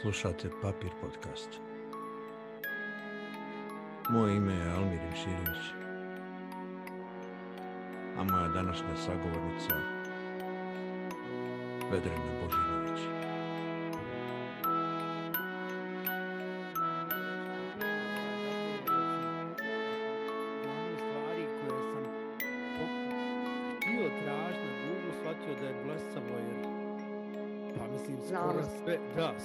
Slušate Papir podcast. Moje ime je Almir Imširović, a moja današnja sagovornica Vedrena Božinović.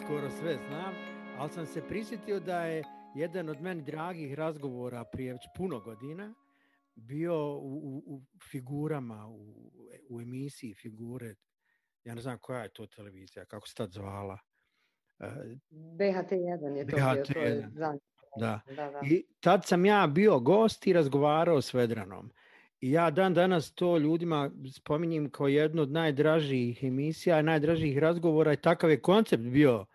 Skoro sve znam, ali sam se prisjetio da je jedan od meni dragih razgovora prije već puno godina bio u, u, u figurama, u, u emisiji figure, ja ne znam koja je to televizija, kako se tad zvala. E, BHT1 je to bio, to je BHT1. da. Da, da. I tad sam ja bio gost i razgovarao s Vedranom. I ja dan danas to ljudima spominjem kao jednu od najdražijih emisija, najdražijih razgovora i takav je koncept bio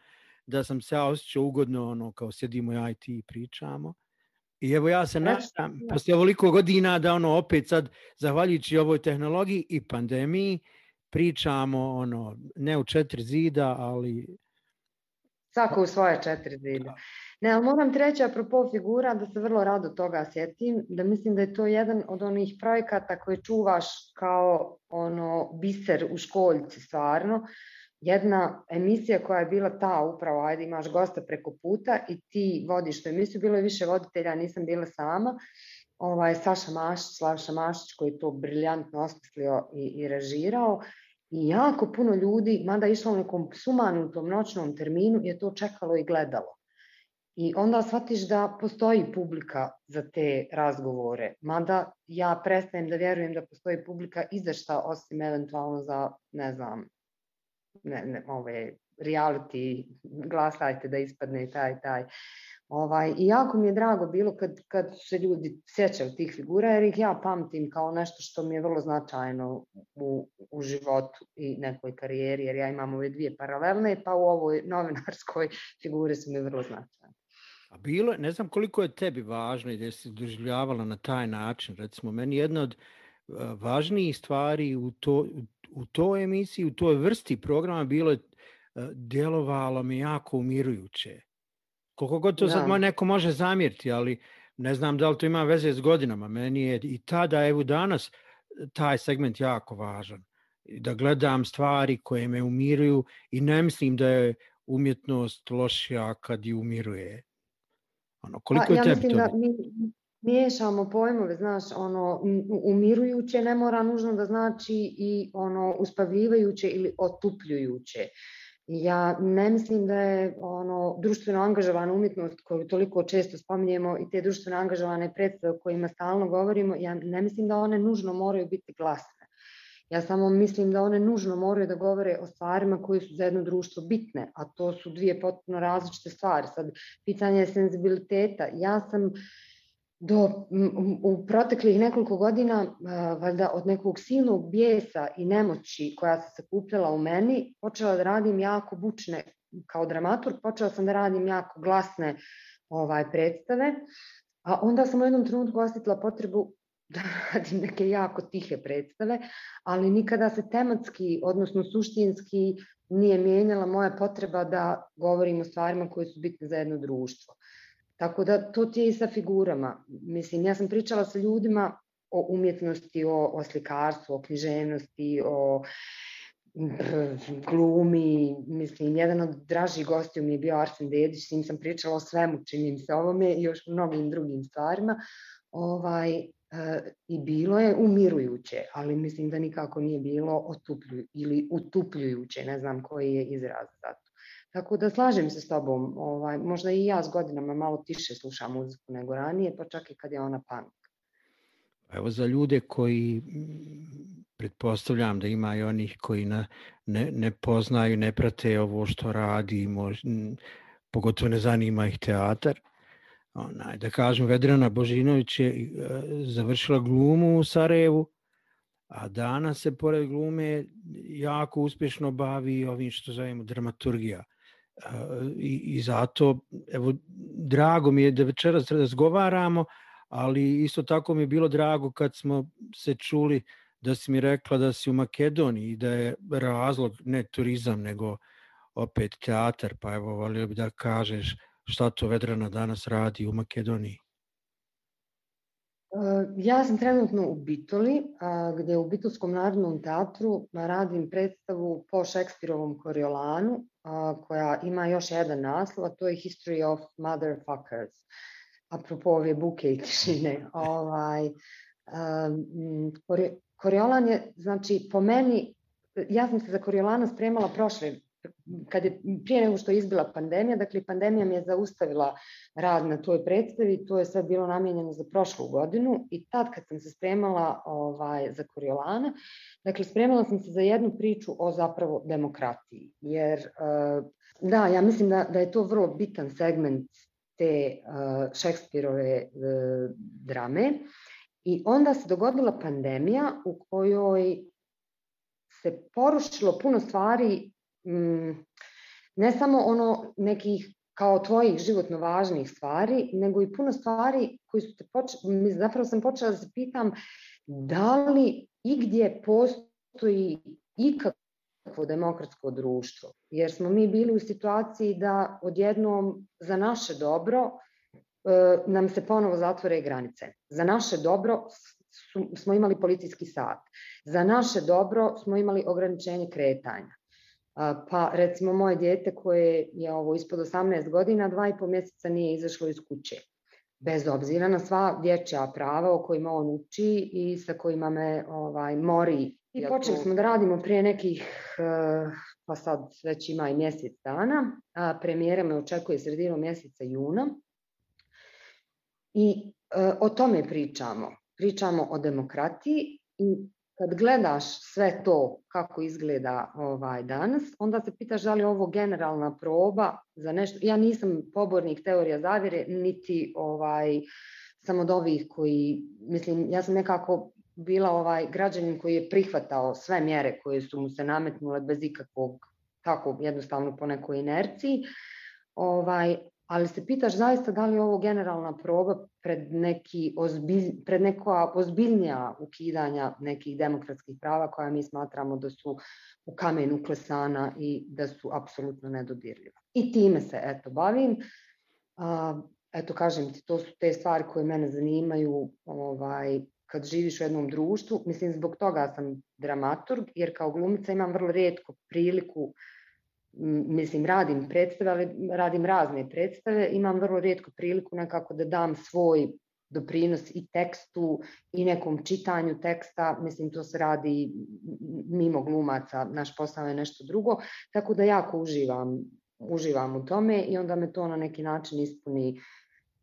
da sam se ja osjećao ugodno, ono, kao sjedimo ja i ti i pričamo. I evo ja se Znači, nadam, da. poslije ovoliko godina da ono opet sad, zahvaljujući ovoj tehnologiji i pandemiji, pričamo ono, ne u četiri zida, ali Svako u svoje četiri zida. Ne, ali moram ti reći apropo figura da se vrlo rado toga sjetim, da mislim da je to jedan od onih projekata koje čuvaš kao ono biser u školjci stvarno. Jedna emisija koja je bila ta upravo, ajde imaš gosta preko puta i ti vodiš tu emisiju, bilo je više voditelja, nisam bila sama. Ovaj, Saša Mašić, Slavša Mašić koji je to briljantno osmislio i, i režirao. I jako puno ljudi, mada išlo u nekom sumanutom noćnom terminu, je to čekalo i gledalo. I onda shvatiš da postoji publika za te razgovore. Mada ja prestajem da vjerujem da postoji publika i za šta, osim eventualno za, ne znam, ne, ne, ove reality, glasajte da ispadne taj, taj. Ovaj, I jako mi je drago bilo kad, kad se ljudi sjećaju tih figura, jer ih ja pamtim kao nešto što mi je vrlo značajno u, u životu i nekoj karijeri, jer ja imam ove dvije paralelne, pa u ovoj novinarskoj figure su mi vrlo značajne. A bilo ne znam koliko je tebi važno i da si doživljavala na taj način. Recimo, meni jedna od važnijih stvari u, to, u, u toj emisiji, u toj vrsti programa bilo je, uh, djelovalo mi jako umirujuće. Koliko god to sad Da. mo- neko može zamjeriti, ali ne znam da li to ima veze s godinama. Meni je i tada, evo danas, taj segment jako važan. I Da gledam stvari koje me umiruju i ne mislim da je umjetnost lošija kad ju umiruje. Ono, koliko Pa, je ja tebi mislim to? da mi miješamo pojmove, znaš, ono, umirujuće ne mora nužno da znači i ono uspavljivajuće ili otupljujuće. Ja ne mislim da je ono društveno angažovana umjetnost koju toliko često spominjemo i te društveno angažovane predstave o kojima stalno govorimo, ja ne mislim da one nužno moraju biti glasne. Ja samo mislim da one nužno moraju da govore o stvarima koje su za jedno društvo bitne, a to su dvije potpuno različite stvari. Sad, pitanje je senzibiliteta. Ja sam do, u proteklih nekoliko godina, valjda od nekog silnog bijesa i nemoći koja se sakupljala u meni, počela da radim jako bučne, kao dramaturg, počela sam da radim jako glasne ovaj, predstave, a onda sam u jednom trenutku osjetila potrebu da radim neke jako tihe predstave, ali nikada se tematski, odnosno suštinski nije mijenjala moja potreba da govorim o stvarima koje su bitne za jedno društvo. Tako da to ti je i sa figurama. Mislim, ja sam pričala sa ljudima o umjetnosti, o, o slikarstvu, o književnosti, o glumi, mislim, jedan od dražih gostiju mi je bio Arsen Dedić, s njim sam pričala o svemu, činim se ovome i još mnogim drugim stvarima. Ovaj, e, I bilo je umirujuće, ali mislim da nikako nije bilo otuplju, ili utupljujuće, ne znam koji je izraz za. Tako da slažem se s tobom, ovaj, možda i ja s godinama malo tiše slušam muziku nego ranije, pa čak i kad je ona punk. Evo za ljude koji pretpostavljam da ima i onih koji na, ne, ne poznaju, ne prate ovo što radi, mož, pogotovo ne zanima ih teatar. Onaj, da kažem, Vedrana Božinović je e, završila glumu u Sarajevu, a danas se pored glume jako uspješno bavi ovim što zovemo dramaturgija. I, I zato, evo, drago mi je da večeras razgovaramo, ali isto tako mi je bilo drago kad smo se čuli da si mi rekla da si u Makedoniji i da je razlog ne turizam nego opet teatar, pa evo volio bi da kažeš šta to Vedrana danas radi u Makedoniji. Ja sam trenutno u Bitoli, gde u Bitolskom narodnom teatru radim predstavu po Šekspirovom Koriolanu, koja ima još jedan naslov, a to je History of Motherfuckers. Apropo ove buke i tišine. ovaj, Koriolan je, znači, po meni, ja sam se za Koriolana spremala prošle kad je, prije nego što je izbila pandemija, dakle pandemija mi je zaustavila rad na toj predstavi, to je sve bilo namijenjeno za prošlu godinu i tad kad sam se spremala ovaj, za Koriolana, dakle spremala sam se za jednu priču o zapravo demokratiji, jer uh, da, ja mislim da, da je to vrlo bitan segment te uh, Šekspirove uh, drame i onda se dogodila pandemija u kojoj se porušilo puno stvari mm, ne samo ono nekih kao tvojih životno važnih stvari, nego i puno stvari koji su te počeli, zapravo sam počela da se pitam da li igdje postoji ikakvo demokratsko društvo, jer smo mi bili u situaciji da odjednom za naše dobro e, nam se ponovo zatvore granice. Za naše dobro smo imali policijski sat. Za naše dobro smo imali ograničenje kretanja. Pa recimo moje dijete koje je ovo ispod 18 godina, dva i po mjeseca nije izašlo iz kuće. Bez obzira na sva dječja prava o kojima on uči i sa kojima me ovaj, mori. I počeli smo da radimo prije nekih, eh, pa sad već ima i mjesec dana. A premijera me očekuje sredinom mjeseca juna. I eh, o tome pričamo. Pričamo o demokratiji i kad gledaš sve to kako izgleda ovaj danas, onda se pitaš da li je ovo generalna proba za nešto. Ja nisam pobornik teorija zavire, niti ovaj sam od ovih koji, mislim, ja sam nekako bila ovaj građanin koji je prihvatao sve mjere koje su mu se nametnule bez ikakvog, tako jednostavno po nekoj inerciji, ovaj, ali se pitaš zaista da li je ovo generalna proba pred, neki ozbilj, pred neka ozbiljnija ukidanja nekih demokratskih prava koja mi smatramo da su u kamen uklesana i da su apsolutno nedodirljiva. I time se eto bavim. Eto kažem ti, to su te stvari koje mene zanimaju ovaj, kad živiš u jednom društvu. Mislim, zbog toga sam dramaturg, jer kao glumica imam vrlo redko priliku mislim, radim predstave, radim razne predstave, imam vrlo rijetko priliku nekako da dam svoj doprinos i tekstu i nekom čitanju teksta, mislim to se radi mimo glumaca, naš posao je nešto drugo, tako da jako uživam, uživam u tome i onda me to na neki način ispuni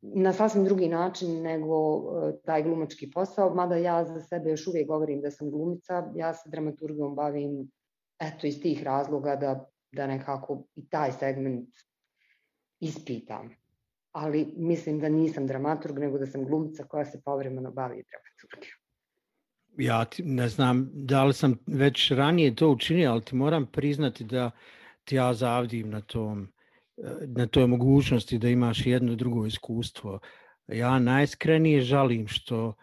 na sasvim drugi način nego e, taj glumački posao, mada ja za sebe još uvijek govorim da sam glumica, ja se dramaturgijom bavim eto iz tih razloga da da nekako i taj segment ispitam. Ali mislim da nisam dramaturg, nego da sam glumca koja se povremeno bavi dramaturgijom. Ja ti, ne znam da li sam već ranije to učinio, ali ti moram priznati da ti ja zavdim na tom na toj mogućnosti da imaš jedno drugo iskustvo. Ja najiskrenije žalim što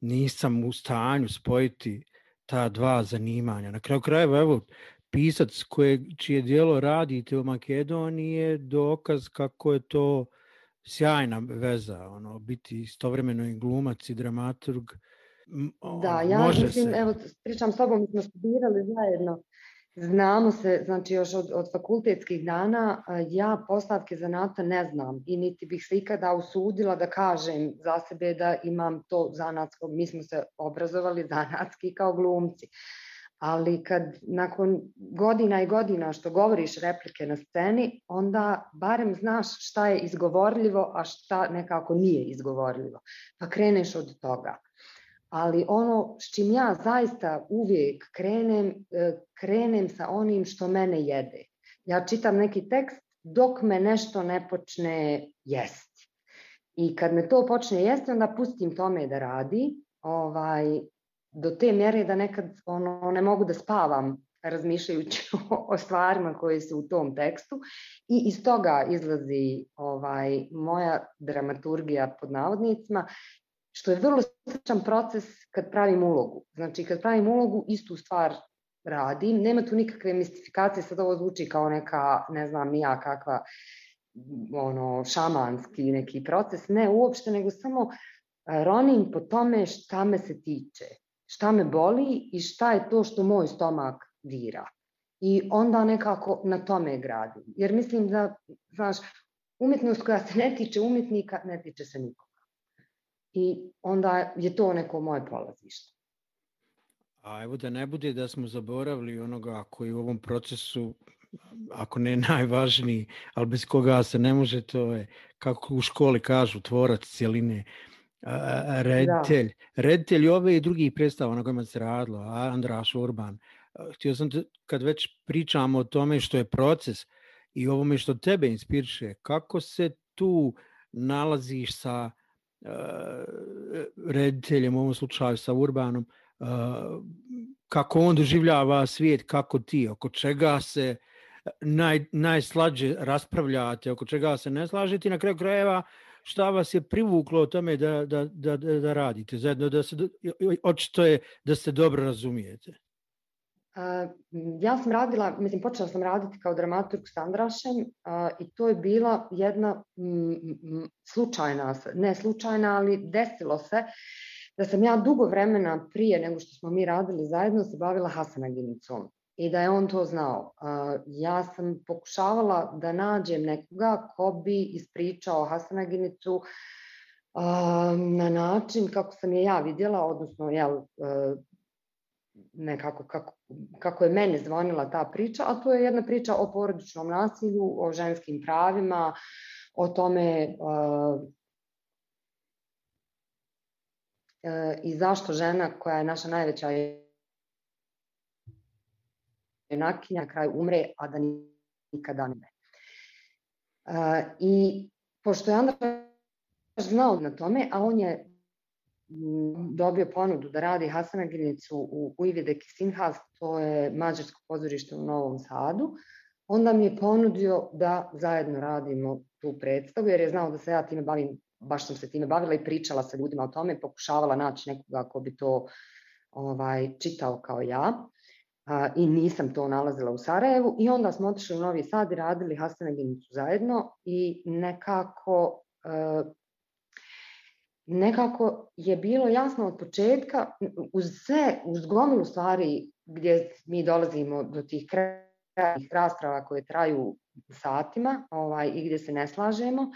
nisam u stanju spojiti ta dva zanimanja. Na kraju krajeva, evo, pisac koje, čije dijelo radite u Makedoniji je dokaz kako je to sjajna veza, ono, biti istovremeno i glumac i dramaturg. Da, ja može mislim, se. evo, pričam s tobom, mi smo studirali zajedno, znamo se, znači još od, od fakultetskih dana, ja postavke zanata ne znam i niti bih se ikada usudila da kažem za sebe da imam to zanatsko, mi smo se obrazovali zanatski kao glumci ali kad nakon godina i godina što govoriš replike na sceni, onda barem znaš šta je izgovorljivo, a šta nekako nije izgovorljivo. Pa kreneš od toga. Ali ono s čim ja zaista uvijek krenem, e, krenem sa onim što mene jede. Ja čitam neki tekst dok me nešto ne počne jesti. I kad me to počne jesti, onda pustim tome da radi, ovaj, do te mjere da nekad ono, ne mogu da spavam razmišljajući o, o stvarima koje su u tom tekstu i iz toga izlazi ovaj moja dramaturgija pod navodnicima što je vrlo sličan proces kad pravim ulogu. Znači kad pravim ulogu istu stvar radim. Nema tu nikakve mistifikacije, sad ovo zvuči kao neka, ne znam, ja kakva ono, šamanski neki proces, ne uopšte, nego samo ronim po tome šta me se tiče, šta me boli i šta je to što moj stomak dira. I onda nekako na tome gradim. Jer mislim da, znaš, umetnost koja se ne tiče umetnika, ne tiče se nikoga. I onda je to neko moje polazište. A evo da ne bude da smo zaboravili onoga koji u ovom procesu ako ne najvažniji, ali bez koga se ne može, to je, kako u školi kažu, tvorac cijeline, reditelj, da. reditelj ove i drugih predstava na kojima se radilo, Andraš Urban. Htio sam, te, kad već pričamo o tome što je proces i ovome što tebe inspiriše, kako se tu nalaziš sa uh, rediteljem, u ovom slučaju sa Urbanom, uh, kako on doživljava svijet, kako ti, oko čega se naj, najslađe raspravljate, oko čega se ne slažete i na kraju krajeva šta vas je privuklo o tome da, da, da, da, da radite zajedno, da se, očito je da se dobro razumijete. Uh, ja sam radila, mislim, počela sam raditi kao dramaturg s Andrašem uh, i to je bila jedna m, slučajna, ne slučajna, ali desilo se da sam ja dugo vremena prije nego što smo mi radili zajedno se bavila Hasanaginicom i da je on to znao. Ja sam pokušavala da nađem nekoga ko bi ispričao Hasanaginicu na način kako sam je ja vidjela, odnosno jel, nekako kako, kako je mene zvonila ta priča, a to je jedna priča o porodičnom nasilju, o ženskim pravima, o tome uh, i zašto žena koja je naša najveća junakinja na kraju umre, a da nikada ne. Uh, I pošto je Andraš znao na tome, a on je dobio ponudu da radi Hasanaginicu u Uividek Sinhas, to je mađarsko pozorište u Novom Sadu, onda mi je ponudio da zajedno radimo tu predstavu, jer je znao da se ja time bavim, baš sam se time bavila i pričala sa ljudima o tome, pokušavala naći nekoga ko bi to ovaj, čitao kao ja a, i nisam to nalazila u Sarajevu i onda smo otišli u Novi Sad i radili Hasanaginicu zajedno i nekako a, nekako je bilo jasno od početka uz sve, uz gomilu stvari gdje mi dolazimo do tih krajnih rasprava koje traju satima ovaj, i gdje se ne slažemo,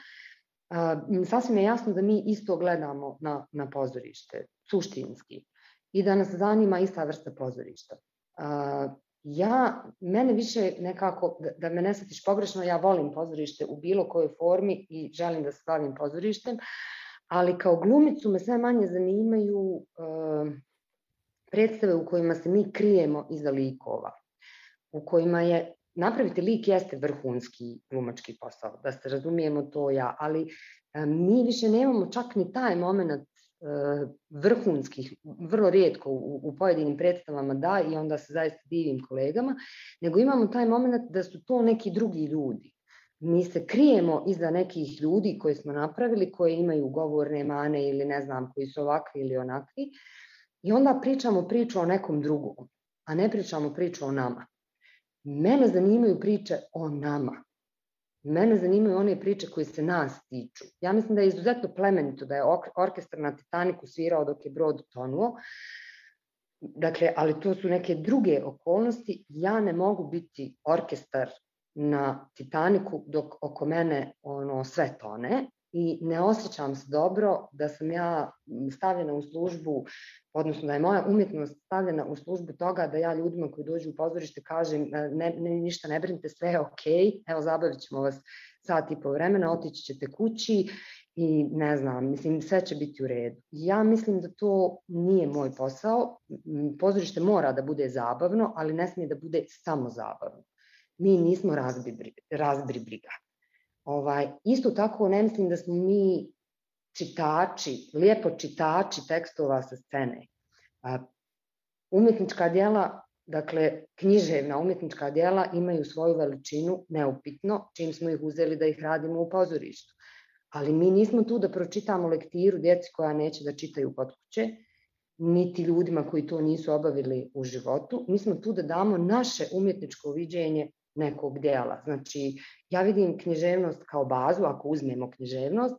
a, sasvim je jasno da mi isto gledamo na, na pozorište, suštinski, i da nas zanima ista vrsta pozorišta ja, mene više nekako, da, da me ne shvatiš pogrešno, ja volim pozorište u bilo kojoj formi i želim da se bavim pozorištem, ali kao glumicu me sve manje zanimaju uh, predstave u kojima se mi krijemo iza likova, u kojima je napraviti lik jeste vrhunski glumački posao, da se razumijemo to ja, ali mi više nemamo čak ni taj moment E, vrhunskih, vrlo rijetko u, u pojedinim predstavama da i onda se zaista divim kolegama, nego imamo taj moment da su to neki drugi ljudi. Mi se krijemo iza nekih ljudi koje smo napravili, koje imaju govorne mane ili ne znam, koji su ovakvi ili onakvi i onda pričamo priču o nekom drugom, a ne pričamo priču o nama. Mene zanimaju priče o nama. Mene zanimaju one priče koje se nas tiču. Ja mislim da je izuzetno plemenito da je orkestar na Titaniku svirao dok je brod tonuo. Dakle, ali to su neke druge okolnosti. Ja ne mogu biti orkestar na Titaniku dok oko mene ono sve tone i ne osjećam se dobro da sam ja stavljena u službu, odnosno da je moja umjetnost stavljena u službu toga da ja ljudima koji dođu u pozorište kažem ne, ne, ništa ne brinite, sve je okej, evo zabavit ćemo vas sat i po vremena, otići ćete kući i ne znam, mislim sve će biti u redu. Ja mislim da to nije moj posao, pozorište mora da bude zabavno, ali ne smije da bude samo zabavno. Mi nismo razbri, razbri briga. Ovaj, isto tako ne mislim da smo mi čitači, lijepo čitači tekstova sa scene. A, umetnička djela, dakle književna umetnička djela imaju svoju veličinu neupitno, čim smo ih uzeli da ih radimo u pozorištu. Ali mi nismo tu da pročitamo lektiru djeci koja neće da čitaju kod kuće, niti ljudima koji to nisu obavili u životu. Mi smo tu da damo naše umjetničko viđenje nekog dijela. Znači, ja vidim književnost kao bazu, ako uzmemo književnost,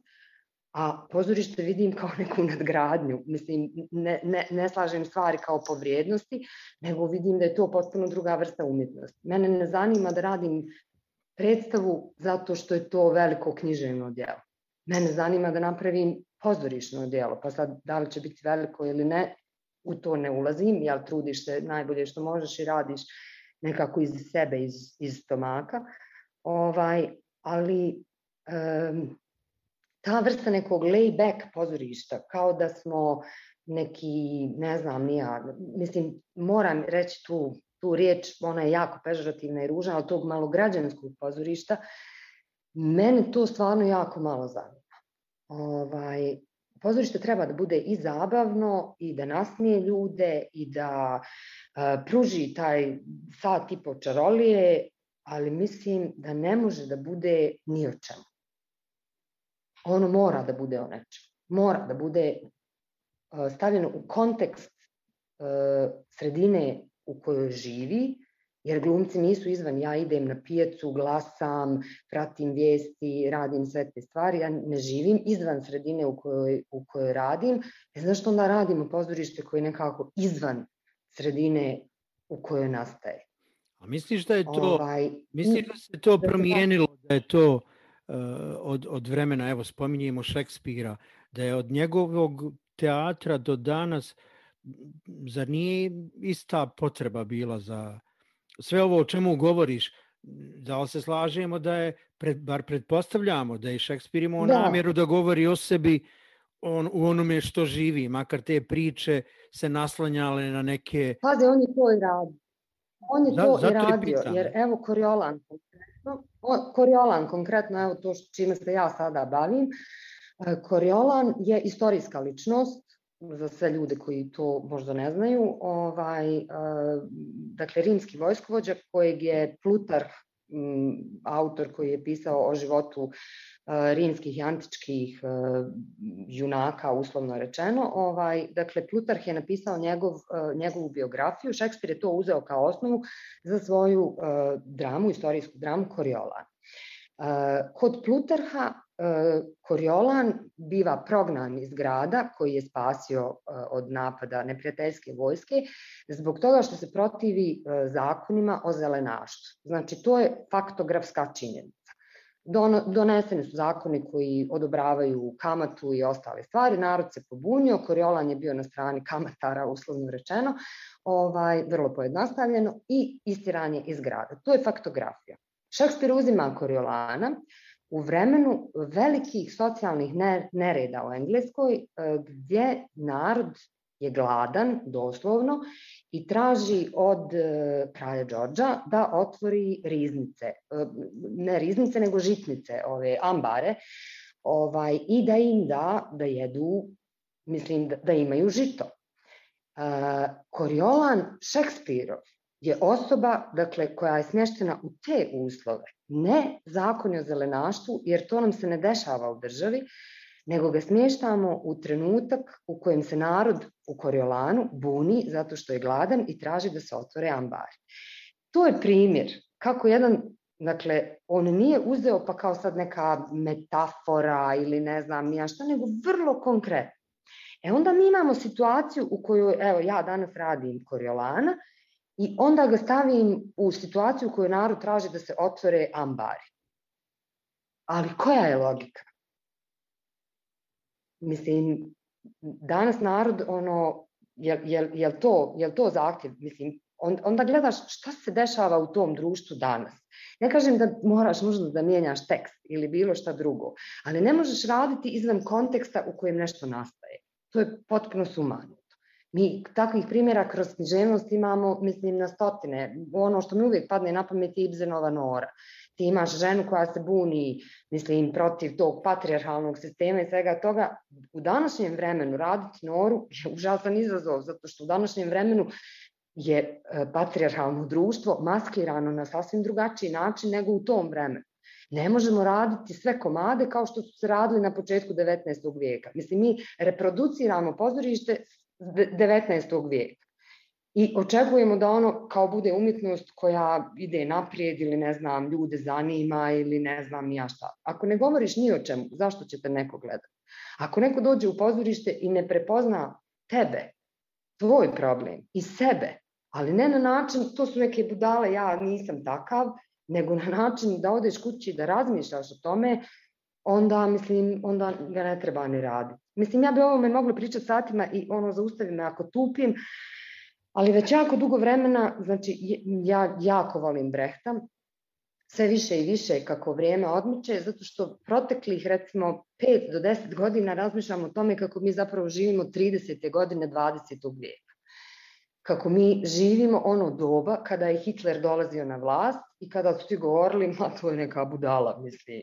a pozorište vidim kao neku nadgradnju. Mislim, ne, ne, ne slažem stvari kao po vrijednosti, nego vidim da je to potpuno druga vrsta umjetnosti. Mene ne zanima da radim predstavu zato što je to veliko književno djelo. Mene zanima da napravim pozorišno djelo, pa sad da li će biti veliko ili ne, u to ne ulazim, jel trudiš se najbolje što možeš i radiš nekako iz sebe, iz, iz stomaka, ovaj, ali um, ta vrsta nekog lay-back pozorišta, kao da smo neki, ne znam, nija, mislim, moram reći tu, tu riječ, ona je jako pežorativna i ružna, ali tog malograđanskog pozorišta, mene to stvarno jako malo zanima. Ovaj, pozorište treba da bude i zabavno i da nasmije ljude i da pruži taj sat i po čarolije, ali mislim da ne može da bude ni o čemu. Ono mora da bude o nečemu. Mora da bude stavljeno u kontekst sredine u kojoj živi, jer glumci nisu izvan, ja idem na pijacu, glasam, pratim vijesti, radim sve te stvari, ja ne živim izvan sredine u kojoj, u kojoj radim, e zašto onda radimo pozorište koje je nekako izvan sredine u kojoj nastaje. A misliš da je to, ovaj, misliš da se to da promijenilo, da je to uh, od, od vremena, evo spominjemo Šekspira, da je od njegovog teatra do danas, zar nije ista potreba bila za sve ovo o čemu govoriš, da li se slažemo da je, pred, bar pretpostavljamo da je Šekspir imao da. namjeru da govori o sebi on, u onome što živi, makar te priče se naslanjale na neke... Pazi, on je to i radio. On je da, to i radio, jer evo Koriolan konkretno, Koriolan konkretno, evo to čime se ja sada bavim, Koriolan je istorijska ličnost, za sve ljude koji to možda ne znaju, ovaj, dakle, rimski vojskovođa kojeg je Plutarh, autor koji je pisao o životu rimskih i antičkih junaka, uslovno rečeno. Ovaj, dakle, Plutarh je napisao njegov, njegovu biografiju, Šekspir je to uzeo kao osnovu za svoju dramu, istorijsku dramu Koriolan. Kod Plutarha Koriolan biva prognan iz grada koji je spasio od napada neprijateljske vojske zbog toga što se protivi zakonima o zelenaštu. Znači, to je faktografska činjenica. Doneseni su zakoni koji odobravaju kamatu i ostale stvari, narod se pobunio, Koriolan je bio na strani kamatara, uslovno rečeno, ovaj, vrlo pojednostavljeno, i istiran je iz grada. To je faktografija. Šekspir uzima Koriolana, u vremenu velikih socijalnih nereda u Engleskoj e, gdje narod je gladan doslovno i traži od e, kralja Đorđa da otvori riznice, e, ne riznice nego žitnice, ove ambare, ovaj, i da im da da jedu, mislim da, da imaju žito. Koriolan Šekspirov je osoba dakle, koja je smještena u te uslove, ne zakon o zelenaštvu, jer to nam se ne dešava u državi, nego ga smještamo u trenutak u kojem se narod u Koriolanu buni zato što je gladan i traži da se otvore ambari. To je primjer kako jedan, dakle, on nije uzeo pa kao sad neka metafora ili ne znam nija šta, nego vrlo konkretno. E onda mi imamo situaciju u kojoj, evo, ja danas radim Koriolana i onda ga stavim u situaciju u kojoj narod traži da se otvore ambari. Ali koja je logika? Mislim, danas narod, ono, je, je, je, to, je to zahtjev? Mislim, on, onda gledaš šta se dešava u tom društvu danas. Ne kažem da moraš nužno da mijenjaš tekst ili bilo šta drugo, ali ne možeš raditi izvan konteksta u kojem nešto nastaje. To je potpuno sumano. Mi takvih primjera kroz književnost imamo, mislim, na stotine. Ono što mi uvijek padne na pamet je Ibzenova Nora. Ti imaš ženu koja se buni, mislim, protiv tog patrijarhalnog sistema i svega toga. U današnjem vremenu raditi Noru je užasan izazov, zato što u današnjem vremenu je e, patrijarhalno društvo maskirano na sasvim drugačiji način nego u tom vremenu. Ne možemo raditi sve komade kao što su se radili na početku 19. vijeka. Mislim, mi reproduciramo pozorište 19. vijeka. I očekujemo da ono kao bude umjetnost koja ide naprijed ili ne znam, ljude zanima ili ne znam ja šta. Ako ne govoriš ni o čemu, zašto će te neko gledati? Ako neko dođe u pozorište i ne prepozna tebe, tvoj problem i sebe, ali ne na način, to su neke budale, ja nisam takav, nego na način da odeš kući da razmišljaš o tome, onda, mislim, onda ga ne treba ni raditi. Mislim, ja bi ovo me mogla pričati satima i ono, zaustavi me ako tupim, ali već jako dugo vremena, znači, ja jako volim Brehta, sve više i više kako vrijeme odmiče, zato što proteklih recimo 5 do 10 godina razmišljamo o tome kako mi zapravo živimo 30. godine 20. vijeka. Kako mi živimo ono doba kada je Hitler dolazio na vlast i kada su ti govorili, ma to je neka budala, mislim.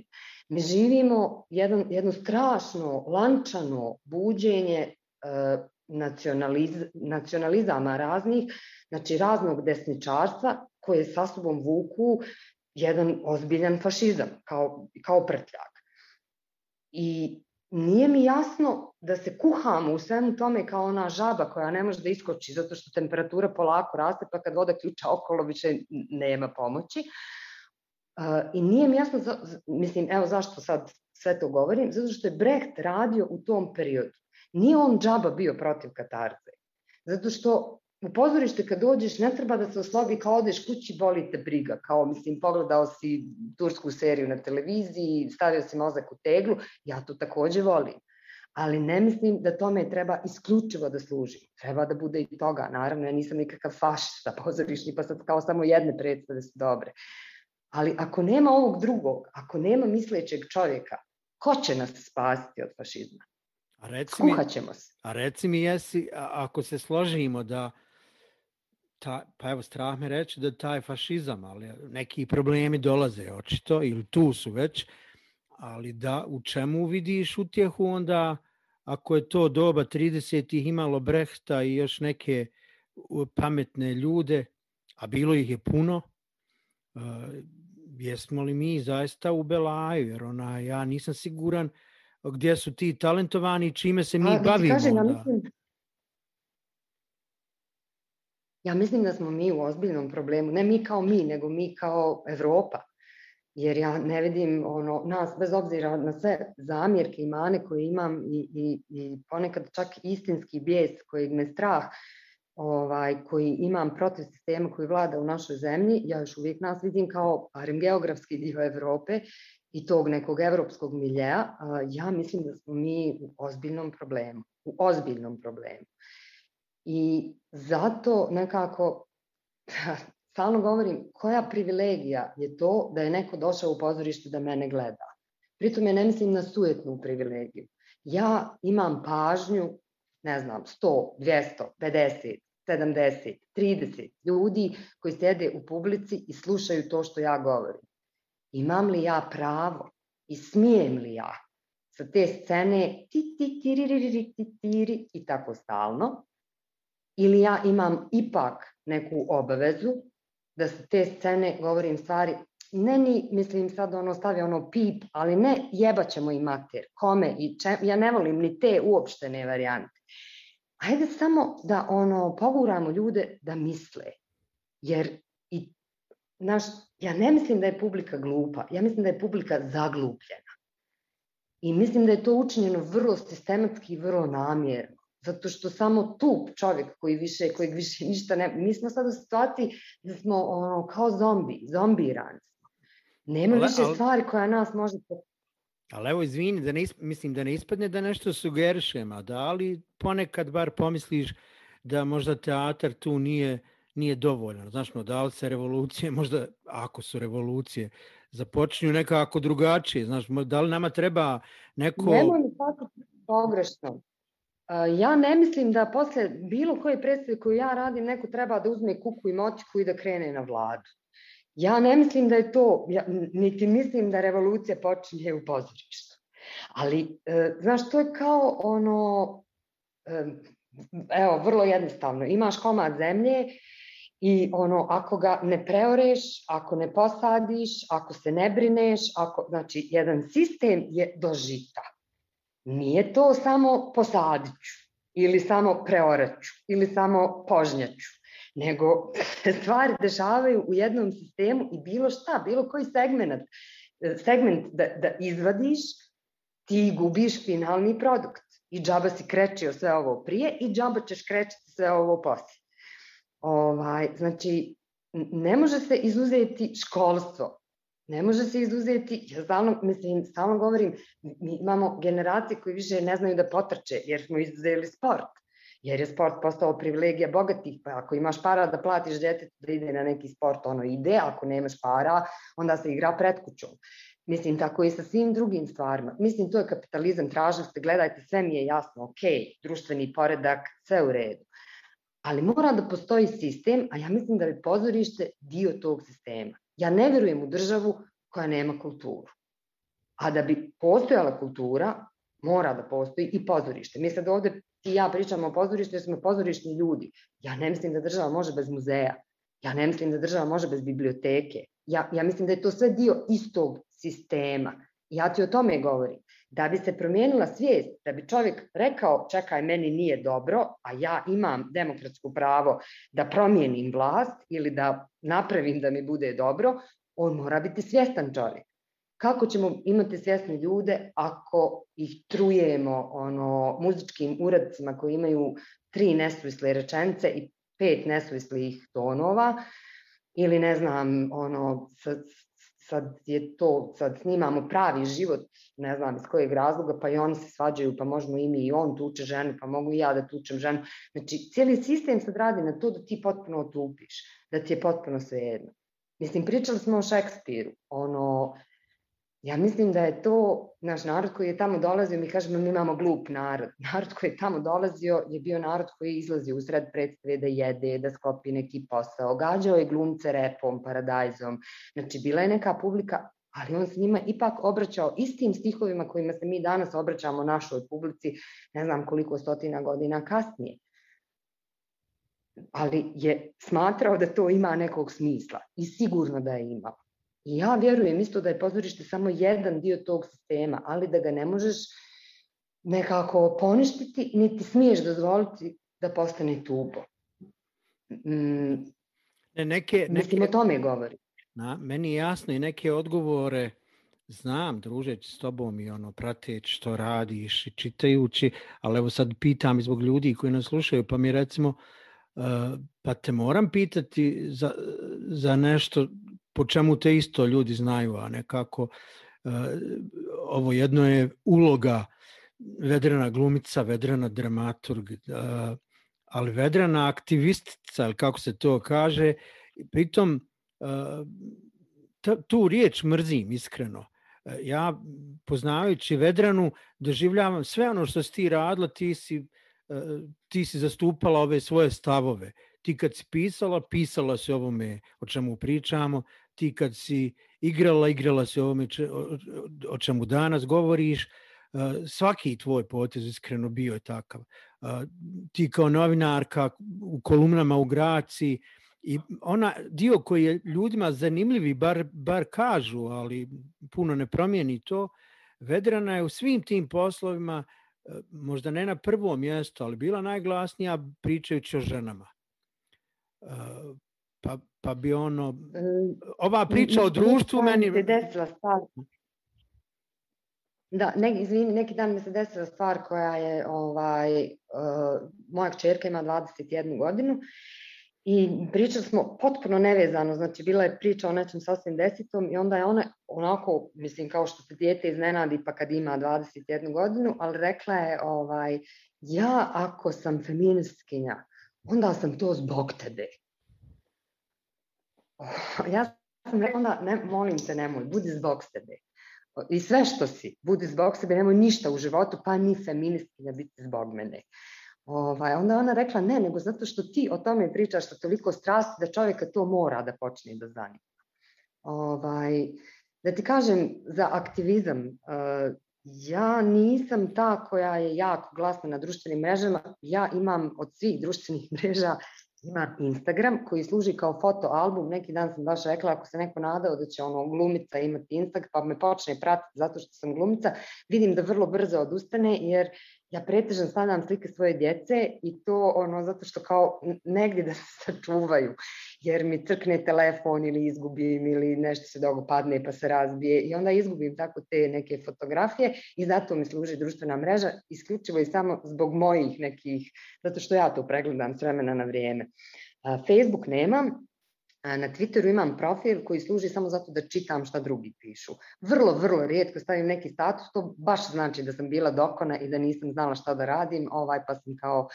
Mi živimo jedan, jedno strašno, lančano buđenje e, nacionaliz, nacionalizama raznih, znači raznog desničarstva koje sa sobom vuku jedan ozbiljan fašizam kao, kao prtljak. I nije mi jasno da se kuhamo u svemu tome kao ona žaba koja ne može da iskoči zato što temperatura polako raste pa kad voda ključa okolo više nema pomoći. Uh, I nije mi jasno, za, mislim, evo zašto sad sve to govorim, zato što je Brecht radio u tom periodu. Nije on džaba bio protiv katarze. Zato što u pozorište kad dođeš ne treba da se oslobi kao odeš kući, boli te briga, kao mislim pogledao si tursku seriju na televiziji, stavio si mozak u teglu, ja to takođe volim. Ali ne mislim da tome treba isključivo da služi. Treba da bude i toga. Naravno, ja nisam nikakav fašista pozorišni, pa sad kao samo jedne predstave su dobre. Ali ako nema ovog drugog, ako nema mislećeg čovjeka, ko će nas spasiti od fašizma? A reci mi, se. A reci mi jesi, ako se složimo da ta, pa evo strah me reći da taj fašizam, ali neki problemi dolaze očito ili tu su već, ali da u čemu vidiš utjehu onda ako je to doba 30-ih imalo Brehta i još neke pametne ljude, a bilo ih je puno, uh, jesmo li mi zaista u Belaju, jer ona, ja nisam siguran gdje su ti talentovani, čime se mi a, bavimo. Kažem, ja mislim, Ja mislim da smo mi u ozbiljnom problemu, ne mi kao mi, nego mi kao Evropa. Jer ja ne vidim ono, nas, bez obzira na sve zamjerke i mane koje imam i, i, i ponekad čak istinski bijes kojeg me strah, ovaj, koji imam protiv sistema koji vlada u našoj zemlji, ja još uvijek nas vidim kao, barem geografski dio Evrope i tog nekog evropskog miljeja, ja mislim da smo mi u ozbiljnom problemu. U ozbiljnom problemu. I zato nekako stalno govorim koja privilegija je to da je neko došao u pozorište da mene gleda. Pritom ja ne mislim na sujetnu privilegiju. Ja imam pažnju, ne znam, 100, 200, 50, 70, 30 ljudi koji sede u publici i slušaju to što ja govorim. Imam li ja pravo i smijem li ja sa te scene ti ti ti ti ti i tako stalno ili ja imam ipak neku obavezu da se te scene govorim stvari ne ni, mislim sad ono stavi ono pip, ali ne jebaćemo i mater, kome i če, ja ne volim ni te uopštene varijante. Ajde samo da ono poguramo ljude da misle, jer i, naš, ja ne mislim da je publika glupa, ja mislim da je publika zaglupljena. I mislim da je to učinjeno vrlo sistematski i vrlo namjerno zato što samo tu čovjek koji više, kojeg više ništa ne... Mi smo sad u situaciji da smo ono, kao zombi, zombirani smo. Nema više stvari koja nas može... Ali evo, izvini, da ne isp... mislim da ne ispadne da nešto sugerišem, a da li ponekad bar pomisliš da možda teatar tu nije nije dovoljno. Znaš, no, da li se revolucije, možda ako su revolucije, započinju nekako drugačije. Znaš, da li nama treba neko... Nemoj mi tako pogrešno. Ja ne mislim da posle bilo koje predstave koju ja radim neko treba da uzme kuku i motiku i da krene na vladu. Ja ne mislim da je to, ja, niti mislim da revolucija počinje u pozorištu. Ali, e, znaš, to je kao ono, e, evo, vrlo jednostavno. Imaš komad zemlje i ono, ako ga ne preoreš, ako ne posadiš, ako se ne brineš, ako, znači, jedan sistem je do žita. Nije to samo posadiću. ili samo preoraću, ili samo požnjaću, nego stvari dešavaju u jednom sistemu i bilo šta, bilo koji segment, segment da, da izvadiš, ti gubiš finalni produkt. I džaba si krečio sve ovo prije i džaba ćeš krečiti sve ovo posle. Ovaj, znači, ne može se izuzeti školstvo, ne može se izuzeti, ja stalno, mislim, stalno govorim, mi imamo generacije koji više ne znaju da potrče, jer smo izuzeli sport, jer je sport postao privilegija bogatih, pa ako imaš para da platiš djetetu da ide na neki sport, ono ide, ako nemaš para, onda se igra pred kućom. Mislim, tako i sa svim drugim stvarima. Mislim, to je kapitalizam, tražnosti, gledajte, sve mi je jasno, ok, društveni poredak, sve u redu. Ali mora da postoji sistem, a ja mislim da je pozorište dio tog sistema. Ja ne verujem u državu koja nema kulturu. A da bi postojala kultura, mora da postoji i pozorište. Mi sad ovde ti ja pričamo o pozorištu jer smo pozorišni ljudi. Ja ne mislim da država može bez muzeja. Ja ne mislim da država može bez biblioteke. Ja, ja mislim da je to sve dio istog sistema. Ja ti o tome govorim. Da bi se promijenila svijest, da bi čovjek rekao čekaj, meni nije dobro, a ja imam demokratsko pravo da promijenim vlast ili da napravim da mi bude dobro, on mora biti svjestan čovjek. Kako ćemo imati svjesne ljude ako ih trujemo ono, muzičkim uradcima koji imaju tri nesuvisle rečence i pet nesuvislih tonova, ili ne znam, ono, sad je to, sad snimamo pravi život, ne znam iz kojeg razloga, pa i oni se svađaju, pa možemo i mi i on tuče ženu, pa mogu i ja da tučem ženu. Znači, cijeli sistem sad radi na to da ti potpuno otupiš, da ti je potpuno svejedno. Mislim, pričali smo o Šekspiru, ono, Ja mislim da je to naš narod koji je tamo dolazio, mi kažemo mi imamo glup narod. Narod koji je tamo dolazio je bio narod koji je izlazio u sred predstave da jede, da sklopi neki posao. Gađao je glumce repom, paradajzom. Znači, bila je neka publika, ali on se njima ipak obraćao istim stihovima kojima se mi danas obraćamo našoj publici, ne znam koliko stotina godina kasnije. Ali je smatrao da to ima nekog smisla i sigurno da je imao. I ja vjerujem isto da je pozorište samo jedan dio tog sistema, ali da ga ne možeš nekako poništiti, niti smiješ dozvoliti da postane tubo. Mm, ne, neke, mislim, neke, o tome govori. Na, meni je jasno i neke odgovore znam, družeći s tobom i ono, prateći što radiš i čitajući, ali evo sad pitam zbog ljudi koji nas slušaju, pa mi recimo, uh, pa te moram pitati za, za nešto po čemu te isto ljudi znaju, a nekako uh, ovo jedno je uloga vedrana glumica, vedrana dramaturg, uh, ali vedrana aktivistica, ali kako se to kaže, pritom uh, tu riječ mrzim iskreno. Ja poznavajući Vedranu doživljavam sve ono što si ti radila, ti si, ti si zastupala ove svoje stavove. Ti kad si pisala, pisala se ovome o čemu pričamo, ti kad si igrala, igrala se ovome če, o, o čemu danas govoriš, svaki tvoj potez iskreno bio je takav. Ti kao novinarka u kolumnama u Graci i ona dio koji je ljudima zanimljivi, bar, bar kažu, ali puno ne promijeni to, Vedrana je u svim tim poslovima, možda ne na prvom mjestu, ali bila najglasnija pričajući o ženama. Pa, pa bi ono... Ova priča o društvu meni... Se desila stvar. Da, ne, izvini, neki dan mi se desila stvar koja je, ovaj, uh, moja kćerka ima 21 godinu i pričali smo potpuno nevezano, znači bila je priča o nečem sasvim desitom i onda je ona onako, mislim kao što se dijete iznenadi pa kad ima 21 godinu, ali rekla je ovaj, ja ako sam feministkinja, onda sam to zbog tebe. ja sam rekla onda, ne, molim te, nemoj, budi zbog sebe. I sve što si, budi zbog sebe, nemoj ništa u životu, pa ni feministkinja biti zbog mene. Ovaj, onda ona rekla, ne, nego zato što ti o tome pričaš sa toliko strasti da čovjeka to mora da počne da zanima. Ovaj, da ti kažem za aktivizam, uh, ja nisam ta koja je jako glasna na društvenim mrežama, ja imam od svih društvenih mreža ima Instagram koji služi kao fotoalbum. Neki dan sam baš rekla ako se neko nadao da će ono glumica imati Instagram pa me počne pratiti zato što sam glumica, vidim da vrlo brzo odustane jer ja pretežno stavljam slike svoje djece i to ono zato što kao negdje da se sačuvaju, jer mi crkne telefon ili izgubim ili nešto se dogo padne pa se razbije i onda izgubim tako te neke fotografije i zato mi služi društvena mreža isključivo i samo zbog mojih nekih, zato što ja to pregledam s vremena na vrijeme. Facebook nemam, na Twitteru imam profil koji služi samo zato da čitam šta drugi pišu. Vrlo, vrlo rijetko stavim neki status, to baš znači da sam bila dokona i da nisam znala šta da radim, ovaj, pa sam kao...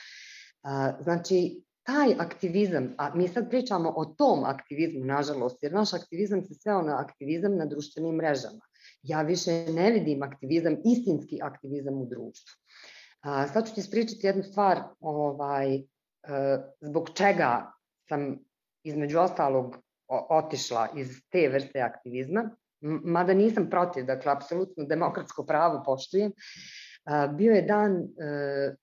znači, taj aktivizam, a mi sad pričamo o tom aktivizmu, nažalost, jer naš aktivizam se sveo na aktivizam na društvenim mrežama. Ja više ne vidim aktivizam, istinski aktivizam u društvu. A, sad ću ti spričati jednu stvar ovaj, e, zbog čega sam između ostalog otišla iz te vrste aktivizma, mada nisam protiv, dakle, apsolutno demokratsko pravo poštujem, bio je dan, e,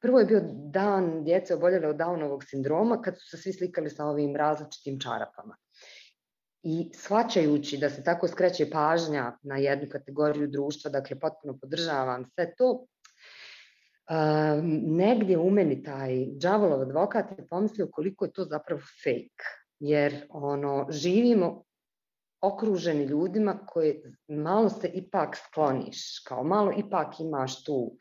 prvo je bio dan djece oboljele od Downovog sindroma, kad su se svi slikali sa ovim različitim čarapama. I shvaćajući da se tako skreće pažnja na jednu kategoriju društva, dakle potpuno podržavam sve to, negdje u meni taj džavolov advokat je pomislio koliko je to zapravo fake. Jer ono, živimo okruženi ljudima koji malo se ipak skloniš, kao malo ipak imaš tu.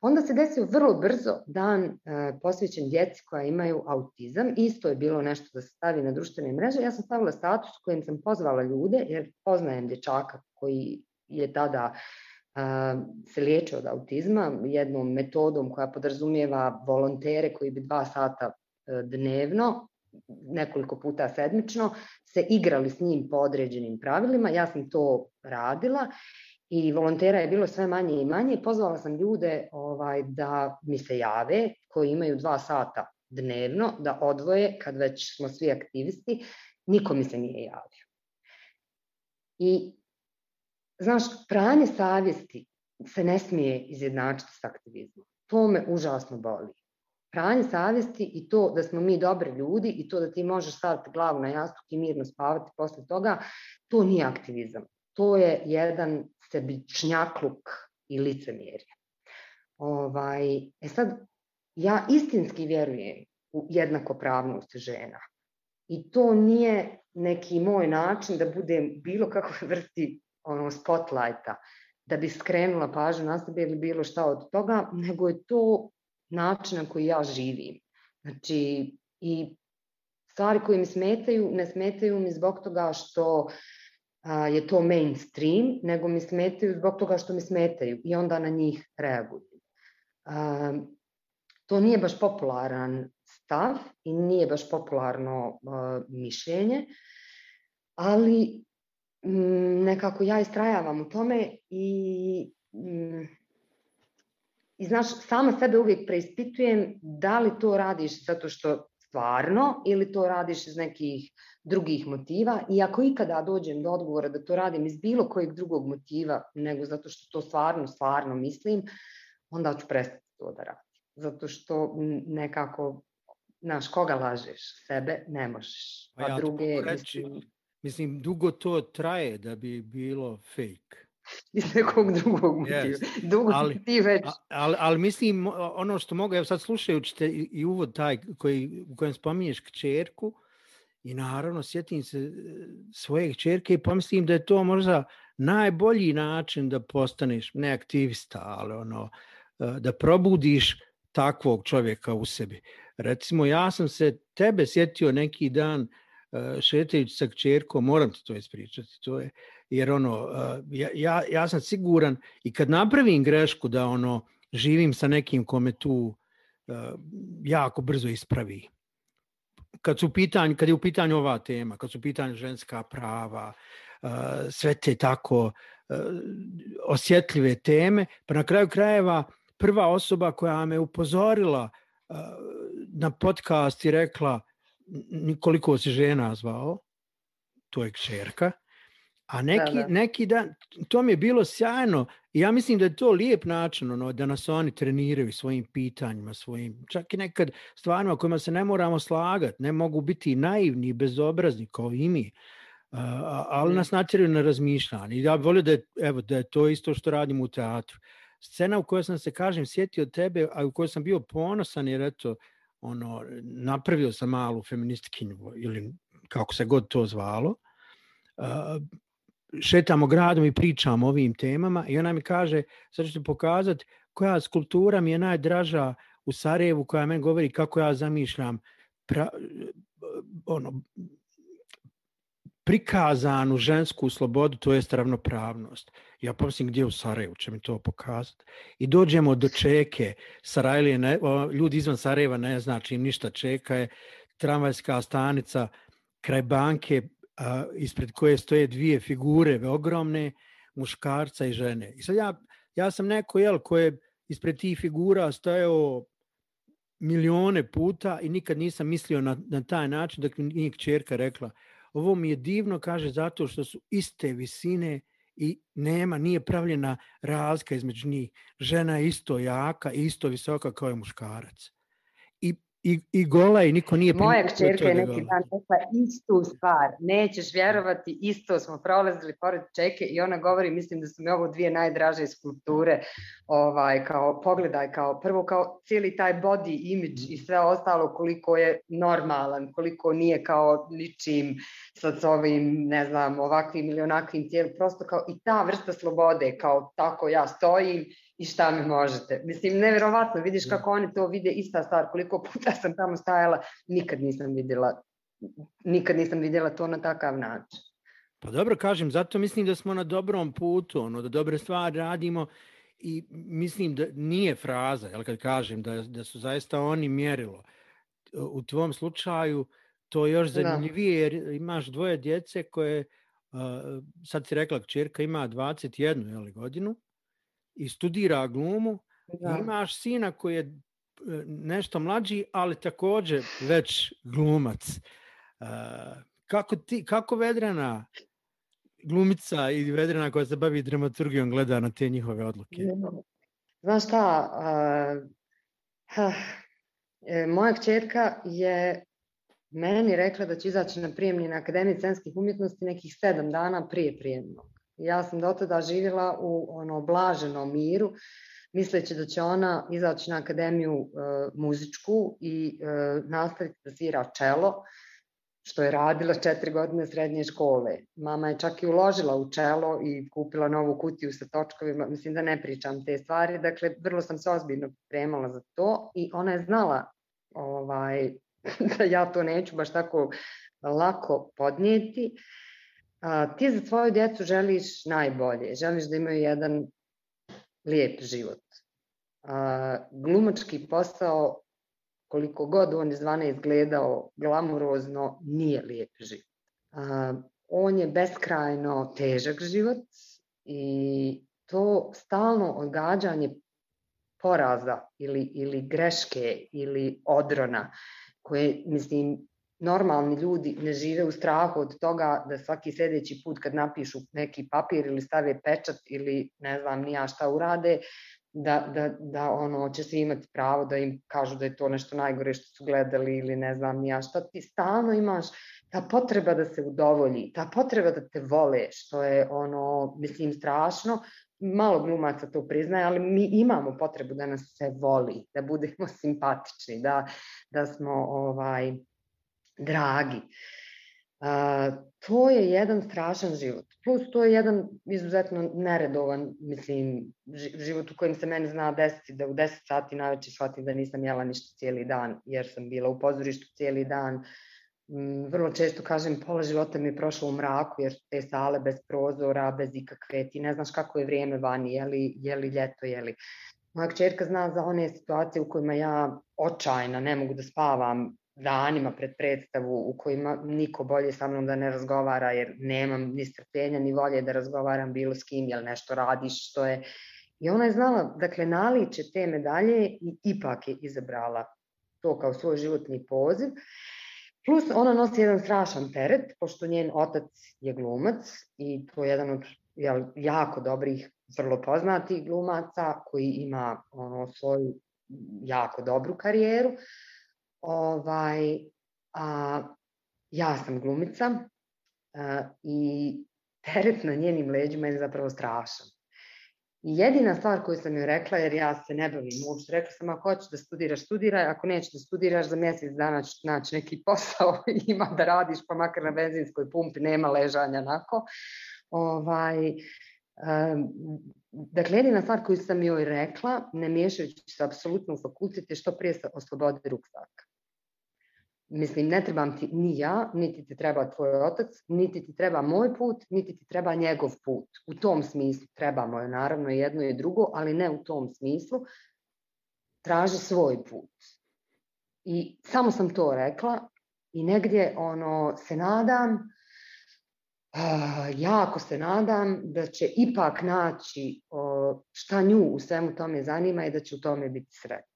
Onda se desio vrlo brzo dan e, posvećen djeci koja imaju autizam. Isto je bilo nešto da se stavi na društvene mreže. Ja sam stavila status kojim sam pozvala ljude, jer poznajem dječaka koji je tada se liječe od autizma jednom metodom koja podrazumijeva volontere koji bi dva sata e, dnevno, nekoliko puta sedmično, se igrali s njim po određenim pravilima. Ja sam to radila i volontera je bilo sve manje i manje. Pozvala sam ljude ovaj, da mi se jave koji imaju dva sata dnevno, da odvoje kad već smo svi aktivisti. Niko mi se nije javio. I Znaš, pranje savjesti se ne smije izjednačiti s aktivizmom. To me užasno boli. Pranje savjesti i to da smo mi dobri ljudi i to da ti možeš staviti glavu na jastuk i mirno spavati posle toga, to nije aktivizam. To je jedan sebičnjakluk i licemjerje. Ovaj, e sad, ja istinski vjerujem u jednakopravnost žena. I to nije neki moj način da budem bilo kakve vrsti ono spotlighta da bi skrenula pažnju na sebe ili bilo šta od toga, nego je to način na koji ja živim. Znači, i stvari koje mi smetaju, ne smetaju mi zbog toga što a, je to mainstream, nego mi smetaju zbog toga što mi smetaju i onda na njih reagujem. A, to nije baš popularan stav i nije baš popularno a, mišljenje, ali nekako ja istrajavam u tome i, mm, i znaš, sama sebe uvijek preispitujem da li to radiš zato što stvarno ili to radiš iz nekih drugih motiva i ako ikada dođem do odgovora da to radim iz bilo kojeg drugog motiva nego zato što to stvarno, stvarno mislim, onda ću prestati to da radim. Zato što nekako, znaš, koga lažeš? Sebe ne možeš. Pa ja druge, reći, mislim, Mislim, dugo to traje da bi bilo fake. Iz nekog drugog motiva. Yes. Dugo ali, ti već. Ali, ali mislim, ono što mogu, evo sad slušajući te i uvod taj koji, u kojem spominješ kćerku, i naravno sjetim se e, svoje kćerke i pomislim da je to možda najbolji način da postaneš ne aktivista, ali ono, e, da probudiš takvog čovjeka u sebi. Recimo, ja sam se tebe sjetio neki dan uh, šetajući sa kćerkom, moram ti to ispričati, to je, jer ono, e, ja, ja, ja sam siguran i kad napravim grešku da ono, živim sa nekim kome tu e, jako brzo ispravi. Kad, su pitanju, kad je u pitanju ova tema, kad su u pitanju ženska prava, sve te tako osjetljive teme, pa na kraju krajeva prva osoba koja me upozorila na podcast i rekla koliko se žena zvao, to je kćerka, a neki, da, da. neki dan, to mi je bilo sjajno ja mislim da je to lijep način ono, da nas oni treniraju svojim pitanjima, svojim, čak i nekad stvarima kojima se ne moramo slagati, ne mogu biti naivni i bezobrazni kao i mi, uh, ali nas natjeraju na razmišljanje. Ja volio da je, evo, da je to isto što radimo u teatru. scena u kojoj sam se, kažem, sjetio tebe, a u kojoj sam bio ponosan jer eto, ono, napravio sam malu feministkinju ili kako se god to zvalo. Uh, šetamo gradom i pričamo o ovim temama i ona mi kaže, sad ću ti pokazati koja skulptura mi je najdraža u Sarajevu koja meni govori kako ja zamišljam pra, ono, prikazanu žensku slobodu, to je ravnopravnost. Ja pomislim gdje u Sarajevu će mi to pokazati. I dođemo do Čeke, Sarajlije, ne, ljudi izvan Sarajeva ne znači im ništa, Čeka je tramvajska stanica kraj banke a, ispred koje stoje dvije figure ogromne, muškarca i žene. I sad ja, ja sam neko jel, koje ispred tih figura stajao milione puta i nikad nisam mislio na, na taj način dok mi nije čerka rekla ovo mi je divno, kaže, zato što su iste visine i nema, nije pravljena razlika između njih. Žena je isto jaka i isto visoka kao je muškarac i, i gola i niko nije Moja kćerka je neki dan rekla istu stvar, nećeš vjerovati, isto smo prolazili pored čeke i ona govori, mislim da su mi ovo dvije najdraže skulpture, ovaj, kao, pogledaj, kao, prvo kao cijeli taj body image i sve ostalo koliko je normalan, koliko nije kao ničim sa ovim, ne znam, ovakvim ili onakvim tijelom, prosto kao i ta vrsta slobode, kao tako ja stojim i šta mi možete. Mislim, neverovatno, vidiš kako oni to vide, ista stvar, koliko puta sam tamo stajala, nikad nisam vidjela, nikad nisam vidjela to na takav način. Pa dobro, kažem, zato mislim da smo na dobrom putu, ono, da dobre stvari radimo i mislim da nije fraza, jel kad kažem da, da su zaista oni mjerilo. U tvom slučaju to je još da. zanimljivije jer imaš dvoje djece koje, sad si rekla, čerka ima 21 jel, godinu, i studira glumu, da. imaš sina koji je e, nešto mlađi, ali takođe već glumac. Uh, kako, ti, kako Vedrana glumica i Vedrana koja se bavi dramaturgijom gleda na te njihove odluke? Znaš šta, uh, uh, moja kćerka je meni rekla da će izaći na prijemni na Akademiji scenskih umjetnosti nekih sedam dana prije prijemnog. Ja sam do tada živjela u ono blaženom miru, misleći da će ona izaći na akademiju e, muzičku i e, nastaviti da svira čelo, što je radila četiri godine srednje škole. Mama je čak i uložila u čelo i kupila novu kutiju sa točkovima, mislim da ne pričam te stvari, dakle vrlo sam se ozbiljno pripremala za to i ona je znala ovaj, da ja to neću baš tako lako podnijeti. A, ti za svoju djecu želiš najbolje, želiš da imaju jedan lijep život. A, glumački posao, koliko god on izvana izgledao glamurozno, nije lijep život. A, on je beskrajno težak život i to stalno odgađanje poraza ili, ili greške ili odrona koje, mislim, normalni ljudi ne žive u strahu od toga da svaki sledeći put kad napišu neki papir ili stave pečat ili ne znam nija šta urade, da, da, da ono, će se imati pravo da im kažu da je to nešto najgore što su gledali ili ne znam nija šta. Ti stalno imaš ta potreba da se udovolji, ta potreba da te vole, što je ono, mislim, strašno. Malo glumaca to priznaje, ali mi imamo potrebu da nas se voli, da budemo simpatični, da, da smo ovaj, dragi. A, to je jedan strašan život. Plus to je jedan izuzetno neredovan, mislim, život u kojem se meni zna desiti da u 10 sati najveće shvatim da nisam jela ništa cijeli dan, jer sam bila u pozorištu cijeli dan. Mm, vrlo često kažem, pola života mi je prošlo u mraku, jer te sale bez prozora, bez ikakve, ti ne znaš kako je vrijeme vani, je li, je li ljeto, je li. Moja kćerka zna za one situacije u kojima ja očajna ne mogu da spavam danima pred predstavu u kojima niko bolje sa mnom da ne razgovara jer nemam ni strpljenja ni volje da razgovaram bilo s kim, jel nešto radiš što je I ona je znala, dakle, naliče te medalje i ipak je izabrala to kao svoj životni poziv. Plus ona nosi jedan strašan teret, pošto njen otac je glumac i to je jedan od jel, jako dobrih, vrlo poznatih glumaca koji ima ono, svoju jako dobru karijeru. Uh, Ovaj, a, ja sam glumica a, i teret na njenim leđima je zapravo strašan. I jedina stvar koju sam joj rekla, jer ja se ne bavim uopšte, rekla sam ako hoćeš da studiraš, studiraj, ako nećeš da studiraš, za mjesec dana ćeš naći neki posao, ima da radiš, pa makar na benzinskoj pumpi, nema ležanja nako. Ovaj, um, dakle, jedina stvar koju sam joj rekla, ne miješajući se apsolutno u fakultet, je što prije se oslobodi ruksaka. Mislim, ne trebam ti ni ja, niti ti treba tvoj otac, niti ti treba moj put, niti ti treba njegov put. U tom smislu trebamo je naravno jedno i drugo, ali ne u tom smislu. Traži svoj put. I samo sam to rekla i negdje ono se nadam, uh, jako se nadam da će ipak naći uh, šta nju u svemu tome zanima i da će u tome biti sretna.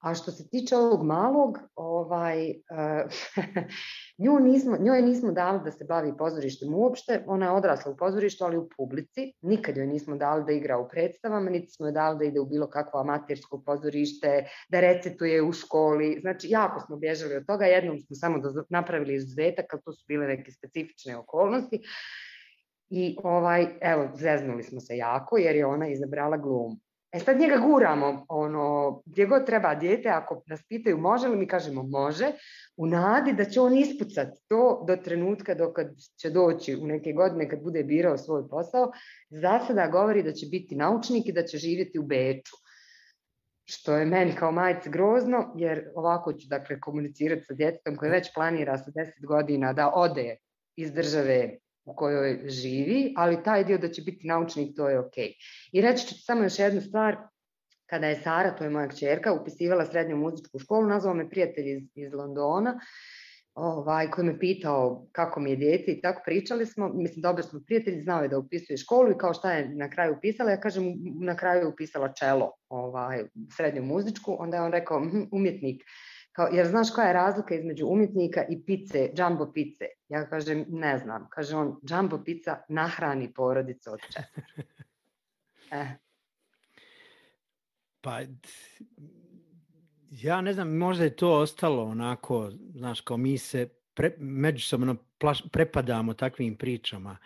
A što se tiče ovog malog, ovaj, uh, nju nismo, njoj nismo dali da se bavi pozorištem uopšte, ona je odrasla u pozorištu, ali u publici, nikad joj nismo dali da igra u predstavama, niti smo joj dali da ide u bilo kakvo amatersko pozorište, da recituje u školi, znači jako smo bježali od toga, jednom smo samo napravili izuzetak, ali to su bile neke specifične okolnosti, I ovaj, evo, zeznuli smo se jako jer je ona izabrala glumu. E sad njega guramo, ono, gdje god treba dijete, ako nas pitaju može li, mi kažemo može, u nadi da će on ispucati to do trenutka dok će doći u neke godine kad bude birao svoj posao. Za sada govori da će biti naučnik i da će živjeti u Beču. Što je meni kao majice grozno, jer ovako ću dakle komunicirati sa djetetom koje već planira sa 10 godina da ode iz države u kojoj živi, ali taj dio da će biti naučnik, to je ok. I reći ću samo još jednu stvar, kada je Sara, to je moja kćerka, upisivala srednju muzičku školu, nazvao me prijatelj iz, iz Londona, ovaj, koji me pitao kako mi je djete i tako pričali smo, mislim dobro smo prijatelji, znao je da upisuje školu i kao šta je na kraju upisala, ja kažem na kraju upisala čelo, ovaj, srednju muzičku, onda je on rekao hm, umjetnik, Kao, jer znaš koja je razlika između umjetnika i pice, džambo pice? Ja kažem, ne znam. Kaže on, džambo pica nahrani porodicu od četiri. Eh. Pa, ja ne znam, možda je to ostalo onako, znaš, kao mi se pre, međusobno plaš, prepadamo takvim pričama.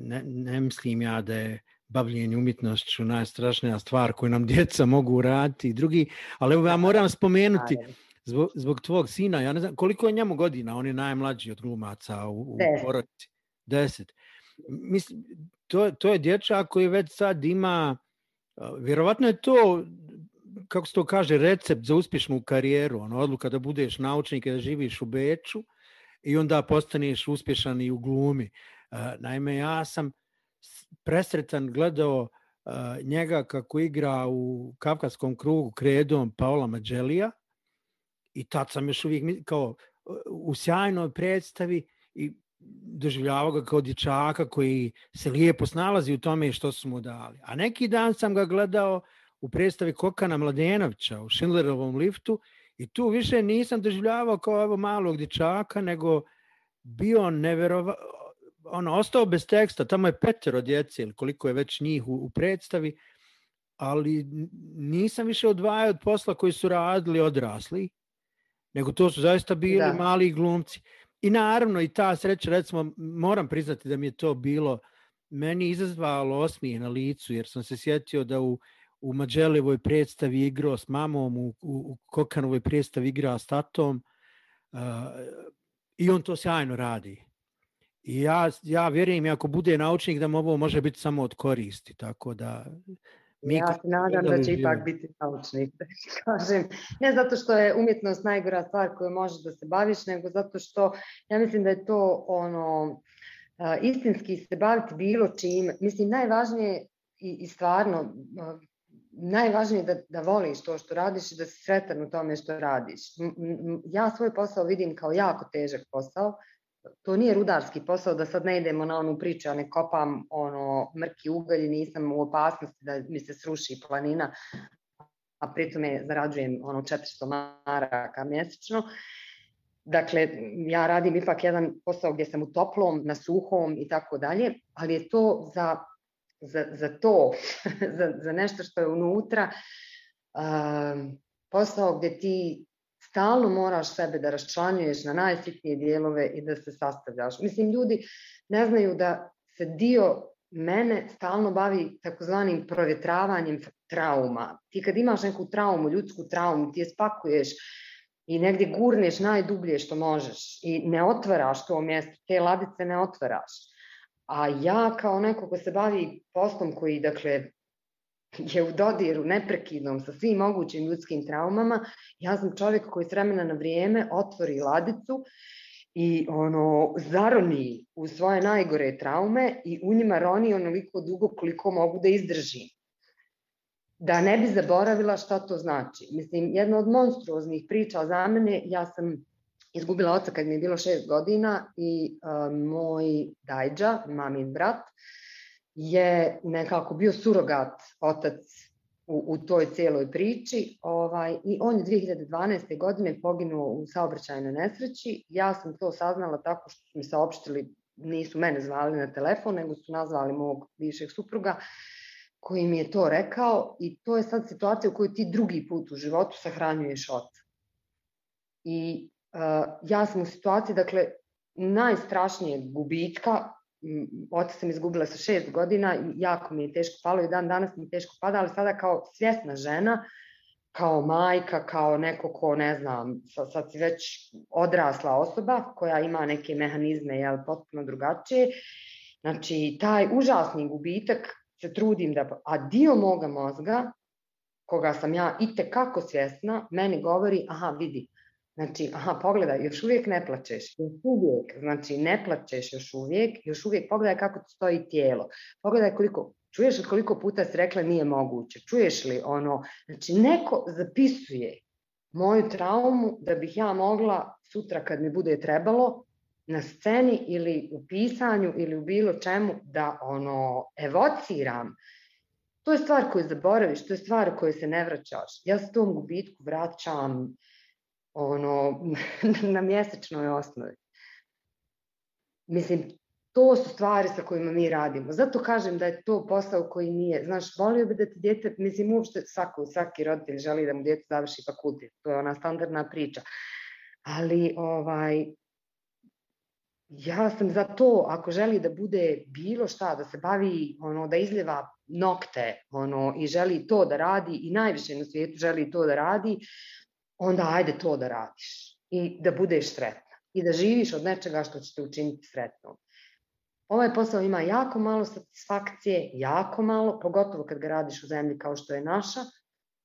Ne, ne mislim ja da je bavljenje umjetnošću najstrašnija stvar koju nam djeca mogu raditi i drugi, ali evo ja moram spomenuti, zbog, zbog tvog sina, ja ne znam, koliko je njemu godina, on je najmlađi od glumaca u, u porodici. Deset. Mislim, to, to je dječak koji već sad ima, vjerovatno je to, kako se to kaže, recept za uspješnu karijeru, ono, odluka da budeš naučnik i da živiš u Beču i onda postaneš uspješan i u glumi. Naime, ja sam presretan gledao njega kako igra u Kavkaskom krugu kredom Paola Mađelija, i tad sam još uvijek kao u sjajnoj predstavi i doživljavao ga kao dječaka koji se lijepo snalazi u tome što su mu dali. A neki dan sam ga gledao u predstavi Kokana Mladenovića u Schindlerovom liftu i tu više nisam doživljavao kao ovo malog dječaka, nego bio neverova, ono, ostao bez teksta, tamo je petero djece ili koliko je već njih u, u predstavi, ali nisam više odvajao od posla koji su radili odrasli nego to su zaista bili da. mali glumci. I naravno i ta sreća, recimo, moram priznati da mi je to bilo meni izazvalo osmije na licu, jer sam se sjetio da u, u Mađelevoj predstavi igrao s mamom, u, u, u Kokanovoj predstavi igrao s tatom uh, i on to sjajno radi. I ja, ja vjerujem, ako bude naučnik, da mu ovo može biti samo od koristi, tako da Mi ja se nadam da će ipak biti naučnik, da kažem. Ne zato što je umjetnost najgora stvar koju možeš da se baviš, nego zato što ja mislim da je to ono istinski se baviti bilo čim. Mislim, najvažnije i, i stvarno najvažnije je da, da voliš to što radiš i da si sretan u tome što radiš. Ja svoj posao vidim kao jako težak posao, to nije rudarski posao da sad ne idemo na onu priču, ja ne kopam ono mrki ugalj nisam u opasnosti da mi se sruši planina, a pritome zarađujem ono 400 maraka mjesečno. Dakle, ja radim ipak jedan posao gdje sam u toplom, na suhom i tako dalje, ali je to za, za, za to, za, za nešto što je unutra, uh, posao gdje ti stalno moraš sebe da raščlanjuješ na najsitnije dijelove i da se sastavljaš. Mislim, ljudi ne znaju da se dio mene stalno bavi takozvanim provjetravanjem trauma. Ti kad imaš neku traumu, ljudsku traumu, ti je spakuješ i negdje gurneš najdublje što možeš i ne otvaraš to mjesto, te ladice ne otvaraš. A ja kao neko ko se bavi poslom koji, dakle, je u dodiru neprekidnom sa svim mogućim ljudskim traumama, ja sam čovjek koji s vremena na vrijeme otvori ladicu i ono zaroni u svoje najgore traume i u njima roni onoliko dugo koliko mogu da izdržim. Da ne bi zaboravila šta to znači. Mislim, jedna od monstruoznih priča za mene, ja sam izgubila oca kad mi je bilo šest godina i uh, moj dajđa, mamin brat, je nekako bio surogat otac u, u toj cijeloj priči ovaj, i on je 2012. godine poginuo u saobraćajnoj nesreći. Ja sam to saznala tako što su mi saopštili, nisu mene zvali na telefon, nego su nazvali mog bivšeg supruga koji mi je to rekao i to je sad situacija u kojoj ti drugi put u životu sahranjuješ oca. I uh, ja sam u situaciji, dakle, najstrašnijeg gubitka oca sam izgubila sa šest godina, jako mi je teško palo i dan danas mi je teško pada, ali sada kao svjesna žena, kao majka, kao neko ko, ne znam, sad si već odrasla osoba koja ima neke mehanizme, jel, potpuno drugačije. Znači, taj užasni gubitak se trudim da, a dio moga mozga, koga sam ja i tekako svjesna, meni govori, aha, vidi, Znači, aha, pogledaj, još uvijek ne plačeš, još uvijek, znači ne plačeš još uvijek, još uvijek pogledaj kako ti stoji tijelo, pogledaj koliko, čuješ li koliko puta si rekla nije moguće, čuješ li ono, znači neko zapisuje moju traumu da bih ja mogla sutra kad mi bude trebalo na sceni ili u pisanju ili u bilo čemu da ono evociram. To je stvar koju zaboraviš, to je stvar koju se ne vraćaš. Ja se tom gubitku vraćam ono, na mjesečnoj osnovi. Mislim, to su stvari sa kojima mi radimo. Zato kažem da je to posao koji nije, znaš, volio bi da ti djete, mislim, uopšte svako, svaki roditelj želi da mu djete završi fakultet, to je ona standardna priča. Ali, ovaj, ja sam za to, ako želi da bude bilo šta, da se bavi, ono, da izljeva nokte, ono, i želi to da radi, i najviše na svijetu želi to da radi, onda ajde to da radiš i da budeš sretna i da živiš od nečega što će te učiniti sretnom. Ovaj posao ima jako malo satisfakcije, jako malo, pogotovo kad ga radiš u zemlji kao što je naša,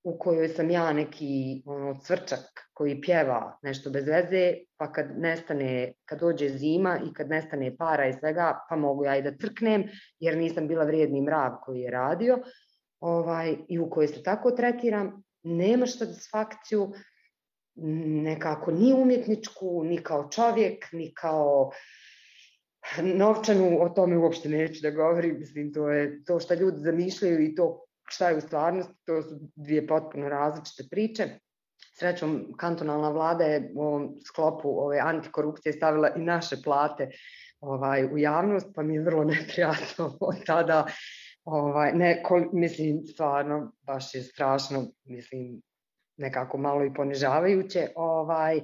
u kojoj sam ja neki ono, cvrčak koji pjeva nešto bez veze, pa kad nestane, kad dođe zima i kad nestane para i svega, pa mogu ja i da crknem, jer nisam bila vrijedni mrav koji je radio, ovaj, i u kojoj se tako tretiram, nemaš satisfakciju, nekako ni umjetničku, ni kao čovjek, ni kao novčanu, o tome uopšte neću da govorim, mislim, to je to što ljudi zamišljaju i to šta je u stvarnosti, to su dvije potpuno različite priče. Srećom, kantonalna vlada je u ovom sklopu ove antikorupcije stavila i naše plate ovaj, u javnost, pa mi je vrlo neprijatno od tada, ovaj, ne, kol, mislim, stvarno, baš je strašno, mislim, nekako malo i ponižavajuće, ovaj,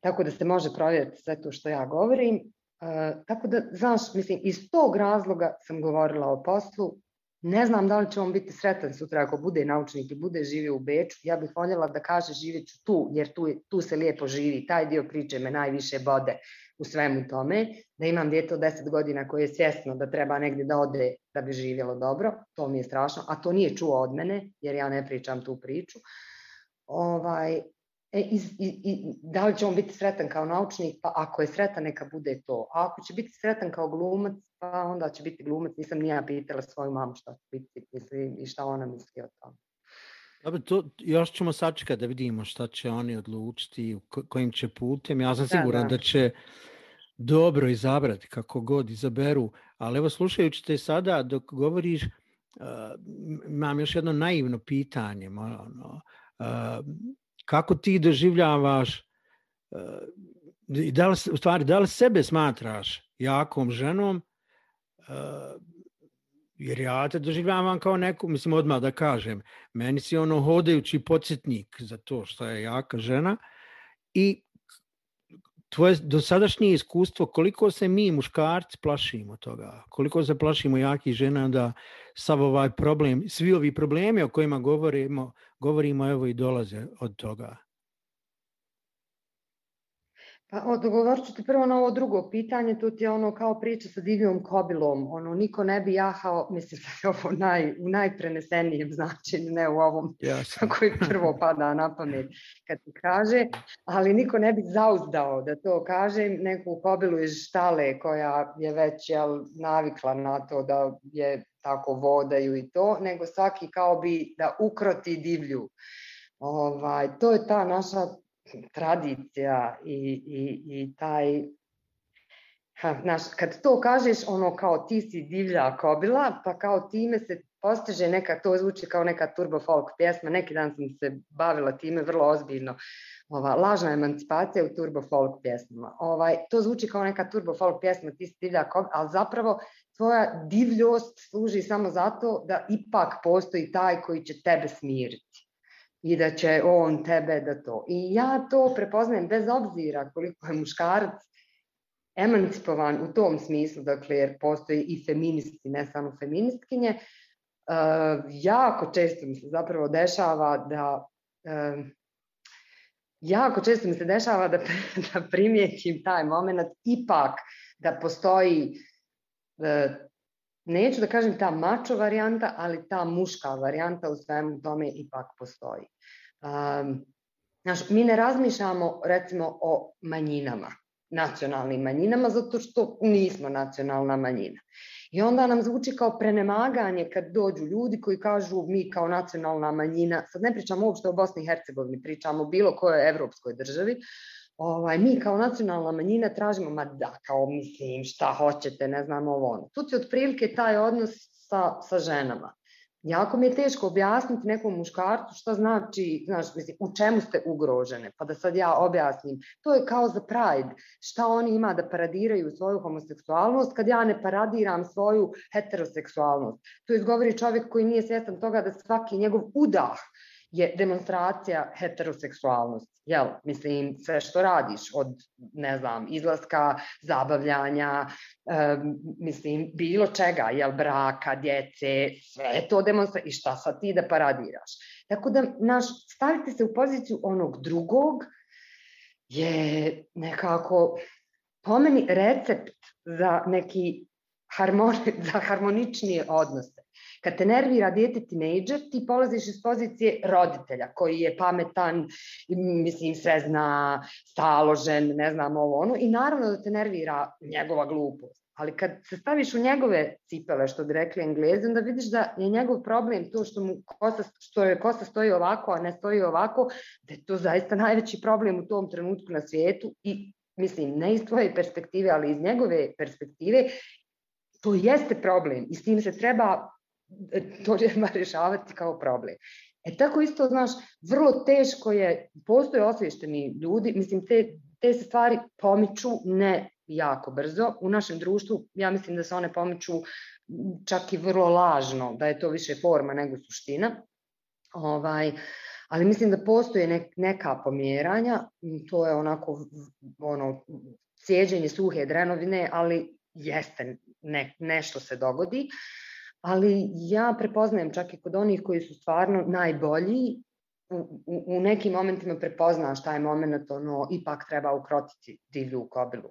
tako da se može provjeriti sve to što ja govorim. E, tako da, znaš, mislim, iz tog razloga sam govorila o poslu, ne znam da li će on biti sretan sutra ako bude naučnik i bude živio u Beču. Ja bih voljela da kaže živjet ću tu, jer tu, tu se lijepo živi. Taj dio priče me najviše bode u svemu tome. Da imam djete od 10 godina koje je svjesno da treba negdje da ode da bi živjelo dobro. To mi je strašno. A to nije čuo od mene, jer ja ne pričam tu priču. Ovaj, e, i, i, i, da li će on biti sretan kao naučnik, pa ako je sretan neka bude to. A ako će biti sretan kao glumac, pa onda će biti glumac. Nisam ni ja pitala svoju mamu šta će biti misli, i šta ona misli o tome. Dobro, to još ćemo sačekati da vidimo šta će oni odlučiti, kojim će putem. Ja sam siguran da, da. da će dobro izabrati kako god izaberu, ali evo slušajući te sada dok govoriš, uh, imam još jedno naivno pitanje. Ono, kako ti doživljavaš i da li, u stvari, da li sebe smatraš jakom ženom, jer ja te doživljavam kao neku, mislim odmah da kažem, meni si ono hodajući podsjetnik za to što je jaka žena i tvoje dosadašnje iskustvo, koliko se mi muškarci plašimo toga, koliko se plašimo jakih žena da sav ovaj problem, svi ovi problemi o kojima govorimo, govorimo evo i dolaze od toga. Pa odgovorit ću ti prvo na ovo drugo pitanje, to ti je ono kao priča sa divljom kobilom, ono niko ne bi jahao, mislim da je ovo naj, u najprenesenijem značenju, ne u ovom Jasno. koji prvo pada na pamet kad ti kaže, ali niko ne bi zauzdao da to kaže neku kobilu iz štale koja je već jel, navikla na to da je tako vodaju i to, nego svaki kao bi da ukroti divlju. Ovaj, to je ta naša tradicija i, i, i taj Ha, znaš, kad to kažeš, ono kao ti si divlja kobila, pa kao time se postiže neka, to zvuči kao neka turbo folk pjesma, neki dan sam se bavila time vrlo ozbiljno, ova, lažna emancipacija u turbo folk pjesmama. Ovaj, to zvuči kao neka turbo folk pjesma, ti si divlja kobila, ali zapravo tvoja divljost služi samo zato da ipak postoji taj koji će tebe smiriti i da će on tebe da to. I ja to prepoznajem bez obzira koliko je muškarac emancipovan u tom smislu, dakle, jer postoji i feministi, ne samo feministkinje, uh, jako često mi se zapravo dešava da uh, jako često mi se dešava da, da primijetim taj moment ipak da postoji uh, neću da kažem ta mačo varijanta, ali ta muška varijanta u svemu tome ipak postoji. Um, znaš, mi ne razmišljamo recimo o manjinama, nacionalnim manjinama, zato što nismo nacionalna manjina. I onda nam zvuči kao prenemaganje kad dođu ljudi koji kažu mi kao nacionalna manjina, sad ne pričamo uopšte o Bosni i Hercegovini, pričamo o bilo kojoj evropskoj državi, ovaj, mi kao nacionalna manjina tražimo, ma da, kao mislim, šta hoćete, ne znam ovo ono. Tu ti otprilike taj odnos sa, sa ženama. Jako mi je teško objasniti nekom muškarcu šta znači, znaš, mislim, u čemu ste ugrožene, pa da sad ja objasnim. To je kao za Pride, šta oni ima da paradiraju svoju homoseksualnost kad ja ne paradiram svoju heteroseksualnost. To izgovori čovjek koji nije svjestan toga da svaki njegov udah je demonstracija heteroseksualnosti. Jel, mislim, sve što radiš od, ne znam, izlaska, zabavljanja, e, mislim, bilo čega, jel, braka, djece, sve je to demonstracija. I šta sad ti da paradiraš? Tako da, naš, stavite se u poziciju onog drugog je nekako, po meni, recept za neki harmoni, za harmoničnije odnose. Kad te nervira dijete tinejdžer, ti polaziš iz pozicije roditelja koji je pametan, mislim sve zna, staložen, ne znam ovo ono, i naravno da te nervira njegova glupost. Ali kad se staviš u njegove cipele, što bi rekli englezi, onda vidiš da je njegov problem to što, mu kosa, što je kosa stoji ovako, a ne stoji ovako, da je to zaista najveći problem u tom trenutku na svijetu i mislim, ne iz tvoje perspektive, ali iz njegove perspektive, to jeste problem i s tim se treba to treba rešavati kao problem. E tako isto, znaš, vrlo teško je, postoje osvješteni ljudi, mislim, te, te se stvari pomiču ne jako brzo. U našem društvu, ja mislim da se one pomiču čak i vrlo lažno, da je to više forma nego suština. Ovaj, ali mislim da postoje nek, neka pomjeranja, to je onako ono, cijeđenje suhe drenovine, ali jeste, ne, nešto se dogodi. Uh, ali ja prepoznajem čak i kod onih koji su stvarno najbolji, u, u, u nekim momentima prepoznaš taj moment, ono, ipak treba ukrotiti divlju kobilu.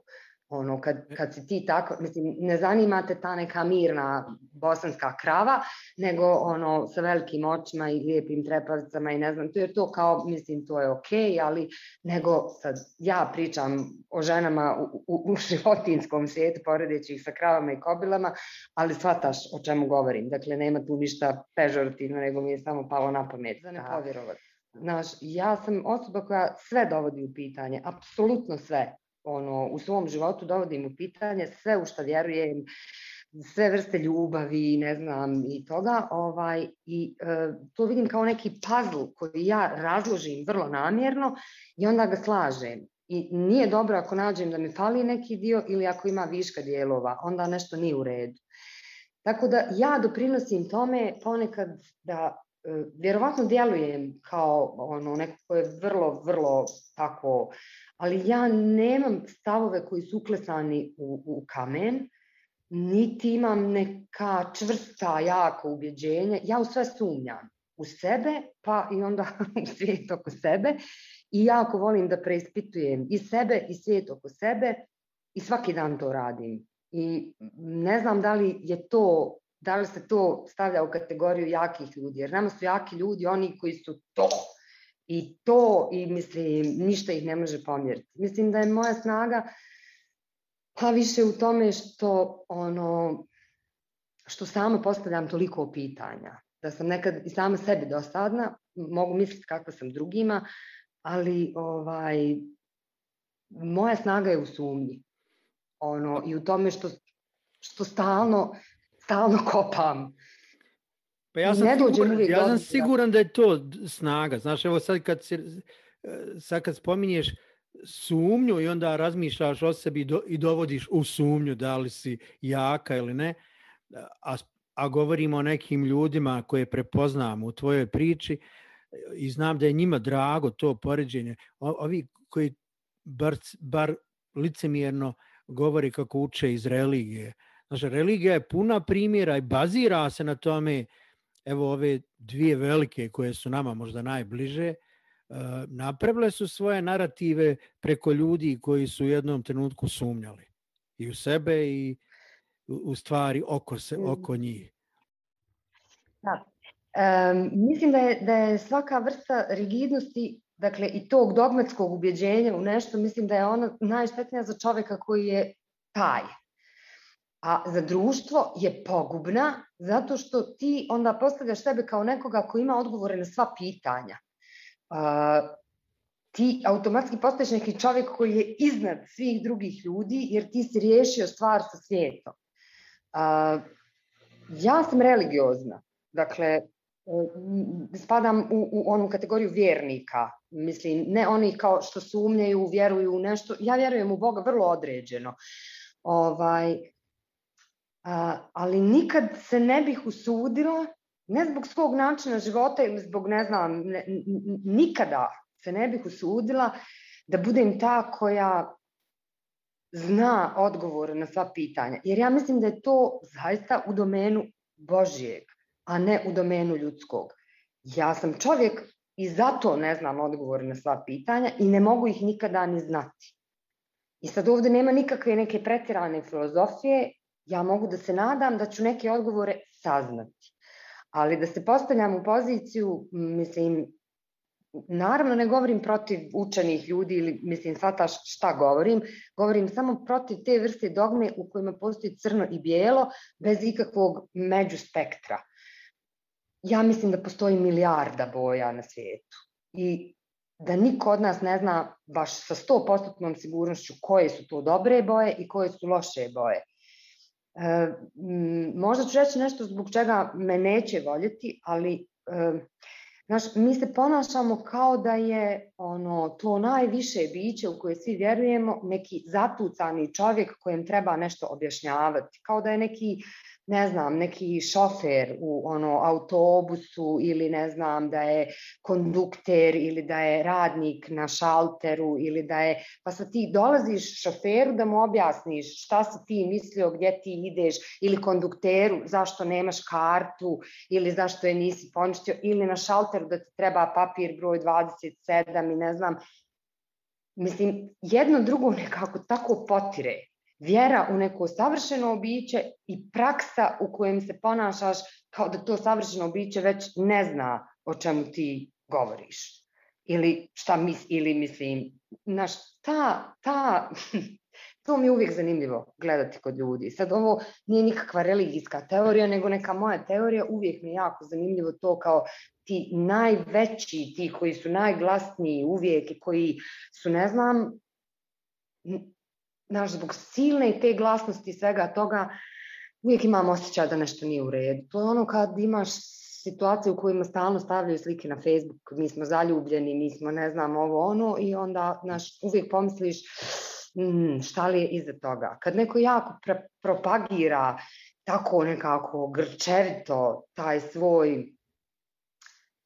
Ono, kad, kad si ti tako, mislim, ne zanimate ta neka mirna bosanska krava, nego ono, sa velikim očima i lijepim trepavicama i ne znam, to je to kao, mislim, to je okej, okay, ali nego sad ja pričam o ženama u, u, u životinskom svijetu, poredeći ih sa kravama i kobilama, ali shvataš o čemu govorim. Dakle, nema tu ništa pežorativno, nego mi je samo palo na pamet. Za ne povjerovati. Znaš, ja sam osoba koja sve dovodi u pitanje, apsolutno sve ono, u svom životu dovodim u pitanje sve u što vjerujem, sve vrste ljubavi, ne znam, i toga, ovaj, i e, to vidim kao neki puzzle koji ja razložim vrlo namjerno i onda ga slažem. I nije dobro ako nađem da mi fali neki dio ili ako ima viška dijelova, onda nešto nije u redu. Tako da ja doprinosim tome ponekad da e, vjerovatno djelujem kao ono neko ko je vrlo, vrlo tako ali ja nemam stavove koji su uklesani u, u kamen, niti imam neka čvrsta, jaka ubjeđenja. Ja u sve sumnjam. U sebe, pa i onda u svijet oko sebe. I jako volim da preispitujem i sebe i svijet oko sebe i svaki dan to radim. I ne znam da li je to, da li se to stavlja u kategoriju jakih ljudi, jer nama su jaki ljudi oni koji su to i to i mislim ništa ih ne može pomjeriti. Mislim da je moja snaga pa više u tome što ono što samo postavljam toliko pitanja, da sam nekad i sama sebi dosadna, mogu misliti kakva sam drugima, ali ovaj moja snaga je u sumnji. Ono i u tome što što stalno stalno kopam Pa ja sam, siguran, ja sam siguran da je to snaga. Znaš, evo sad kad, se, sad kad spominješ sumnju i onda razmišljaš o sebi i, do, i dovodiš u sumnju da li si jaka ili ne, a, a govorimo o nekim ljudima koje prepoznam u tvojoj priči i znam da je njima drago to poređenje. O, ovi koji bar, bar licemjerno govori kako uče iz religije. Znači, religija je puna primjera i bazira se na tome uh, evo ove dvije velike koje su nama možda najbliže, e, napravile su svoje narative preko ljudi koji su u jednom trenutku sumnjali i u sebe i u stvari oko, se, mm. oko njih. Da. E, mislim da je, da je svaka vrsta rigidnosti dakle i tog dogmatskog ubjeđenja u nešto, mislim da je ona najštetnija za čoveka koji je taj a za društvo je pogubna zato što ti onda postavljaš sebe kao nekoga ko ima odgovore na sva pitanja. Uh, ti automatski postaješ neki čovjek koji je iznad svih drugih ljudi jer ti si riješio stvar sa svijetom. Uh, ja sam religiozna, dakle, spadam u, u onu kategoriju vjernika, mislim, ne oni kao što sumnjaju, vjeruju u nešto, ja vjerujem u Boga vrlo određeno. Ovaj, a, ali nikad se ne bih usudila, ne zbog svog načina života ili zbog, ne znam, ne, nikada se ne bih usudila da budem ta koja zna odgovor na sva pitanja. Jer ja mislim da je to zaista u domenu Božijeg, a ne u domenu ljudskog. Ja sam čovjek i zato ne znam odgovor na sva pitanja i ne mogu ih nikada ni znati. I sad ovde nema nikakve neke pretirane filozofije, ja mogu da se nadam da ću neke odgovore saznati. Ali da se postavljam u poziciju, mislim, naravno ne govorim protiv učenih ljudi ili mislim svata šta govorim, govorim samo protiv te vrste dogme u kojima postoji crno i bijelo bez ikakvog međuspektra. Ja mislim da postoji milijarda boja na svijetu i da niko od nas ne zna baš sa 100% sigurnošću koje su to dobre boje i koje su loše boje. E, možda ću reći nešto zbog čega me neće voljeti, ali e, znaš, mi se ponašamo kao da je ono to najviše biće u koje svi vjerujemo neki zatucani čovjek kojem treba nešto objašnjavati, kao da je neki ne znam, neki šofer u ono autobusu ili ne znam da je kondukter ili da je radnik na šalteru ili da je, pa sad ti dolaziš šoferu da mu objasniš šta si ti mislio, gdje ti ideš ili kondukteru zašto nemaš kartu ili zašto je nisi poništio ili na šalteru da ti treba papir broj 27 i ne znam, mislim, jedno drugo nekako tako potire vjera u neko savršeno biće i praksa u kojem se ponašaš kao da to savršeno biće već ne zna o čemu ti govoriš. Ili šta mis, ili mislim, naš, ta, ta, to mi je uvijek zanimljivo gledati kod ljudi. Sad ovo nije nikakva religijska teorija, nego neka moja teorija, uvijek mi je jako zanimljivo to kao ti najveći, ti koji su najglasniji uvijek i koji su, ne znam, znaš, zbog silne i te glasnosti i svega toga, uvijek imam osjećaj da nešto nije u redu. To je ono kad imaš situacije u kojima stalno stavljaju slike na Facebook, mi smo zaljubljeni, mi smo ne znam ovo ono i onda znaš, uvijek pomisliš mm, šta li je iza toga. Kad neko jako propagira tako nekako grčevito taj svoj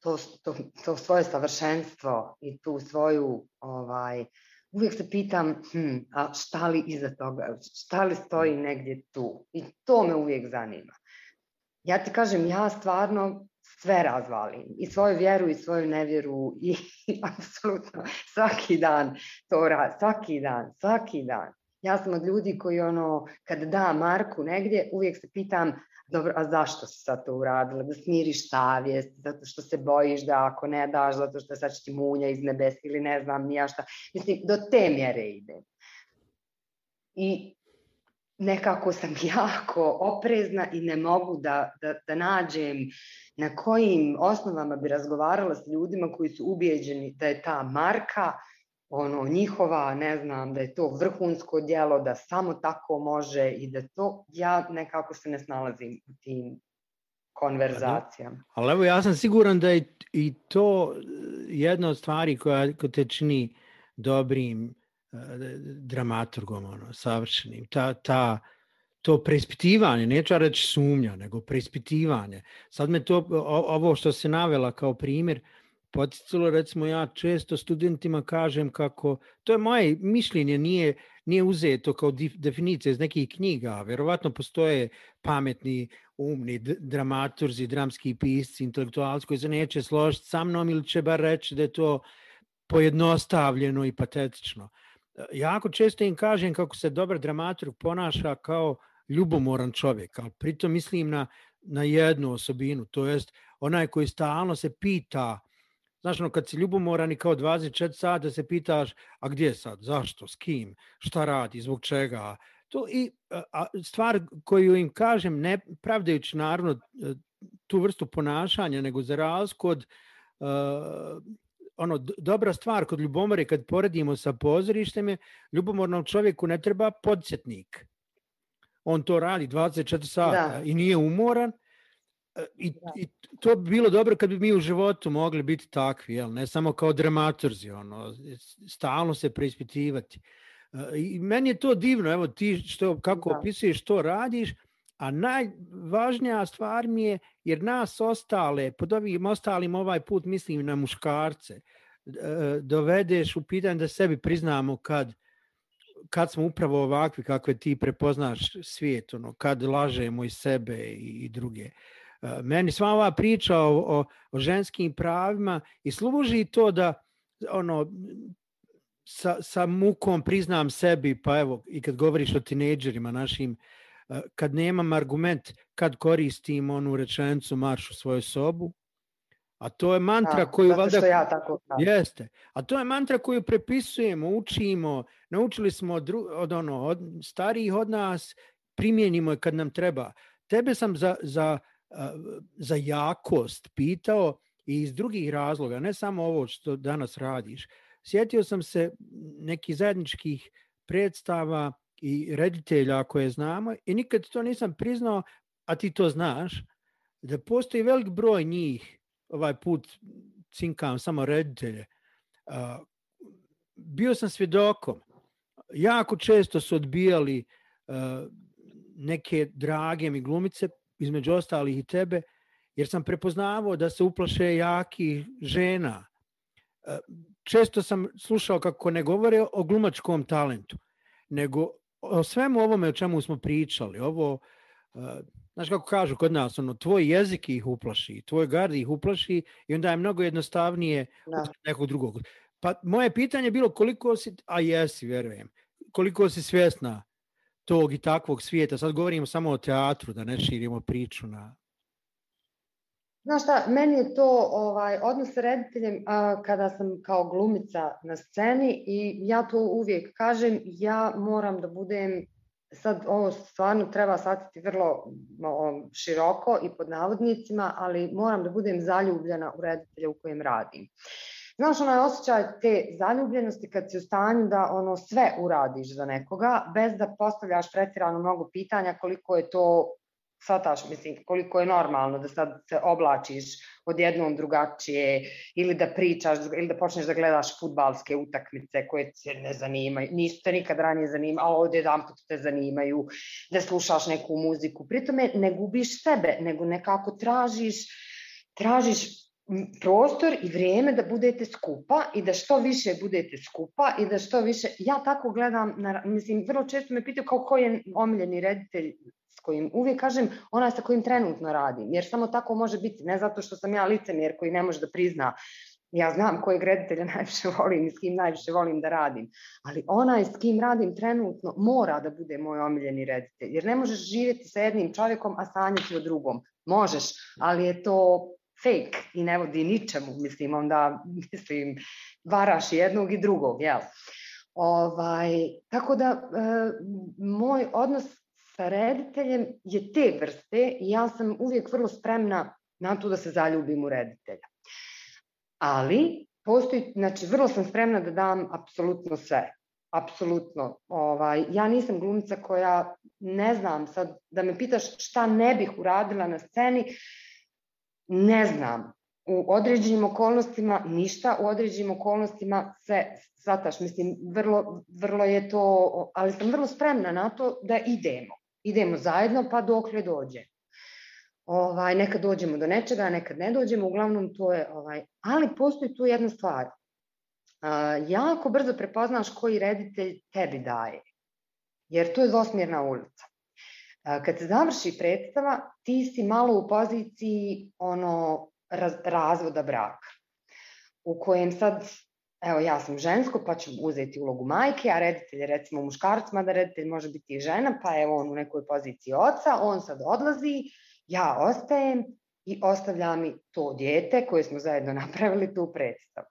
to, to, to svoje savršenstvo i tu svoju ovaj uvijek se pitam, hm, a šta li iza toga, šta li stoji negdje tu? I to me uvijek zanima. Ja ti kažem, ja stvarno sve razvalim. I svoju vjeru i svoju nevjeru i, i apsolutno svaki dan to rad, svaki dan, svaki dan. Ja sam od ljudi koji ono, kad da Marku negdje, uvijek se pitam, dobro, a zašto si sad to uradila? Da smiriš savjest, zato što se bojiš da ako ne daš, zato što sad će ti munja iz nebesa ili ne znam nija šta. Mislim, do te mjere ide. I nekako sam jako oprezna i ne mogu da, da, da nađem na kojim osnovama bi razgovarala s ljudima koji su ubijeđeni da je ta marka ono njihova, ne znam, da je to vrhunsko djelo, da samo tako može i da to, ja nekako se ne snalazim u tim konverzacijama. Ali evo ja sam siguran da je i to jedna od stvari koja, koja te čini dobrim dramaturgom, ono, savršenim. Ta, ta, to preispitivanje, neću reći sumnja, nego preispitivanje. Sad me to, ovo što se navela kao primjer, poticalo, recimo ja često studentima kažem kako, to je moje mišljenje, nije, nije uzeto kao definicija iz nekih knjiga, verovatno postoje pametni, umni dramaturzi, dramski pisci, intelektualci koji se neće složiti sa mnom ili će bar reći da je to pojednostavljeno i patetično. Jako često im kažem kako se dobar dramaturg ponaša kao ljubomoran čovjek, ali pritom mislim na, na jednu osobinu, to jest onaj koji stalno se pita, znaš, ono, kad si ljubomoran i kao 24 sata se pitaš, a gdje sad, zašto, s kim, šta radi, zbog čega, to i a, stvar koju im kažem, ne pravdajući naravno e, tu vrstu ponašanja, nego za razliku od uh, ono dobra stvar kod ljubomore kad poredimo sa pozorištem je ljubomornom čovjeku ne treba podsjetnik. On to radi 24 sata da. i nije umoran. E, I, da. I to bi bilo dobro kad bi mi u životu mogli biti takvi, jel? ne samo kao dramaturzi, ono, stalno se preispitivati. E, I meni je to divno, evo ti što, kako da. opisuješ, što radiš, a najvažnija stvar mi je, jer nas ostale, pod ovim ostalim ovaj put mislim na muškarce, e, dovedeš u pitanje da sebi priznamo kad, kad smo upravo ovakvi kakve ti prepoznaš svijet, ono, kad lažemo i sebe i, i druge. E, meni sva ova priča o, o, o ženskim pravima i služi to da ono, sa, sa mukom priznam sebi, pa evo, i kad govoriš o tinejdžerima našim, kad nemam argument, kad koristim onu rečenicu marš u svoju sobu, a to je mantra da, koju valjda... ja tako Jeste. A to je mantra koju prepisujemo, učimo, naučili smo od, od, ono, od starijih od nas, primjenimo je kad nam treba. Tebe sam za, za, za jakost pitao i iz drugih razloga, ne samo ovo što danas radiš. Sjetio sam se nekih zajedničkih predstava i reditelja koje znamo i nikad to nisam priznao, a ti to znaš, da postoji velik broj njih, ovaj put cinkam samo reditelje, bio sam svjedokom, jako često su odbijali neke drage mi glumice, između ostalih i tebe, jer sam prepoznavao da se uplaše jaki žena. Često sam slušao kako ne govore o glumačkom talentu, nego o svemu ovome o čemu smo pričali, ovo, uh, znaš kako kažu kod nas, ono, tvoj jezik ih uplaši, tvoj gard ih uplaši i onda je mnogo jednostavnije da. od nekog drugog. Pa moje pitanje je bilo koliko si, a jesi, verujem, koliko si svjesna tog i takvog svijeta, sad govorimo samo o teatru, da ne širimo priču na, Znaš šta, meni je to ovaj, odnos sa rediteljem a, kada sam kao glumica na sceni i ja to uvijek kažem, ja moram da budem, sad ovo stvarno treba shvatiti vrlo o, široko i pod navodnicima, ali moram da budem zaljubljena u reditelja u kojem radim. Znaš, onaj osjećaj te zaljubljenosti kad si u stanju da ono sve uradiš za nekoga, bez da postavljaš pretirano mnogo pitanja koliko je to Svataš, mislim, koliko je normalno da sad se oblačiš odjednom drugačije ili da pričaš ili da počneš da gledaš futbalske utakmice koje te ne zanimaju, nisu te nikad ranije zanimaju, ali ovdje jedan put te zanimaju, da slušaš neku muziku. Pritome ne gubiš sebe, nego nekako tražiš, tražiš prostor i vrijeme da budete skupa i da što više budete skupa i da što više, ja tako gledam, na, mislim, vrlo često me pitaju kao ko je omiljeni reditelj s kojim uvijek kažem onaj sa kojim trenutno radim, jer samo tako može biti, ne zato što sam ja licemjer koji ne može da prizna ja znam kojeg reditelja najviše volim i s kim najviše volim da radim, ali onaj s kim radim trenutno mora da bude moj omiljeni reditelj, jer ne možeš živjeti sa jednim čovjekom, a sanjati o drugom. Možeš, ali je to fake i ne vodi ničemu, mislim, onda, mislim, varaš jednog i drugog, jel? Ovaj, tako da, e, moj odnos sa rediteljem je te vrste i ja sam uvijek vrlo spremna na to da se zaljubim u reditelja. Ali, postoji, znači, vrlo sam spremna da dam apsolutno sve. Apsolutno. Ovaj, ja nisam glumica koja, ne znam, sad da me pitaš šta ne bih uradila na sceni, ne znam. U određenim okolnostima ništa, u određenim okolnostima sve, svataš, mislim, vrlo, vrlo je to, ali sam vrlo spremna na to da idemo. Idemo zajedno pa dokle dođe. Ovaj, nekad dođemo do nečega, nekad ne dođemo, uglavnom to je, ovaj, ali postoji tu jedna stvar. A, jako brzo prepoznaš koji reditelj tebi daje, jer to je dvosmjerna ulica. Kad se završi predstava, ti si malo u poziciji ono, raz, razvoda braka, u kojem sad evo ja sam žensko pa ću uzeti ulogu majke, a reditelj je recimo muškarac, mada reditelj može biti i žena, pa evo on u nekoj poziciji oca, on sad odlazi, ja ostajem i ostavlja mi to dijete koje smo zajedno napravili tu predstavu.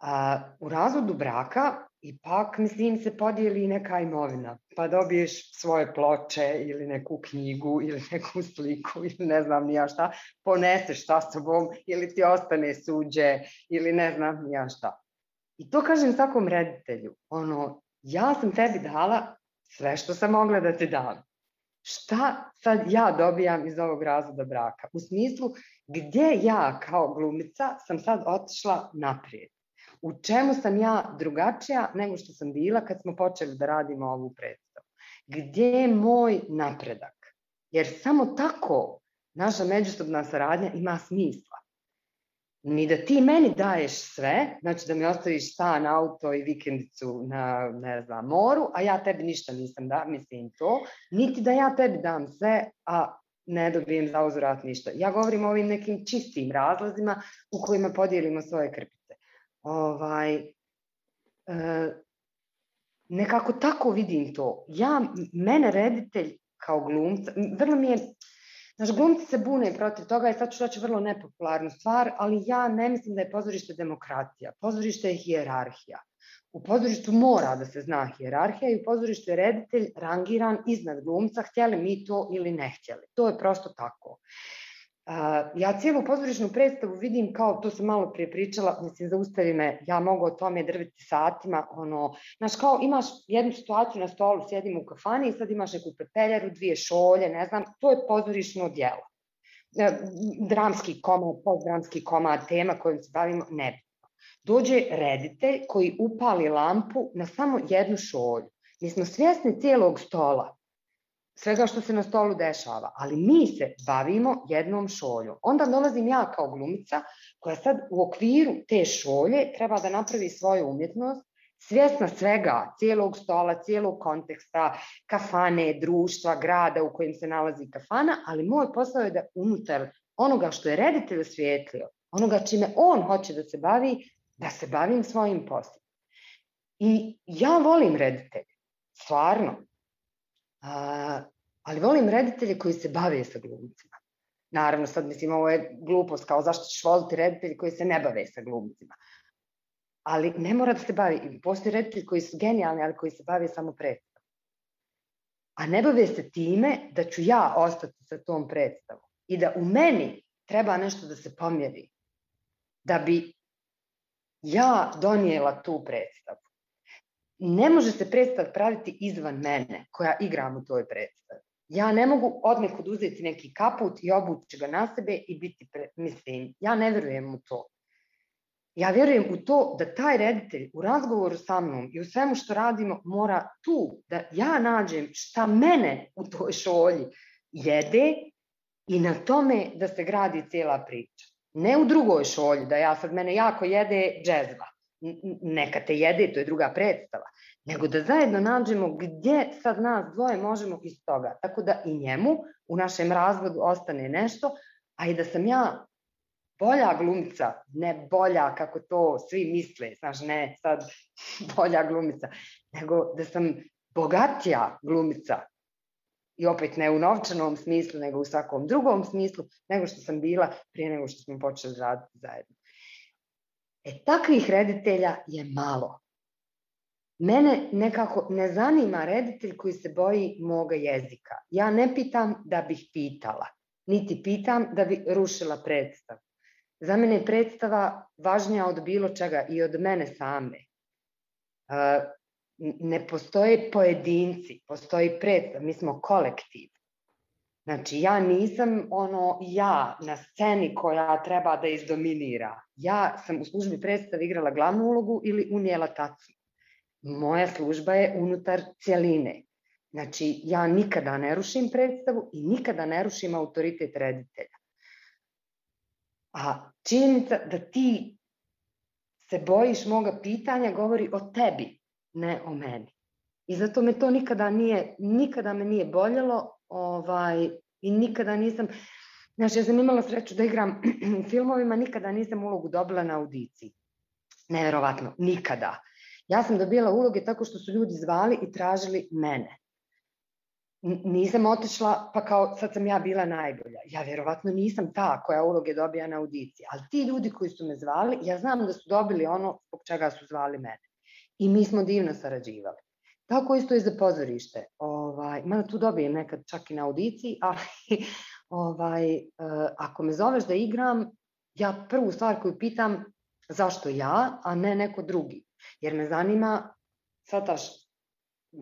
A, u razvodu braka ipak, mislim, se podijeli neka imovina, pa dobiješ svoje ploče ili neku knjigu ili neku sliku ili ne znam nija šta, poneseš sa sobom ili ti ostane suđe ili ne znam nija šta. I to kažem svakom reditelju, ono, ja sam tebi dala sve što sam mogla da ti dam šta sad ja dobijam iz ovog razvoda braka? U smislu, gdje ja kao glumica sam sad otišla naprijed? U čemu sam ja drugačija nego što sam bila kad smo počeli da radimo ovu predstavu? Gdje je moj napredak? Jer samo tako naša međusobna saradnja ima smisla ni da ti meni daješ sve, znači da mi ostaviš stan, auto i vikendicu na, ne znam, moru, a ja tebi ništa nisam da, mislim to, niti da ja tebi dam sve, a ne dobijem za uzvrat ništa. Ja govorim o ovim nekim čistim razlazima u kojima podijelimo svoje krpice. Ovaj, e, nekako tako vidim to. Ja, mene reditelj kao glumca, vrlo mi je, Znaš, glumci se bune protiv toga i sad ću reći vrlo nepopularnu stvar, ali ja ne mislim da je pozorište demokratija. Pozorište je hijerarhija. U pozorištu mora da se zna hijerarhija i u pozorištu je reditelj rangiran iznad glumca, htjeli mi to ili ne htjeli. To je prosto tako ja cijelu pozorišnu predstavu vidim kao, to sam malo prije pričala, mislim, zaustavi me, ja mogu o tome drviti satima, ono, znaš, kao imaš jednu situaciju na stolu, sjedimo u kafani i sad imaš neku pepeljaru, dvije šolje, ne znam, to je pozorišno djelo. E, dramski komad, postdramski komad, tema kojom se bavimo, ne Dođe reditelj koji upali lampu na samo jednu šolju. Mi smo svjesni cijelog stola, svega što se na stolu dešava, ali mi se bavimo jednom šoljom. Onda dolazim ja kao glumica koja sad u okviru te šolje treba da napravi svoju umjetnost, svjesna svega, cijelog stola, cijelog konteksta, kafane, društva, grada u kojem se nalazi kafana, ali moj posao je da unutar onoga što je reditelj osvijetlio, onoga čime on hoće da se bavi, da se bavim svojim poslom. I ja volim reditelje, stvarno, ali volim reditelje koji se bave sa glumcima. Naravno, sad mislim, ovo je glupost, kao zašto ćeš voliti reditelji koji se ne bave sa glumcima. Ali ne mora da se bavi. Postoji reditelji koji su genijalni, ali koji se bave samo predstavom. A ne bave se time da ću ja ostati sa tom predstavom. I da u meni treba nešto da se pomjeri. Da bi ja donijela tu predstavu ne može se predstav praviti izvan mene koja igram u toj predstavi. Ja ne mogu odmah oduzeti neki kaput i obući ga na sebe i biti, pre, mislim, ja ne verujem u to. Ja vjerujem u to da taj reditelj u razgovoru sa mnom i u svemu što radimo mora tu da ja nađem šta mene u toj šolji jede i na tome da se gradi cijela priča. Ne u drugoj šolji, da ja sad mene jako jede džezva. Neka te jede, to je druga predstava. Nego da zajedno nađemo gdje sad nas dvoje možemo iz toga. Tako da i njemu u našem razvodu ostane nešto, a i da sam ja bolja glumica, ne bolja kako to svi misle, znaš, ne sad bolja glumica, nego da sam bogatija glumica i opet ne u novčanom smislu, nego u svakom drugom smislu, nego što sam bila prije nego što smo počeli raditi zajedno. E, takvih reditelja je malo. Mene nekako ne zanima reditelj koji se boji moga jezika. Ja ne pitam da bih pitala, niti pitam da bi rušila predstavu. Za mene je predstava važnija od bilo čega i od mene same. Ne postoje pojedinci, postoji predstav, mi smo kolektiv. Znači, ja nisam ono ja na sceni koja treba da izdominira. Ja sam u službi predstava igrala glavnu ulogu ili unijela tacu. Moja služba je unutar cijeline. Znači, ja nikada ne rušim predstavu i nikada ne rušim autoritet reditelja. A činjenica da ti se bojiš moga pitanja govori o tebi, ne o meni. I zato me to nikada nije, nikada me nije boljelo ovaj, i nikada nisam, znači ja sam imala sreću da igram u filmovima, nikada nisam ulogu dobila na audiciji. Neverovatno, nikada. Ja sam dobila uloge tako što su ljudi zvali i tražili mene nisam otišla pa kao sad sam ja bila najbolja. Ja vjerovatno nisam ta koja uloge dobija na audiciji, ali ti ljudi koji su me zvali, ja znam da su dobili ono zbog čega su zvali mene. I mi smo divno sarađivali. Tako isto i za pozorište. Ovaj, mada tu dobijem nekad čak i na audiciji, ali ovaj, uh, ako me zoveš da igram, ja prvu stvar koju pitam zašto ja, a ne neko drugi. Jer me zanima, sataš,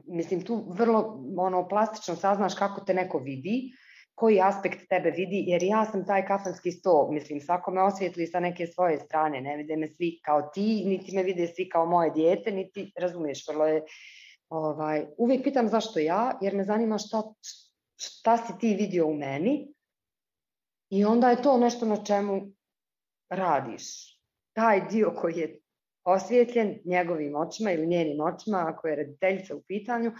mislim tu vrlo ono plastično saznaš kako te neko vidi, koji aspekt tebe vidi, jer ja sam taj kafanski sto, mislim, svako me osvijetli sa neke svoje strane, ne vide me svi kao ti, niti me vide svi kao moje dijete, niti, razumiješ, vrlo je, ovaj, uvijek pitam zašto ja, jer me zanima šta, šta si ti vidio u meni i onda je to nešto na čemu radiš. Taj dio koji je osvjetljen njegovim očima ili njenim očima, ako je rediteljica u pitanju,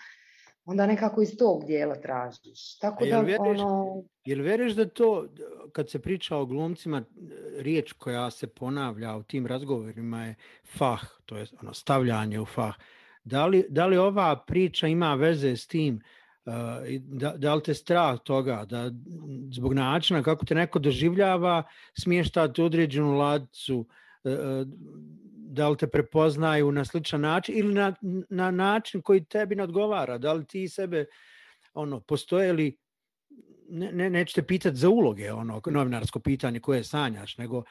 onda nekako iz tog dijela tražiš. Tako da, veriš, ono... Jel veriš da to, kad se priča o glumcima, riječ koja se ponavlja u tim razgovorima je fah, to je ono, stavljanje u fah. Da li, da li ova priča ima veze s tim, da, da li te strah toga, da zbog načina kako te neko doživljava, smještate određenu ladicu, da li te prepoznaju na sličan način ili na, na način koji tebi ne odgovara, da li ti sebe, ono, postoje li, ne, ne, nećete pitati za uloge, ono, novinarsko pitanje koje sanjaš, nego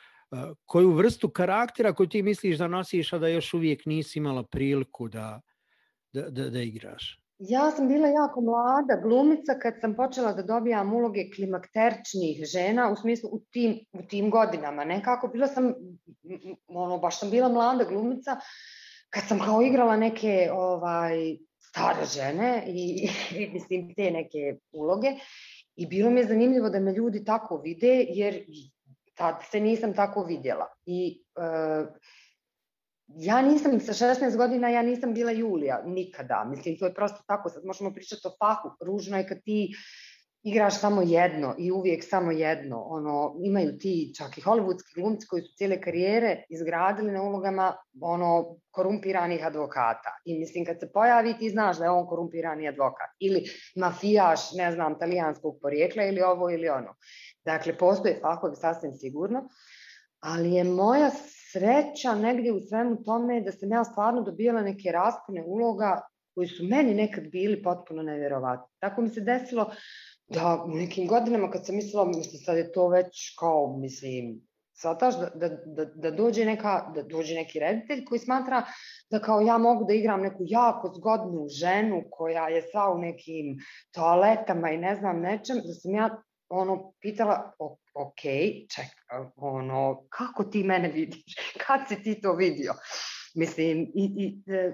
koju vrstu karaktera koju ti misliš da nosiš, a da još uvijek nisi imala priliku da, da, da, da igraš? Ja sam bila jako mlada glumica kad sam počela da dobijam uloge klimakteričnih žena, u smislu u tim, u tim godinama. Nekako bila sam, ono, baš sam bila mlada glumica kad sam kao igrala neke ovaj, stare žene i, i mislim te neke uloge i bilo mi je zanimljivo da me ljudi tako vide jer tad se nisam tako vidjela. I uh, ja nisam sa 16 godina, ja nisam bila Julija, nikada. Mislim, to je prosto tako, sad možemo pričati o fahu. Ružno je kad ti igraš samo jedno i uvijek samo jedno. Ono, imaju ti čak i hollywoodski glumci koji su cijele karijere izgradili na ulogama ono, korumpiranih advokata. I mislim, kad se pojavi, ti znaš da je on korumpirani advokat. Ili mafijaš, ne znam, talijanskog porijekla ili ovo ili ono. Dakle, postoje fahovi sasvim sigurno. Ali je moja sreća negdje u svemu tome da sam ja stvarno dobijala neke raspune uloga koji su meni nekad bili potpuno nevjerovatni. Tako mi se desilo da u nekim godinama kad sam mislila, mislim sad je to već kao, mislim, svataš da, da, da, da, dođe neka, da dođe neki reditelj koji smatra da kao ja mogu da igram neku jako zgodnu ženu koja je sva u nekim toaletama i ne znam nečem, da sam ja ono pitala, ok, ček, ono, kako ti mene vidiš? Kad si ti to vidio? Mislim, i, i e,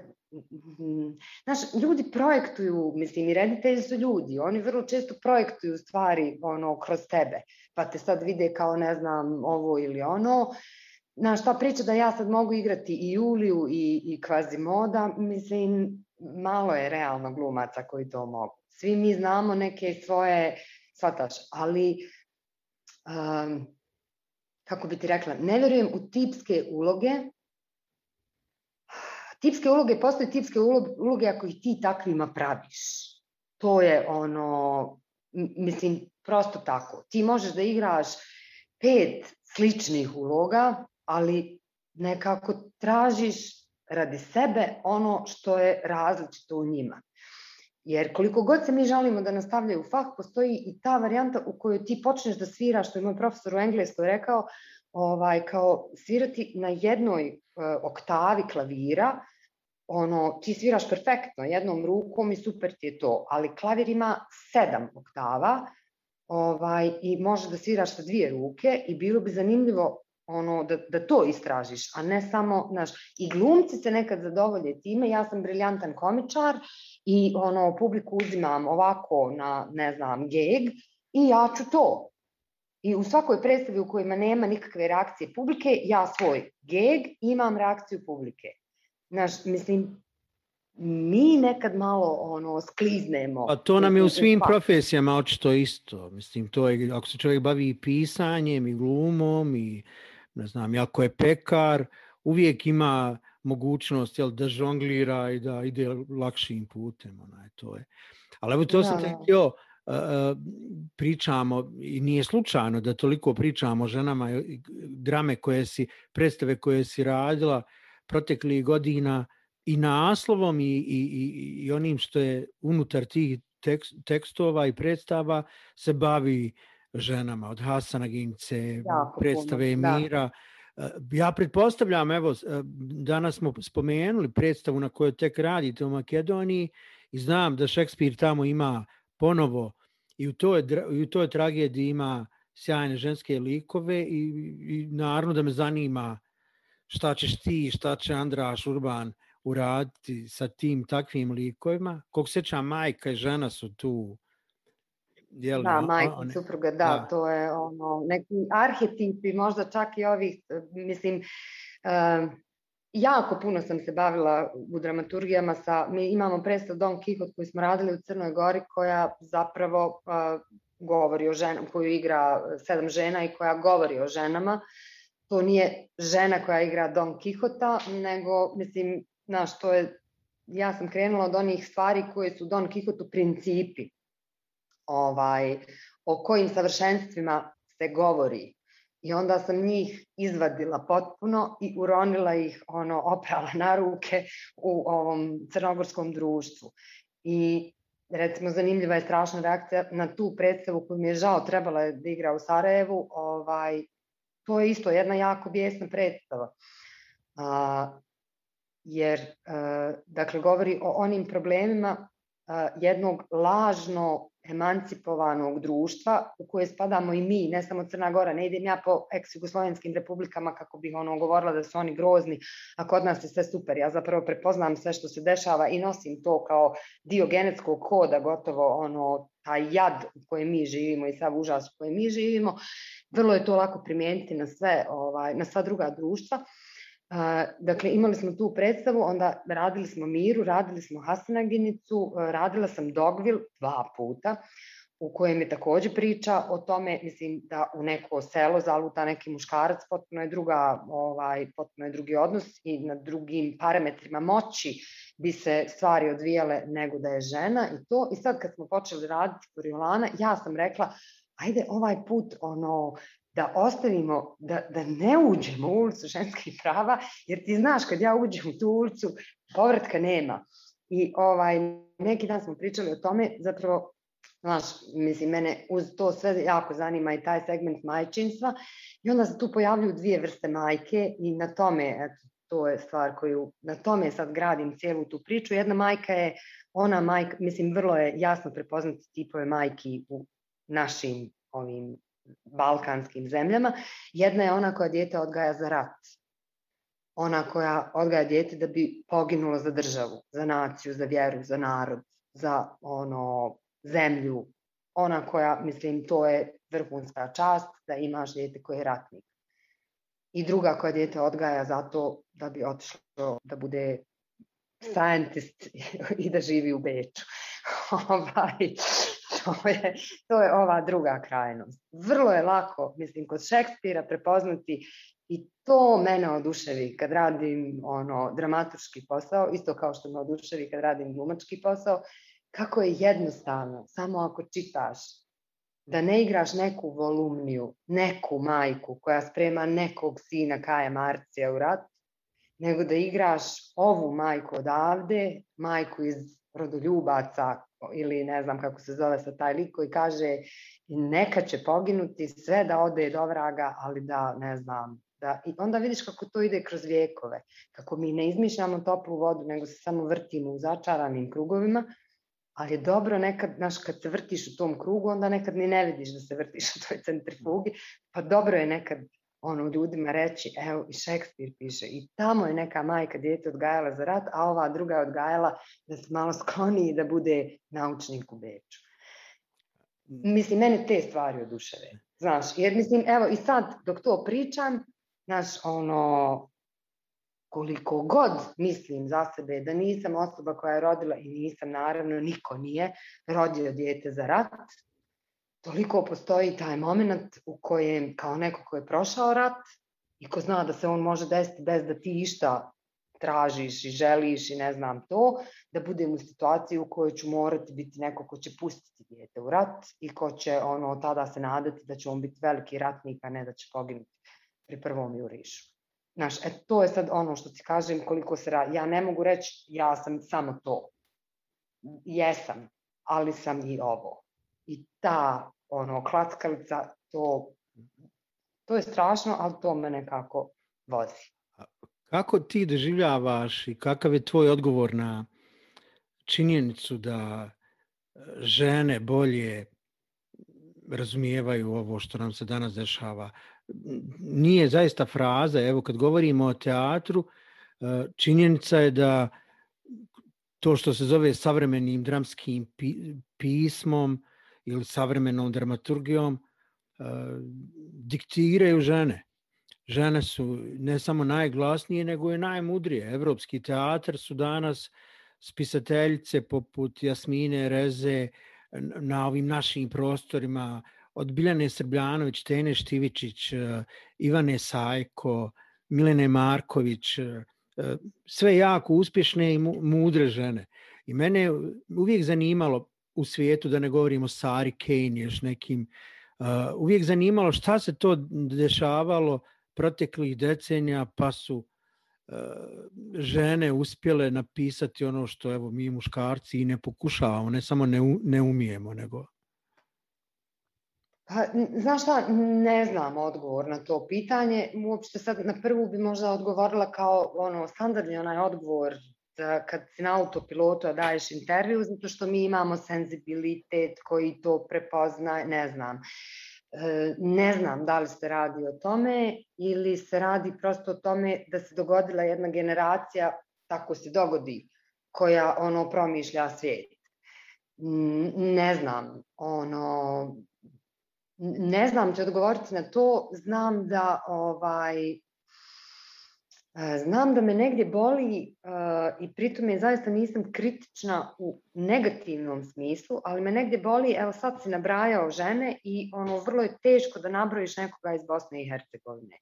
Znaš, ljudi projektuju, mislim, i reditelji su ljudi, oni vrlo često projektuju stvari ono, kroz tebe, pa te sad vide kao, ne znam, ovo ili ono. Znaš, ta priča da ja sad mogu igrati i Juliju i, i Kvazimoda, mislim, malo je realno glumaca koji to mogu. Svi mi znamo neke svoje, shvataš, ali um, kako bi ti rekla, ne verujem u tipske uloge. Tipske uloge, postoje tipske uloge ako ih ti takvima praviš. To je ono, mislim, prosto tako. Ti možeš da igraš pet sličnih uloga, ali nekako tražiš radi sebe ono što je različito u njima. Jer koliko god se mi žalimo da nastavljaju fah, postoji i ta varijanta u kojoj ti počneš da sviraš, što je moj profesor u engleskoj rekao, ovaj, kao svirati na jednoj uh, oktavi klavira, ono, ti sviraš perfektno jednom rukom i super ti je to, ali klavir ima sedam oktava ovaj, i može da sviraš sa dvije ruke i bilo bi zanimljivo ono, da, da to istražiš, a ne samo, znaš, i glumci se nekad zadovolje time, ja sam briljantan komičar i ono, publiku uzimam ovako na, ne znam, geg i ja ću to. I u svakoj predstavi u kojima nema nikakve reakcije publike, ja svoj geg imam reakciju publike. Znaš, mislim, mi nekad malo ono skliznemo. A to nam je u svim profesijama očito isto. Mislim, to je, ako se čovjek bavi i pisanjem i glumom i ne znam, ako je pekar, uvijek ima mogućnost jel, da žonglira i da ide lakšim putem. Onaj, to je. Ali evo to da, sam da. htio, pričamo i nije slučajno da toliko pričamo o ženama drame koje si, predstave koje si radila proteklih godina i naslovom i, i, i, i onim što je unutar tih tekst, tekstova i predstava se bavi ženama od Hasana Gince, jako predstave puno. Emira. Da. Ja pretpostavljam, evo, danas smo spomenuli predstavu na kojoj tek radite u Makedoniji i znam da Šekspir tamo ima ponovo i u toj, i u toj tragediji ima sjajne ženske likove i, i naravno da me zanima šta ćeš ti, šta će Andraš Urban uraditi sa tim takvim likovima. Kog seća majka i žena su tu Jel, da, majka one, supruga, da, da, to je ono, neki arhetipi, možda čak i ovih, mislim, uh, jako puno sam se bavila u dramaturgijama sa, mi imamo predstav Don Quixote koju smo radili u Crnoj Gori koja zapravo uh, govori o ženama, koju igra sedam žena i koja govori o ženama. To nije žena koja igra Don Quixota, nego, mislim, znaš, to je, ja sam krenula od onih stvari koje su Don Quixote principi, ovaj, o kojim savršenstvima se govori I onda sam njih izvadila potpuno i uronila ih, ono, oprala na ruke u ovom crnogorskom društvu. I recimo zanimljiva je strašna reakcija na tu predstavu koju mi je žao trebala je da igra u Sarajevu, ovaj, to je isto jedna jako bijesna predstava. A, jer, a, dakle, govori o onim problemima jednog lažno emancipovanog društva u koje spadamo i mi, ne samo Crna Gora, ne idem ja po ex-jugoslovenskim republikama kako bih ono govorila da su oni grozni, a kod nas je sve super. Ja zapravo prepoznam sve što se dešava i nosim to kao dio genetskog koda, gotovo ono taj jad u kojem mi živimo i sav užas u kojem mi živimo. Vrlo je to lako primijeniti na sve, ovaj, na sva druga društva. Dakle, imali smo tu predstavu, onda radili smo Miru, radili smo Hasanaginicu, radila sam Dogvil dva puta, u kojem je takođe priča o tome, mislim da u neko selo zaluta neki muškarac, potpuno je druga, ovaj, potpuno je drugi odnos i na drugim parametrima moći bi se stvari odvijale nego da je žena i to. I sad kad smo počeli raditi Koriolana, ja sam rekla, ajde ovaj put ono da ostavimo, da, da ne uđemo u ulicu ženskih prava, jer ti znaš kad ja uđem u tu ulicu, povratka nema. I ovaj, neki dan smo pričali o tome, zapravo, znaš, mislim, mene uz to sve jako zanima i taj segment majčinstva i onda se tu pojavljuju dvije vrste majke i na tome, eto, to je stvar koju, na tome sad gradim cijelu tu priču. Jedna majka je ona majka, mislim, vrlo je jasno prepoznati tipove majki u našim ovim balkanskim zemljama. Jedna je ona koja dijete odgaja za rat. ona koja odgaja djete da bi poginulo za državu, za naciju, za vjeru, za narod, za ono zemlju, ona koja, mislim, to je vrhunska čast da imaš djete koje je ratnik. I druga koja djete odgaja zato da bi otišlo da bude scientist i da živi u Beču. ovaj, to, je, to je ova druga krajnost. Vrlo je lako, mislim, kod Šekspira prepoznati i to mene oduševi kad radim ono dramaturški posao, isto kao što me oduševi kad radim glumački posao, kako je jednostavno, samo ako čitaš, da ne igraš neku volumniju, neku majku koja sprema nekog sina Kaja Marcija u rat, nego da igraš ovu majku odavde, majku iz rodoljubaca ili ne znam kako se zove sa taj lik koji kaže neka će poginuti sve da ode do vraga, ali da ne znam, da, i onda vidiš kako to ide kroz vijekove, kako mi ne izmišljamo toplu vodu, nego se samo vrtimo u začaranim krugovima, ali je dobro nekad, znaš, kad se vrtiš u tom krugu, onda nekad ni ne vidiš da se vrtiš u toj centrifugi, pa dobro je nekad ono ljudima reći, evo i Šekspir piše, i tamo je neka majka djete odgajala za rat, a ova druga je odgajala da se malo skloni i da bude naučnik u Beču. Mislim, mene te stvari oduševe. Znaš, jer mislim, evo i sad dok to pričam, znaš, ono, koliko god mislim za sebe da nisam osoba koja je rodila i nisam naravno, niko nije rodio dijete za rat, toliko postoji taj moment u kojem kao neko ko je prošao rat i ko zna da se on može desiti bez da ti išta tražiš i želiš i ne znam to, da budem u situaciji u kojoj ću morati biti neko ko će pustiti dijete u rat i ko će ono tada se nadati da će on biti veliki ratnik, a ne da će poginuti pri prvom jurišu. Znaš, e, to je sad ono što ti kažem koliko se radi. Ja ne mogu reći ja sam samo to. Jesam, ali sam i ovo. I ta ono, klackalica, to, to je strašno, ali to me nekako vozi. Kako ti doživljavaš i kakav je tvoj odgovor na činjenicu da e, žene bolje razumijevaju ovo što nam se danas dešava? Nije zaista fraza, evo kad govorimo o teatru, e, činjenica je da to što se zove savremenim dramskim pismom ili savremenom dramaturgijom uh, diktiraju žene. Žene su ne samo najglasnije, nego i najmudrije. Evropski teatar su danas spisateljice poput Jasmine Reze na ovim našim prostorima, od Biljane Srbljanović, Tene Štivičić, Ivane Sajko, Milene Marković, sve jako uspješne i mudre žene. I mene uvijek zanimalo, u svijetu, da ne govorimo Sari Kane, još nekim, uh, uvijek zanimalo šta se to dešavalo proteklih decenija, pa su uh, žene uspjele napisati ono što evo mi muškarci i ne pokušavamo, ne samo ne, ne umijemo, nego Pa, znaš šta, ne znam odgovor na to pitanje. Uopšte sad na prvu bi možda odgovorila kao ono standardni onaj odgovor kad si na autopilotu daješ intervju, zato što mi imamo senzibilitet koji to prepozna, ne znam. E, ne znam da li se radi o tome ili se radi prosto o tome da se dogodila jedna generacija, tako se dogodi, koja ono promišlja svijet. Ne znam, ono, ne znam će odgovoriti na to, znam da ovaj, Znam da me negdje boli i pritom je zaista nisam kritična u negativnom smislu, ali me negdje boli, evo sad si nabrajao žene i ono vrlo je teško da nabrojiš nekoga iz Bosne i Hercegovine.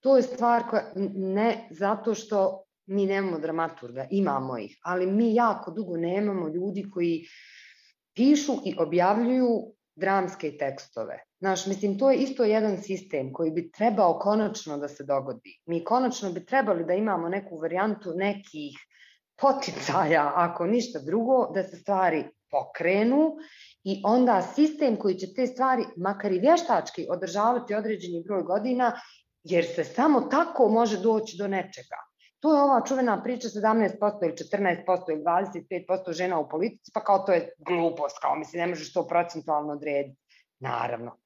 To je stvar koja ne zato što mi nemamo dramaturga, imamo ih, ali mi jako dugo nemamo ljudi koji pišu i objavljuju dramske tekstove. Znaš, mislim, to je isto jedan sistem koji bi trebao konačno da se dogodi. Mi konačno bi trebali da imamo neku varijantu nekih poticaja, ako ništa drugo, da se stvari pokrenu i onda sistem koji će te stvari, makar i vještački, održavati određeni broj godina, jer se samo tako može doći do nečega. To je ova čuvena priča 17% ili 14% ili 25% žena u politici, pa kao to je glupost, kao mislim ne možeš to procentualno odrediti. Naravno,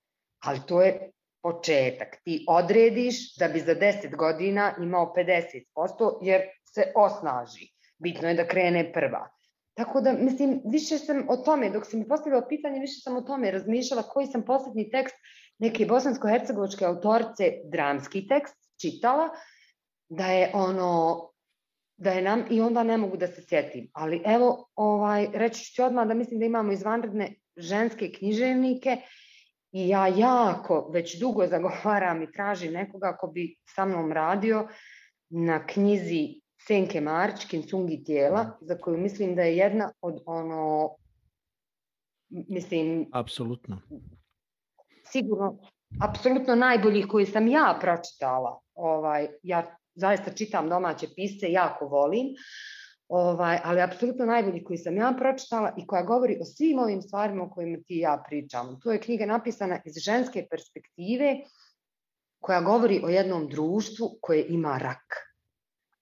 ali to je početak. Ti odrediš da bi za 10 godina imao 50%, jer se osnaži. Bitno je da krene prva. Tako da, mislim, više sam o tome, dok si mi postavila pitanje, više sam o tome razmišljala koji sam poslednji tekst neke bosansko-hercegovačke autorice, dramski tekst, čitala, da je ono, da je nam, i onda ne mogu da se sjetim. Ali evo, ovaj, reći ću odmah da mislim da imamo izvanredne ženske književnike i ja jako već dugo zagovaram i tražim nekoga ko bi sa mnom radio na knjizi Senke Marć, Kinsungi tijela, za koju mislim da je jedna od ono, mislim... Apsolutno. Sigurno, apsolutno najboljih koji sam ja pročitala. Ovaj, ja zaista čitam domaće pisce, jako volim, ovaj, ali apsolutno najbolji koji sam ja pročitala i koja govori o svim ovim stvarima o kojima ti ja pričam. To je knjiga napisana iz ženske perspektive koja govori o jednom društvu koje ima rak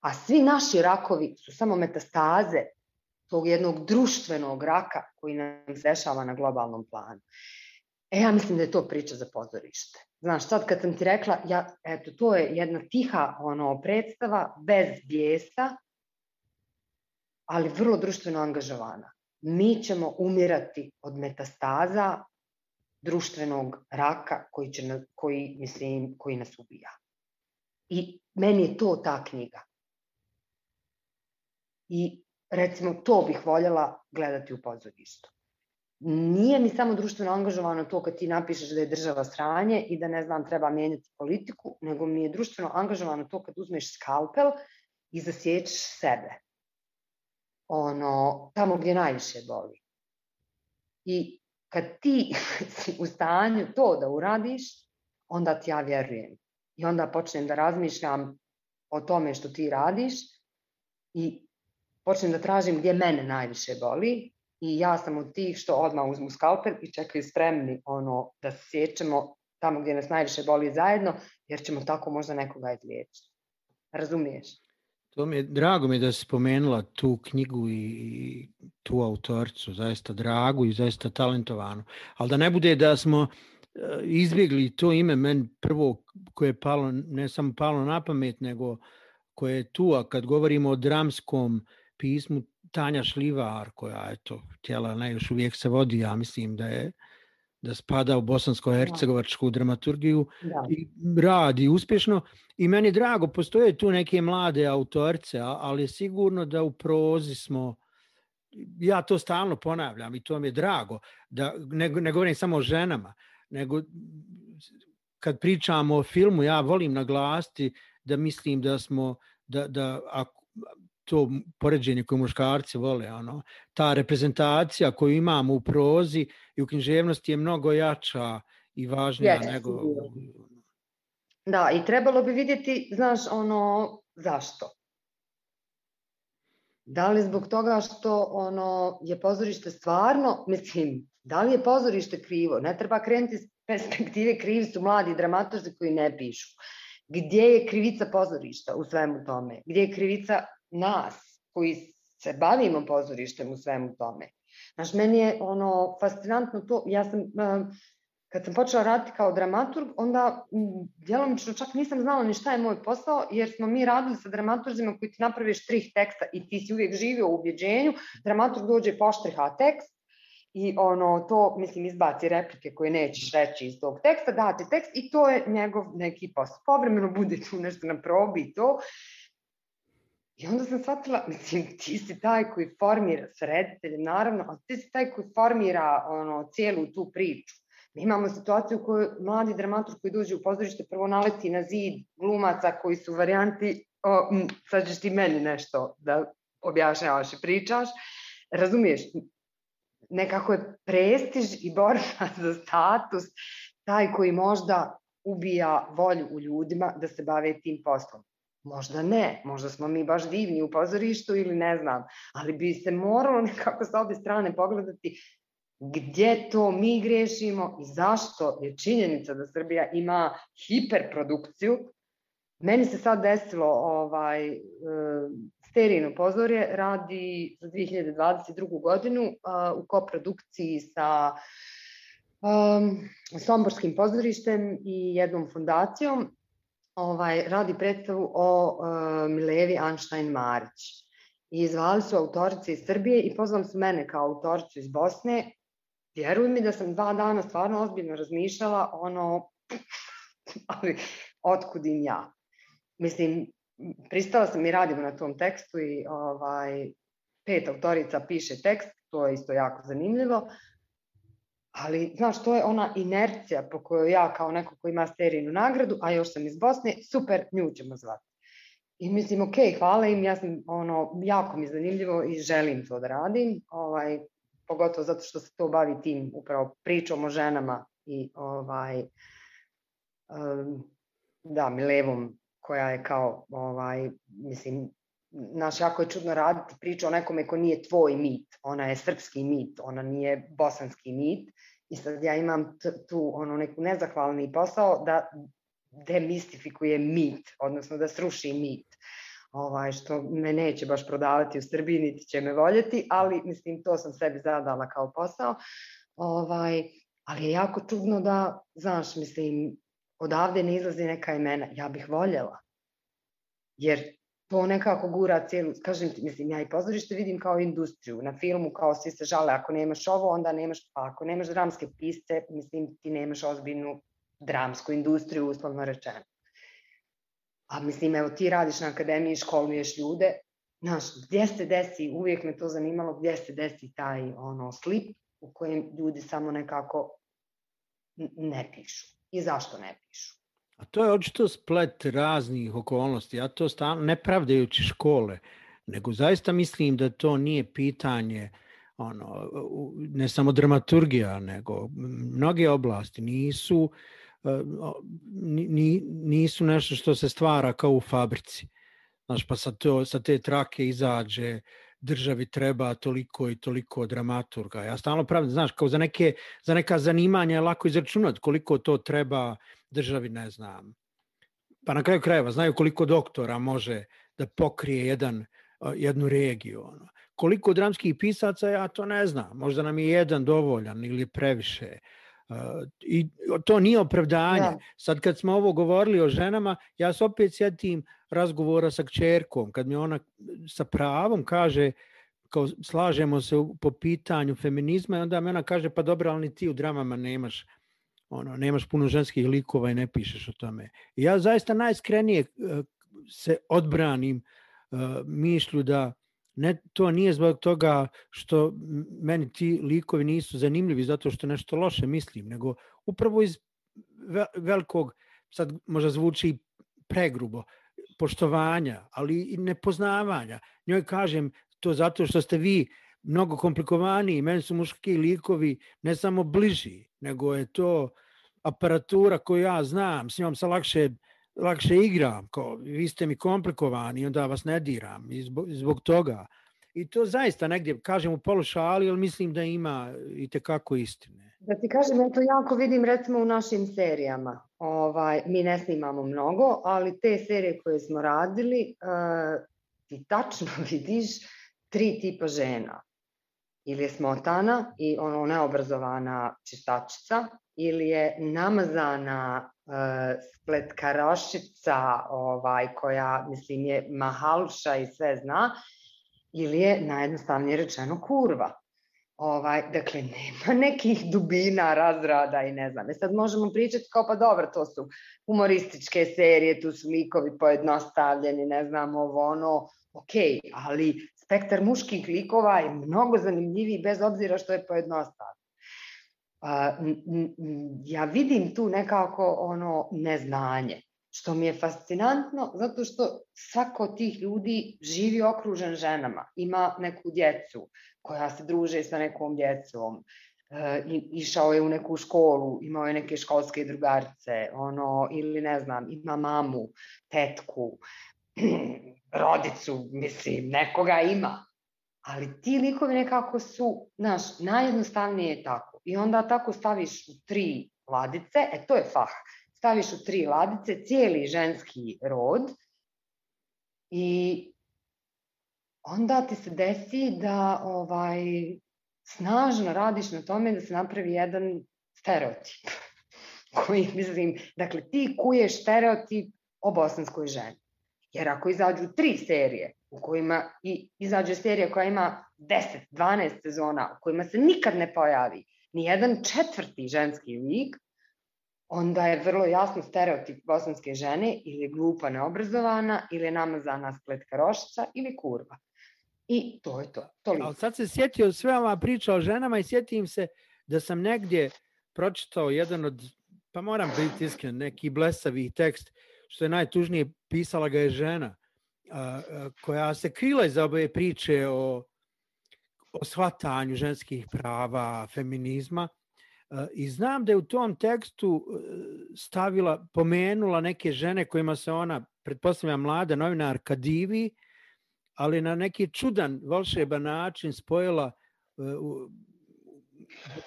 a svi naši rakovi su samo metastaze tog jednog društvenog raka koji nam se dešava na globalnom planu. E, ja mislim da je to priča za pozorište. Znaš, sad kad sam ti rekla, ja, eto, to je jedna tiha ono, predstava, bez bijesa, ali vrlo društveno angažovana. Mi ćemo umirati od metastaza društvenog raka koji, će, koji, mislim, koji nas ubija. I meni je to ta knjiga. I recimo to bih voljela gledati u pozorištu. Nije mi samo društveno angažovano to kad ti napišeš da je država sranje i da ne znam treba mijenjati politiku, nego mi je društveno angažovano to kad uzmeš skalpel i zasjećeš sebe. Ono, tamo gdje najviše boli. I kad ti si u stanju to da uradiš, onda ti ja vjerujem. I onda počnem da razmišljam o tome što ti radiš i počnem da tražim gdje mene najviše boli i ja sam od tih što odmah uzmu skalpel i čekaju spremni ono, da se sjećamo tamo gdje nas najviše boli zajedno, jer ćemo tako možda nekoga izliječiti. Razumiješ? To mi je, drago mi je da si spomenula tu knjigu i tu autorcu, zaista dragu i zaista talentovanu. Ali da ne bude da smo e, izbjegli to ime, meni prvo koje je palo, ne samo palo na pamet, nego koje je tu, a kad govorimo o dramskom pismu Tanja Šlivar, koja eto, htjela, ne, još uvijek se vodi, ja mislim da je da spada u bosansko-hercegovačku dramaturgiju da. i radi uspješno. I meni drago, postoje tu neke mlade autorce, ali je sigurno da u prozi smo, ja to stalno ponavljam i to mi je drago, da ne, ne govorim samo o ženama, nego kad pričamo o filmu, ja volim naglasiti da mislim da smo, da, da ako, to poređenje koje muškarci vole, ono, ta reprezentacija koju imamo u prozi i u književnosti je mnogo jača i važnija yes, nego... Da, i trebalo bi vidjeti, znaš, ono, zašto? Da li zbog toga što ono je pozorište stvarno, mislim, da li je pozorište krivo? Ne treba krenuti s perspektive krivi su mladi dramaturzi koji ne pišu. Gdje je krivica pozorišta u svemu tome? Gdje je krivica nas koji se bavimo pozorištem u svemu tome. Znaš, meni je ono fascinantno to, ja sam, kad sam počela raditi kao dramaturg, onda djelomično čak nisam znala ni šta je moj posao, jer smo mi radili sa dramaturzima koji ti napraviš trih teksta i ti si uvijek živio u ubjeđenju, dramaturg dođe poštriha tekst, i ono to mislim izbaci replike koje nećeš reći iz tog teksta, dati tekst i to je njegov neki posao. Povremeno bude tu nešto na probi i to I onda sam shvatila, mislim, ti si taj koji formira s rediteljem, naravno, ali ti si taj koji formira ono, cijelu tu priču. Mi imamo situaciju u kojoj mladi dramatur koji dođe u pozorište prvo naleti na zid glumaca koji su varijanti, o, m, sad ćeš ti meni nešto da objašnjavaš i pričaš, razumiješ, nekako je prestiž i borba za status taj koji možda ubija volju u ljudima da se bave tim poslom. Možda ne, možda smo mi baš divni u pozorištu ili ne znam, ali bi se moralo nekako sa obje strane pogledati gdje to mi grešimo i zašto je činjenica da Srbija ima hiperprodukciju. Meni se sad desilo ovaj, e, Sterijino pozorje radi za 2022. godinu u koprodukciji sa um, Somborskim pozorištem i jednom fundacijom ovaj, radi predstavu o uh, Milevi Anštajn Marić. I zvali su autorice iz Srbije i pozvali su mene kao autoricu iz Bosne. Vjeruj mi da sam dva dana stvarno ozbiljno razmišljala ono, ali otkud im ja. Mislim, pristala sam i radimo na tom tekstu i ovaj, pet autorica piše tekst, to je isto jako zanimljivo, ali znaš, to je ona inercija po kojoj ja kao neko ko ima sterijnu nagradu, a još sam iz Bosne, super, nju ćemo zvati. I mislim, ok, hvala im, ja sam, ono, jako mi zanimljivo i želim to da radim, ovaj, pogotovo zato što se to bavi tim upravo pričom o ženama i ovaj, um, da, Milevom koja je kao, ovaj, mislim, naš jako je čudno raditi priču o nekome ko nije tvoj mit, ona je srpski mit, ona nije bosanski mit i sad ja imam tu ono neku nezahvalni posao da demistifikuje mit, odnosno da sruši mit ovaj, što me neće baš prodavati u Srbiji, niti će me voljeti, ali mislim to sam sebi zadala kao posao. Ovaj, ali je jako čudno da, znaš, mislim, odavde ne izlazi neka imena. Ja bih voljela. Jer to nekako gura cijelu, kažem ti, mislim, ja i pozorište vidim kao industriju. Na filmu kao svi se žale, ako nemaš ovo, onda nemaš, pa ako nemaš dramske pisce, mislim, ti nemaš ozbiljnu dramsku industriju, uslovno rečeno. A mislim, evo ti radiš na akademiji, školuješ ljude, znaš, gdje se desi, uvijek me to zanimalo, gdje se desi taj ono slip u kojem ljudi samo nekako ne pišu. I zašto ne pišu? A to je očito splet raznih okolnosti. Ja to stalno, ne pravdajući škole, nego zaista mislim da to nije pitanje ono, ne samo dramaturgija, nego mnoge oblasti nisu ni, nisu nešto što se stvara kao u fabrici. Znaš, pa sa, to, sa te trake izađe državi treba toliko i toliko dramaturga. Ja stalno pravim, znaš, kao za, neke, za neka zanimanja je lako izračunati koliko to treba državi, ne znam. Pa na kraju krajeva znaju koliko doktora može da pokrije jedan, jednu regiju. Ono. Koliko dramskih pisaca, ja to ne znam. Možda nam je jedan dovoljan ili previše. I to nije opravdanje. Da. Sad kad smo ovo govorili o ženama, ja se opet sjetim razgovora sa kćerkom, kad mi ona sa pravom kaže kao slažemo se po pitanju feminizma i onda mi ona kaže pa dobro, ali ni ti u dramama nemaš ono, nemaš puno ženskih likova i ne pišeš o tome. Ja zaista najiskrenije se odbranim mišlju da ne, to nije zbog toga što meni ti likovi nisu zanimljivi zato što nešto loše mislim, nego upravo iz velikog, sad možda zvuči pregrubo, poštovanja, ali i nepoznavanja. Njoj kažem to zato što ste vi mnogo komplikovaniji, meni su muški likovi ne samo bliži, nego je to aparatura koju ja znam, s njom se lakše lakše igram, kao vi ste mi komplikovani onda vas ne diram i zbog, zbog toga. I to zaista negdje, kažem u polušali, ali mislim da ima i tekako istine. Da ti kažem, ja to jako vidim recimo u našim serijama. Ovaj, mi ne snimamo mnogo, ali te serije koje smo radili, uh, ti tačno vidiš tri tipa žena. Ili je smotana i ono neobrazovana čistačica, ili je namazana spletkarošica ovaj, koja mislim je mahaluša i sve zna ili je najjednostavnije rečeno kurva. Ovaj, dakle, nema nekih dubina, razrada i ne znam. E sad možemo pričati kao pa dobro, to su humorističke serije, tu su likovi pojednostavljeni, ne znam, ovo ono, ok, ali spektar muških likova je mnogo zanimljiviji bez obzira što je pojednostavljen. Ja vidim tu nekako ono neznanje, što mi je fascinantno zato što svako od tih ljudi živi okružen ženama, ima neku djecu koja se druže sa nekom djecom, e, išao je u neku školu, imao je neke školske drugarice, ono, ili ne znam, ima mamu, tetku, rodicu, mislim, nekoga ima. Ali ti likovi nekako su, znaš, najjednostavnije je tako i onda tako staviš u tri ladice, e to je fah, staviš u tri ladice cijeli ženski rod i onda ti se desi da ovaj snažno radiš na tome da se napravi jedan stereotip koji, mislim, dakle, ti kuješ stereotip o bosanskoj ženi. Jer ako izađu tri serije u kojima i izađe serija koja ima 10, 12 sezona, u kojima se nikad ne pojavi ni jedan četvrti ženski lik, onda je vrlo jasno stereotip bosanske žene ili glupa neobrazovana ili je namazana spletka rošica ili kurva. I to je to. Toliko. Ali sad se sjetio sve ova priča o ženama i sjetim se da sam negdje pročitao jedan od, pa moram biti iskren, neki blesavi tekst, što je najtužnije, pisala ga je žena, a, a, koja se krila iz ove priče o, o shvatanju ženskih prava, feminizma, I znam da je u tom tekstu stavila, pomenula neke žene kojima se ona, pretpostavlja mlada novinarka divi, ali na neki čudan, volšeban način spojila u,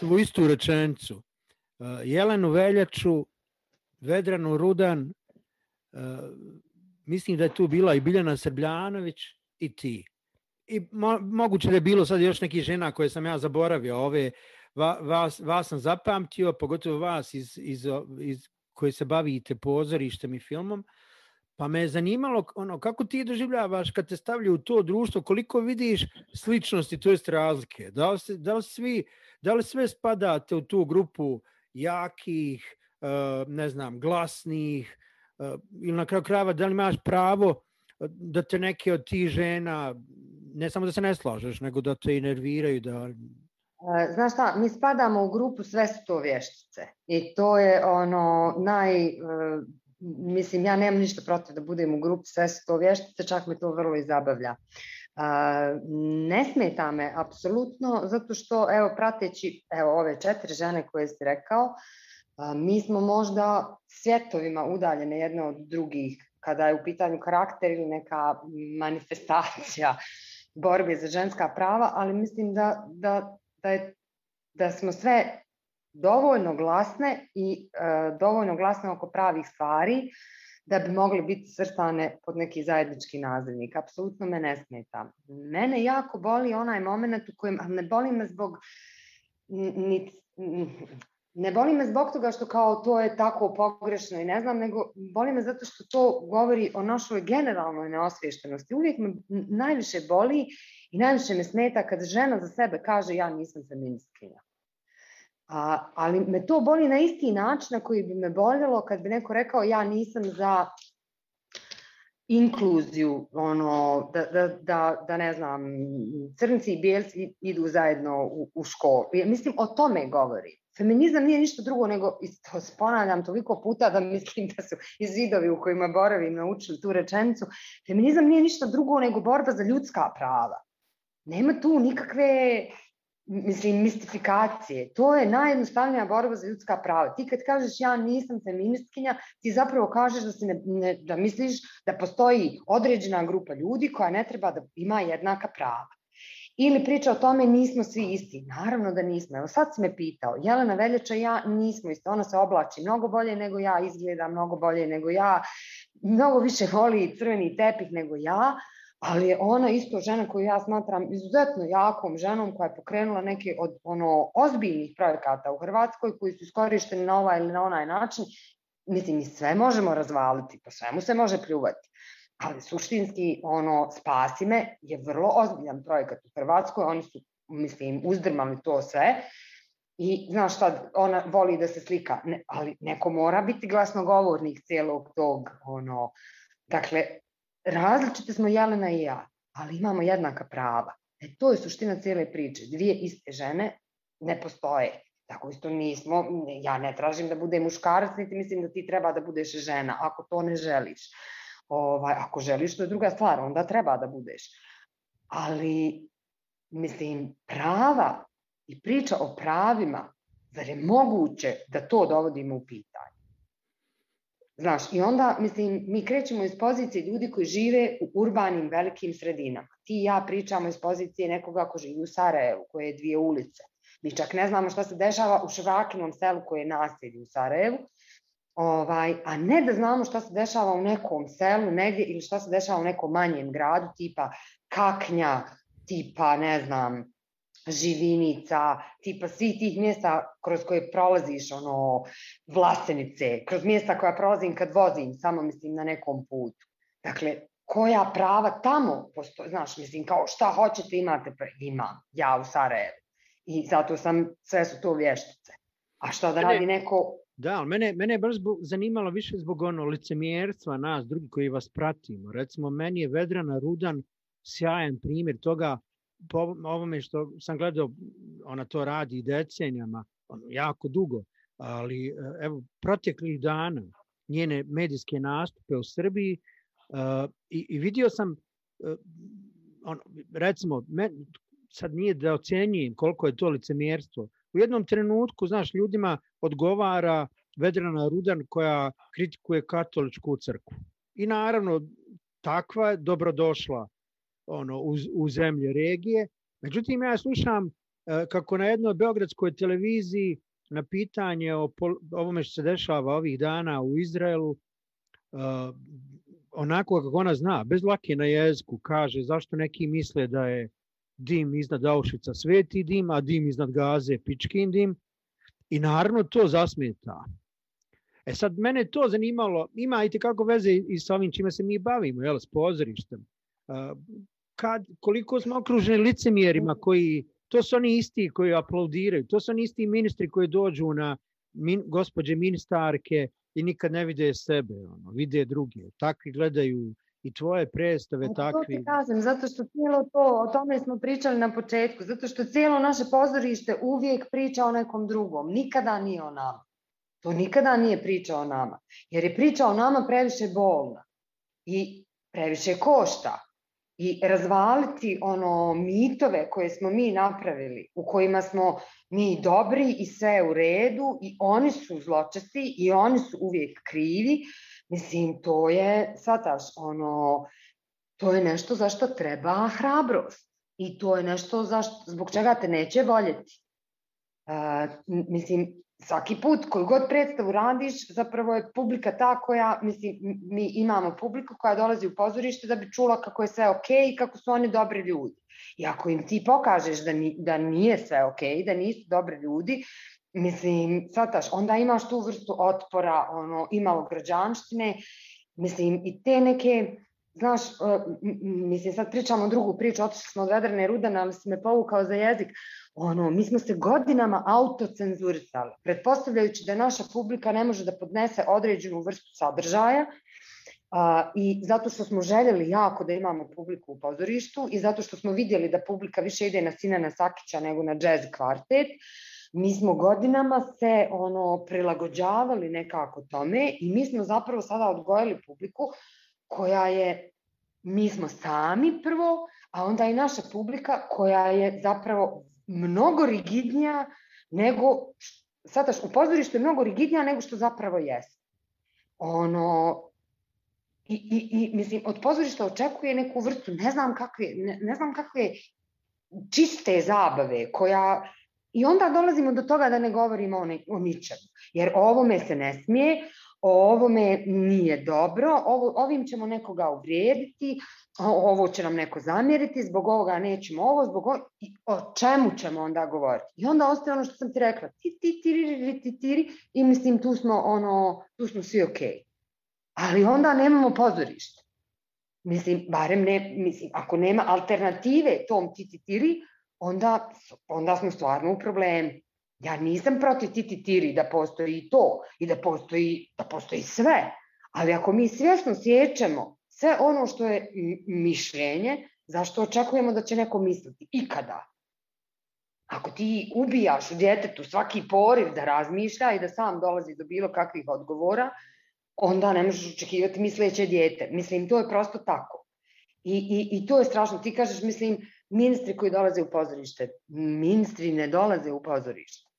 u istu rečenicu. Jelenu Veljaču, Vedranu Rudan, mislim da je tu bila i Biljana Srbljanović i ti. I mo, moguće da je bilo sad još nekih žena koje sam ja zaboravio, ove va, vas, vas sam zapamtio, pogotovo vas iz, iz, iz koji se bavite pozorištem i filmom, pa me je zanimalo ono, kako ti doživljavaš kad te stavljaju u to društvo, koliko vidiš sličnosti, to jest razlike, da li, se, da li, svi, da li sve spadate u tu grupu jakih, ne znam, glasnih, ili na kraju krajeva da li imaš pravo da te neke od tih žena, ne samo da se ne slažeš, nego da te i nerviraju, da E, znaš šta, mi spadamo u grupu sve su to vještice i to je ono naj, mislim ja nemam ništa protiv da budem u grupi sve su to vještice, čak me to vrlo i zabavlja. ne smeta me apsolutno zato što evo prateći evo ove četiri žene koje si rekao, mi smo možda svjetovima udaljene jedne od drugih kada je u pitanju karakter ili neka manifestacija borbe za ženska prava, ali mislim da, da da, je, da smo sve dovoljno glasne i e, dovoljno glasne oko pravih stvari da bi mogli biti svrstane pod neki zajednički nazivnik. Apsolutno me ne smeta. Mene jako boli onaj moment u kojem, ne boli me zbog ne boli me zbog toga što kao to je tako pogrešno i ne znam, nego boli me zato što to govori o našoj generalnoj neosviještenosti. Uvijek me najviše boli i najviše me smeta kad žena za sebe kaže ja nisam feministkinja. A, ali me to boli na isti način na koji bi me boljelo kad bi neko rekao ja nisam za inkluziju, ono, da, da, da, da ne znam, crnci i bijelci idu zajedno u, u školu. Mislim, o tome govori. Feminizam nije ništa drugo nego, to ponavljam toliko puta da mislim da su iz zidovi u kojima boravim naučili tu rečenicu, feminizam nije ništa drugo nego borba za ljudska prava. Nema tu nikakve mislim, mistifikacije. To je najjednostavnija borba za ljudska prava. Ti kad kažeš ja nisam feministkinja, ti zapravo kažeš da, se ne, ne, da misliš da postoji određena grupa ljudi koja ne treba da ima jednaka prava. Ili priča o tome nismo svi isti. Naravno da nismo. Evo sad si me pitao, Jelena Veljača i ja nismo isti. Ona se oblači mnogo bolje nego ja, izgleda mnogo bolje nego ja, mnogo više voli crveni tepih nego ja, ali je ona isto žena koju ja smatram izuzetno jakom ženom koja je pokrenula neke od ono ozbiljnih projekata u Hrvatskoj koji su iskorišteni na ovaj ili na onaj način. Mislim, mi sve možemo razvaliti, po svemu se može pljuvati ali suštinski ono Spasi me je vrlo ozbiljan projekat u Hrvatskoj, oni su mislim uzdrmali to sve i znaš šta, ona voli da se slika, ne, ali neko mora biti glasnogovornik celog tog, ono, dakle, različite smo Jelena i ja, ali imamo jednaka prava. E, to je suština cijele priče. Dvije iste žene ne postoje. Tako isto nismo, ja ne tražim da bude muškarac, niti mislim da ti treba da budeš žena, ako to ne želiš. Ovaj, ako želiš, to je druga stvar, onda treba da budeš. Ali, mislim, prava i priča o pravima, zar je moguće da to dovodimo u pitanje? Znaš, i onda, mislim, mi krećemo iz pozicije ljudi koji žive u urbanim velikim sredinama. Ti i ja pričamo iz pozicije nekoga ko živi u Sarajevu, koje je dvije ulice. Mi čak ne znamo šta se dešava u Švakinom selu koje je naselje u Sarajevu, ovaj, a ne da znamo šta se dešava u nekom selu negdje ili šta se dešava u nekom manjem gradu tipa Kaknja, tipa ne znam živinica, tipa svih tih mjesta kroz koje prolaziš, ono, vlasenice, kroz mjesta koja prolazim kad vozim, samo mislim na nekom putu. Dakle, koja prava tamo postoje, znaš, mislim, kao šta hoćete imate, pa imam, ja u Sarajevu. I zato sam, sve su to vještice. A šta da radi neko Da, ali mene, mene je baš zbog, zanimalo više zbog ono licemjerstva nas, drugi koji vas pratimo. Recimo, meni je Vedrana Rudan sjajan primjer toga po ovome što sam gledao, ona to radi decenijama, ono, jako dugo, ali e, evo, proteklih dana njene medijske nastupe u Srbiji uh, i, i vidio sam, uh, ono, recimo, me, sad nije da ocenjujem koliko je to licemjerstvo, u jednom trenutku, znaš, ljudima odgovara Vedrana Rudan koja kritikuje katoličku crkvu. I naravno, takva je dobrodošla ono, u, u zemlje regije. Međutim, ja slušam e, kako na jednoj beogradskoj televiziji na pitanje o pol, ovome što se dešava ovih dana u Izraelu, e, onako kako ona zna, bez lake na jeziku, kaže zašto neki misle da je dim iznad Auschwitza sveti dim, a dim iznad Gaze pičkin dim. I naravno to zasmeta. E sad, mene to zanimalo, ima i kako veze i sa ovim čime se mi bavimo, jel, s pozorištem. Kad, koliko smo okruženi licemjerima koji, to su oni isti koji aplaudiraju, to su oni isti ministri koji dođu na min, gospođe ministarke i nikad ne vide sebe, ono, vide druge. Takvi gledaju i tvoje predstave Eto, takvi. To ti kažem, zato što cijelo to, o tome smo pričali na početku, zato što cijelo naše pozorište uvijek priča o nekom drugom, nikada nije o nama. To nikada nije priča o nama, jer je priča o nama previše bolna i previše košta. I razvaliti ono mitove koje smo mi napravili, u kojima smo mi dobri i sve u redu i oni su zločesti i oni su uvijek krivi, Mislim, to je, svataš, ono, to je nešto za što treba hrabrost. I to je nešto zašto, zbog čega te neće voljeti. Uh, mislim, svaki put koju god predstavu radiš, zapravo je publika ta koja, mislim, mi imamo publiku koja dolazi u pozorište da bi čula kako je sve okej okay i kako su oni dobri ljudi. I ako im ti pokažeš da, ni, da nije sve okej, okay, da nisu dobri ljudi, Mislim, sataš, onda imaš tu vrstu otpora, ono, imalo građanštine, mislim, i te neke, znaš, uh, mislim, sad pričamo drugu priču, otišli smo od Vedrane Rudana, ali si me povukao za jezik, ono, mi smo se godinama autocenzurisali, pretpostavljajući da naša publika ne može da podnese određenu vrstu sadržaja, A, I zato što smo željeli jako da imamo publiku u pozorištu i zato što smo vidjeli da publika više ide na Sinana Sakića nego na jazz kvartet, mi smo godinama se ono prilagođavali nekako tome i mi smo zapravo sada odgojili publiku koja je, mi smo sami prvo, a onda i naša publika koja je zapravo mnogo rigidnija nego, sada u pozorištu je mnogo rigidnija nego što zapravo jeste. Ono, i, i, i mislim, od pozorišta očekuje neku vrstu, ne znam kakve, ne, ne znam kakve čiste zabave koja I onda dolazimo do toga da ne govorimo o, ne, o ničemu. Jer o ovome se ne smije, o ovome nije dobro, ovo, ovim ćemo nekoga uvrijediti, ovo će nam neko zamjeriti, zbog ovoga nećemo ovo, zbog ovo, o čemu ćemo onda govoriti. I onda ostaje ono što sam ti rekla, ti, ti, ti, ti, ti, i mislim tu smo, ono, tu smo svi okej. Okay. Ali onda nemamo pozorište. Mislim, barem ne, mislim, ako nema alternative tom tititiri, onda, onda smo stvarno u problemu. Ja nisam protiv titiri da postoji i to i da postoji, da postoji sve, ali ako mi svjesno sjećemo sve ono što je mišljenje, zašto očekujemo da će neko misliti? Ikada. Ako ti ubijaš u djetetu svaki poriv da razmišlja i da sam dolazi do bilo kakvih odgovora, onda ne možeš očekivati misleće djete. Mislim, to je prosto tako. I, i, I to je strašno. Ti kažeš, mislim, ministri koji dolaze u pozorište. Ministri ne dolaze u pozorište.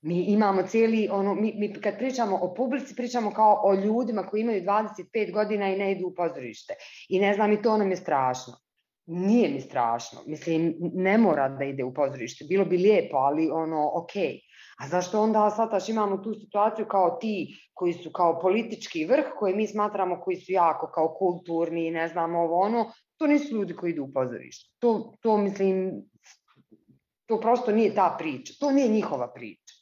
Mi imamo cijeli, ono, mi, mi kad pričamo o publici, pričamo kao o ljudima koji imaju 25 godina i ne idu u pozorište. I ne znam, i to nam je strašno. Nije mi strašno. Mislim, ne mora da ide u pozorište. Bilo bi lijepo, ali ono, okej. Okay. A zašto onda sataš imamo tu situaciju kao ti koji su kao politički vrh, koje mi smatramo koji su jako kao kulturni, ne znam ovo ono, to nisu ljudi koji idu u pozorište. To, to mislim, To prosto nije ta priča. To nije njihova priča.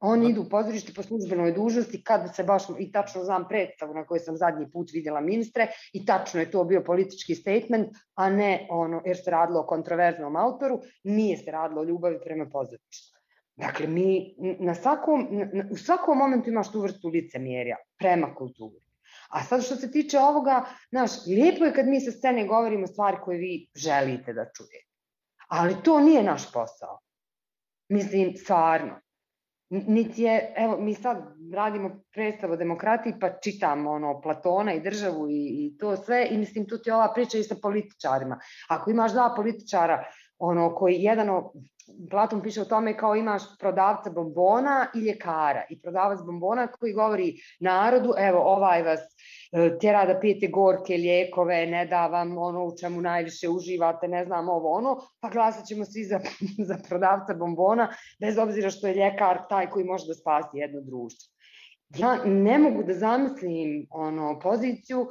Oni idu u pozorište po službenoj dužnosti kada se baš, i tačno znam predstavu na kojoj sam zadnji put vidjela ministre i tačno je to bio politički statement, a ne ono, jer se radilo o kontroverznom autoru, nije se radilo o ljubavi prema pozorištu. Dakle, mi na svakom, na, u svakom momentu imaš tu vrstu licemjerja prema kulturi. A sad što se tiče ovoga, znaš, lijepo je kad mi sa scene govorimo stvari koje vi želite da čujete. Ali to nije naš posao. Mislim, stvarno. Niti je, evo, mi sad radimo predstavu o demokratiji, pa čitamo ono, Platona i državu i, i to sve, i mislim, tu ti je ova priča i sa političarima. Ako imaš dva političara, ono, koji jedan, Platon piše o tome kao imaš prodavca bombona i ljekara i prodavac bombona koji govori narodu, evo ovaj vas e, tjera da pijete gorke lijekove, ne da vam ono u čemu najviše uživate, ne znam ovo ono, pa glasat ćemo svi za, za prodavca bombona, bez obzira što je ljekar taj koji može da spasi jedno društvo. Ja ne mogu da zamislim ono poziciju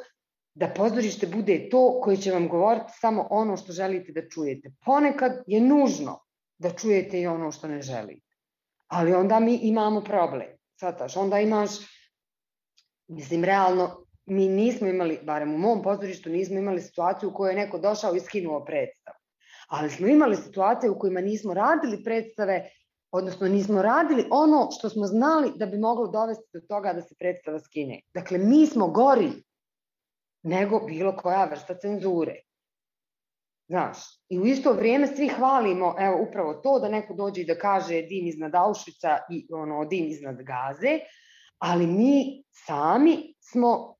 da pozorište bude to koje će vam govoriti samo ono što želite da čujete. Ponekad je nužno da čujete i ono što ne želite. Ali onda mi imamo problem. Svataš, onda imaš, mislim, realno, mi nismo imali, barem u mom pozorištu, nismo imali situaciju u kojoj je neko došao i skinuo predstavu. Ali smo imali situacije u kojima nismo radili predstave, odnosno nismo radili ono što smo znali da bi moglo dovesti do toga da se predstava skine. Dakle, mi smo gori nego bilo koja vrsta cenzure. Znaš, i u isto vrijeme svi hvalimo, evo, upravo to da neko dođe i da kaže dim iznad Auschwitza i ono, dim iznad Gaze, ali mi sami smo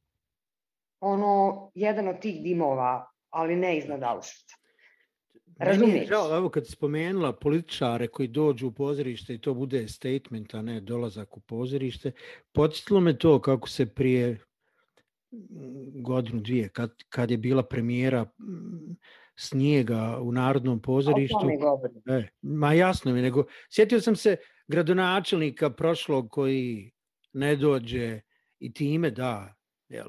ono, jedan od tih dimova, ali ne iznad Auschwitza. Razumiješ? Žao, evo kad spomenula političare koji dođu u pozorište i to bude statement, a ne dolazak u pozorište, podsjetilo me to kako se prije godinu, dvije, kad, kad je bila premijera snijega u Narodnom pozorištu. E, ma jasno mi, nego sjetio sam se gradonačelnika prošlog koji ne dođe i time da jel,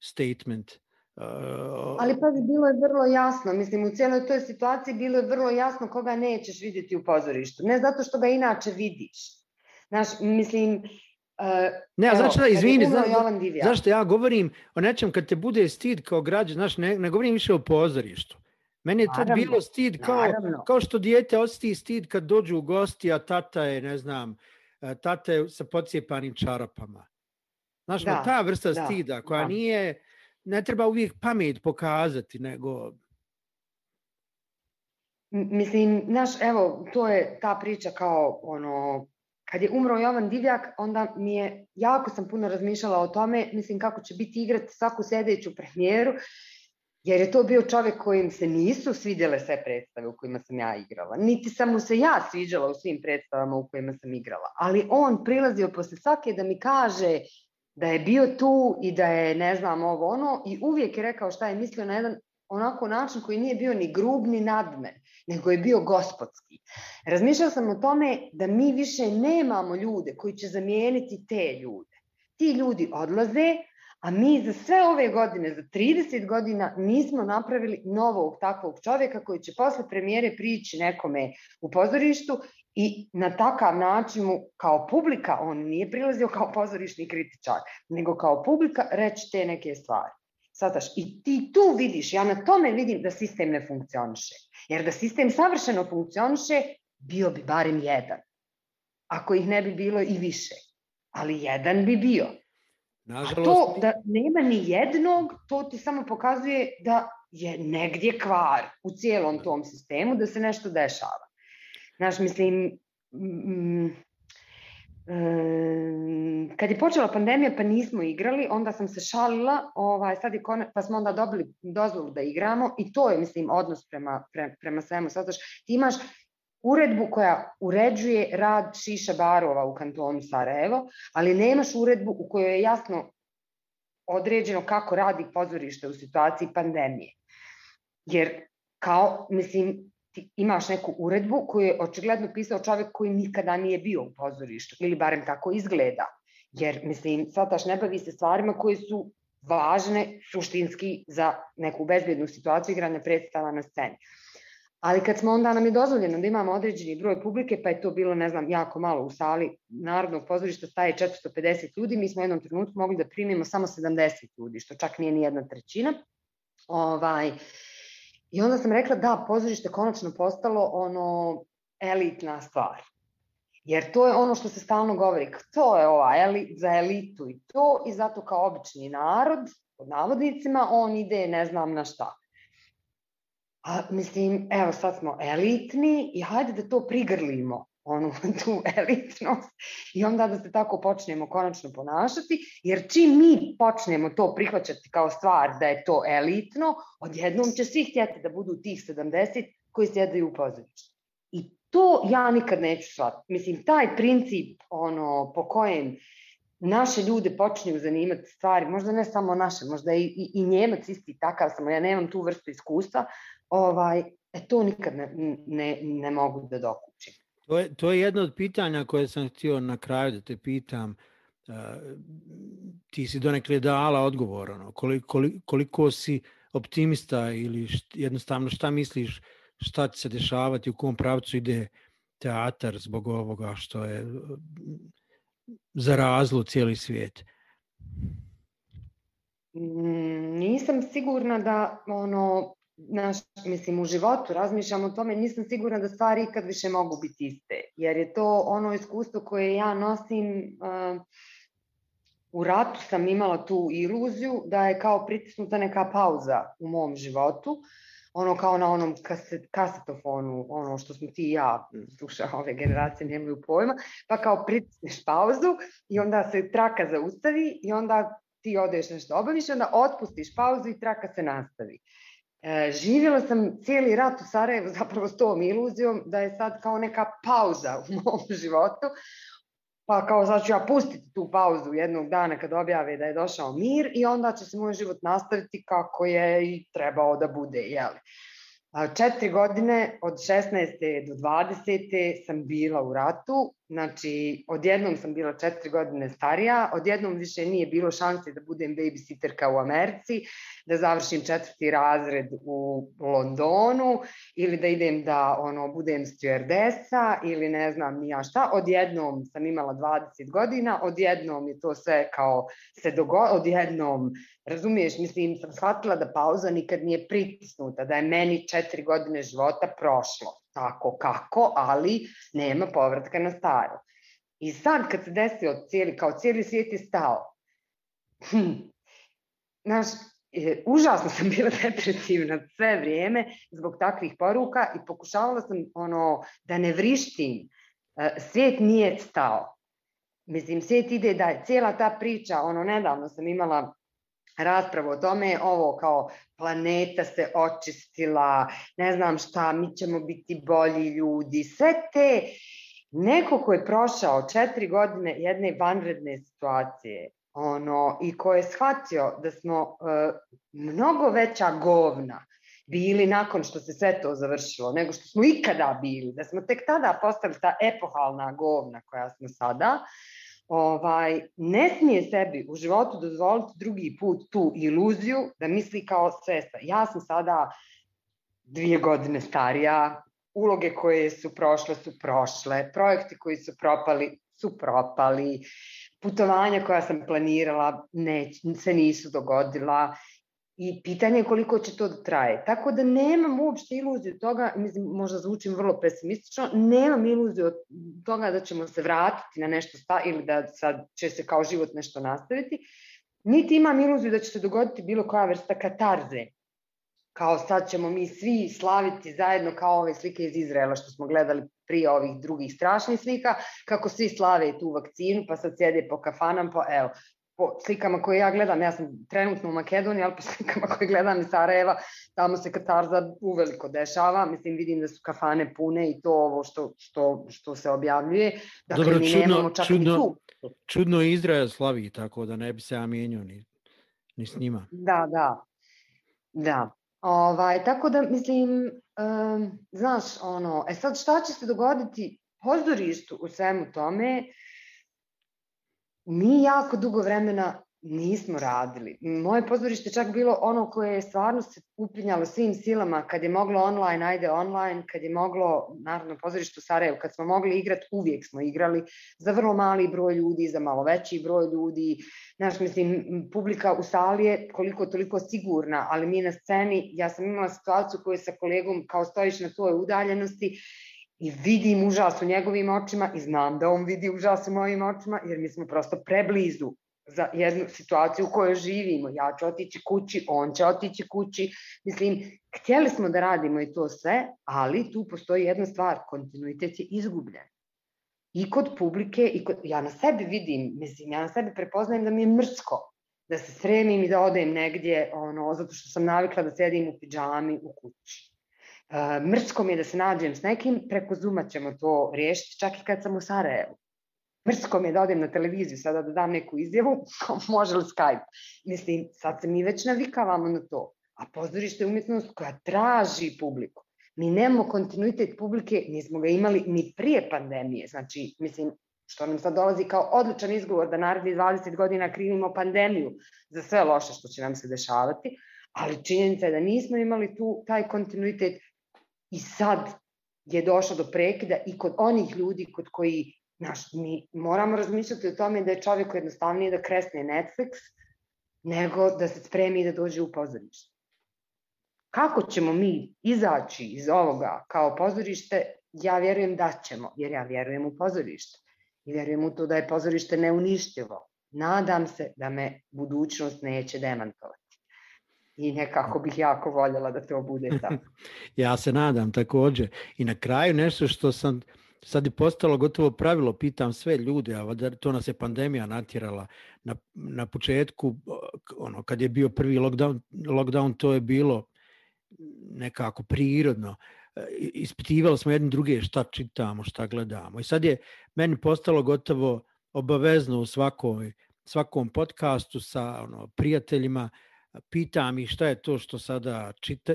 statement. Uh, Ali pa bilo je vrlo jasno, mislim u cijeloj toj situaciji bilo je vrlo jasno koga nećeš vidjeti u pozorištu. Ne zato što ga inače vidiš. Znaš, mislim, Uh, ne, evo, znači, da, izvini, zna, zašto ja govorim o nečem kad te bude stid kao građan, znaš, ne, ne govorim više o pozorištu. Meni je to naravno, bilo stid kao, naravno. kao što dijete osti stid kad dođu u gosti, a tata je, ne znam, tata je sa pocijepanim čarapama. Znaš, da, ta vrsta da, stida koja da. nije, ne treba uvijek pamet pokazati, nego... Mislim, znaš, evo, to je ta priča kao, ono, kad je umro Jovan Divjak, onda mi je, jako sam puno razmišljala o tome, mislim, kako će biti igrati svaku sedeću premijeru, jer je to bio čovek kojim se nisu svidjele sve predstave u kojima sam ja igrala. Niti sam mu se ja sviđala u svim predstavama u kojima sam igrala. Ali on prilazio posle svake da mi kaže da je bio tu i da je ne znam ovo ono i uvijek je rekao šta je mislio na jedan onako način koji nije bio ni grub ni nadmen, nego je bio gospodski. Razmišljala sam o tome da mi više nemamo ljude koji će zamijeniti te ljude. Ti ljudi odlaze, a mi za sve ove godine, za 30 godina, nismo napravili novog takvog čovjeka koji će posle premijere prići nekome u pozorištu i na takav način mu kao publika, on nije prilazio kao pozorišni kritičar, nego kao publika reći te neke stvari. Sataš, i ti tu vidiš, ja na tome vidim da sistem ne funkcioniše. Jer da sistem savršeno funkcioniše, bio bi barem jedan. Ako ih ne bi bilo i više. Ali jedan bi bio. Nažalost... A to da nema ni jednog, to ti samo pokazuje da je negdje kvar u cijelom da. tom sistemu, da se nešto dešava. Znaš, mislim, mm, mm, kad je počela pandemija pa nismo igrali, onda sam se šalila, ovaj, sad je kone, pa smo onda dobili dozvolu da igramo i to je, mislim, odnos prema, pre, prema svemu. Sad, ti imaš uredbu koja uređuje rad šiša barova u kantonu Sarajevo, ali nemaš uredbu u kojoj je jasno određeno kako radi pozorište u situaciji pandemije. Jer kao, mislim, ti imaš neku uredbu koju je očigledno pisao čovjek koji nikada nije bio u pozorištu, ili barem tako izgleda. Jer, mislim, Sataš ne bavi se stvarima koje su važne suštinski za neku bezbjednu situaciju igrane predstava na sceni. Ali kad smo onda nam je dozvoljeno da imamo određeni broj publike, pa je to bilo, ne znam, jako malo u sali Narodnog pozorišta staje 450 ljudi, mi smo u jednom trenutku mogli da primimo samo 70 ljudi, što čak nije ni jedna trećina. Ovaj, I onda sam rekla da, pozorište konačno postalo ono elitna stvar. Jer to je ono što se stalno govori, to je ova elit, za elitu i to, i zato kao obični narod, pod navodnicima, on ide ne znam na šta. A mislim, evo sad smo elitni i hajde da to prigrlimo, onu tu elitnost i onda da se tako počnemo konačno ponašati, jer čim mi počnemo to prihvaćati kao stvar da je to elitno, odjednom će svi htjeti da budu tih 70 koji sjedaju u pozorištu. I to ja nikad neću shvatiti. Mislim, taj princip ono, po kojem naše ljude počinju zanimati stvari, možda ne samo naše, možda i, i, i Njemac isti takav, samo ja nemam tu vrstu iskustva, ovaj, e, to nikad ne, ne, ne mogu da dokučim. To je, to je jedno od pitanja koje sam htio na kraju da te pitam. Uh, ti si donekle dala odgovor, ono, koliko, koliko, koliko si optimista ili št, jednostavno šta misliš šta će se dešavati, u kom pravcu ide teatar zbog ovoga što je zarazlo cijeli svijet? Mm, nisam sigurna da ono naš, mislim, u životu razmišljam o tome, nisam sigurna da stvari ikad više mogu biti iste, jer je to ono iskustvo koje ja nosim, uh, u ratu sam imala tu iluziju da je kao pritisnuta neka pauza u mom životu, ono kao na onom kaset, kasetofonu, ono što smo ti i ja, sluša ove generacije nemaju pojma, pa kao pritisneš pauzu i onda se traka zaustavi i onda ti odeš nešto obaviš onda otpustiš pauzu i traka se nastavi. E, živjela sam cijeli rat u Sarajevu zapravo s tom iluzijom da je sad kao neka pauza u mom životu, pa kao sad ću ja pustiti tu pauzu jednog dana kad objave da je došao mir i onda će se moj život nastaviti kako je i trebao da bude, jeli. Četiri godine, od 16. do 20. sam bila u ratu, znači odjednom sam bila četiri godine starija, odjednom više nije bilo šanse da budem babysitterka u Americi, da završim četvrti razred u Londonu ili da idem da ono budem stewardesa ili ne znam ni ja šta. Odjednom sam imala 20 godina, odjednom je to sve kao se dogodilo, odjednom, razumiješ, mislim, sam shvatila da pauza nikad nije pritisnuta, da je meni četiri godine života prošlo. Tako kako, ali nema povratka na staro. I sad kad se desio cijeli, kao cijeli svijet je stao, hm, znaš, e, užasno sam bila depresivna sve vrijeme zbog takvih poruka i pokušavala sam ono da ne vrištim. E, svijet nije stao. Mislim, svijet ide da je cijela ta priča, ono, nedavno sam imala raspravu o tome, ovo kao planeta se očistila, ne znam šta, mi ćemo biti bolji ljudi, sve te, neko ko je prošao četiri godine jedne vanredne situacije, ono, i ko je shvatio da smo uh, mnogo veća govna bili nakon što se sve to završilo, nego što smo ikada bili, da smo tek tada postali ta epohalna govna koja smo sada, ovaj, ne smije sebi u životu dozvoliti drugi put tu iluziju da misli kao svesta. Ja sam sada dvije godine starija, uloge koje su prošle su prošle, projekti koji su propali su propali, putovanja koja sam planirala ne, se nisu dogodila i pitanje je koliko će to da traje. Tako da nemam uopšte iluziju toga, mislim, možda zvučim vrlo pesimistično, nemam iluziju od toga da ćemo se vratiti na nešto sta, ili da sad će se kao život nešto nastaviti, niti imam iluziju da će se dogoditi bilo koja vrsta katarze kao sad ćemo mi svi slaviti zajedno kao ove slike iz Izraela što smo gledali prije ovih drugih strašnih slika, kako svi slave tu vakcinu, pa sad sjede po kafanam, pa evo, po slikama koje ja gledam, ja sam trenutno u Makedoniji, ali po slikama koje gledam iz Sarajeva, tamo se katarza uveliko dešava, mislim vidim da su kafane pune i to ovo što, što, što se objavljuje, dakle Dobro, mi čudno, nemamo čak čudno, ni tu. Čudno Izrael slavi, tako da ne bi se ja mijenio ni, ni s njima. Da, da, da. Ovaj, tako da, mislim, um, znaš, ono, e sad šta će se dogoditi pozorištu u svemu tome, mi jako dugo vremena nismo radili. Moje pozorište čak bilo ono koje je stvarno se upinjalo svim silama, kad je moglo online, ajde online, kad je moglo, naravno pozorište u Sarajevu, kad smo mogli igrati, uvijek smo igrali za vrlo mali broj ljudi, za malo veći broj ljudi. Znaš, mislim, publika u sali je koliko toliko sigurna, ali mi na sceni, ja sam imala situaciju koju sa kolegom kao stojiš na toj udaljenosti i vidim užas u njegovim očima i znam da on vidi užas u mojim očima, jer mi smo prosto preblizu za jednu situaciju u kojoj živimo. Ja ću otići kući, on će otići kući. Mislim, htjeli smo da radimo i to sve, ali tu postoji jedna stvar, kontinuitet je izgubljen. I kod publike, i kod, ja na sebi vidim, mislim, ja na sebi prepoznajem da mi je mrsko da se sremim i da odem negdje, ono, zato što sam navikla da sedim u pidžami u kući. Mrsko mi je da se nađem s nekim, preko Zuma ćemo to riješiti, čak i kad sam u Sarajevu. Mrsko mi je da odem na televiziju sada da dam neku izjavu, može li Skype? Mislim, sad se mi već navikavamo na to. A pozorište je umjetnost koja traži publiku. Mi nemamo kontinuitet publike, nismo ga imali ni prije pandemije. Znači, mislim, što nam sad dolazi kao odličan izgovor da naredni 20 godina krivimo pandemiju za sve loše što će nam se dešavati, ali činjenica je da nismo imali tu taj kontinuitet i sad je došlo do prekida i kod onih ljudi kod koji Znaš, mi moramo razmišljati o tome da je čovjeku jednostavnije da kresne Netflix nego da se spremi da dođe u pozorište. Kako ćemo mi izaći iz ovoga kao pozorište? Ja vjerujem da ćemo, jer ja vjerujem u pozorište. I vjerujem u to da je pozorište neuništivo. Nadam se da me budućnost neće demantovati. I nekako bih jako voljela da to bude tako. ja se nadam takođe. I na kraju nešto što sam sad je postalo gotovo pravilo, pitam sve ljude, a to nas je pandemija natjerala. Na, na početku, ono, kad je bio prvi lockdown, lockdown, to je bilo nekako prirodno. E, ispitivali smo jedni druge šta čitamo, šta gledamo. I sad je meni postalo gotovo obavezno u svakoj, svakom podcastu sa ono, prijateljima, pitam ih šta je to što sada čita,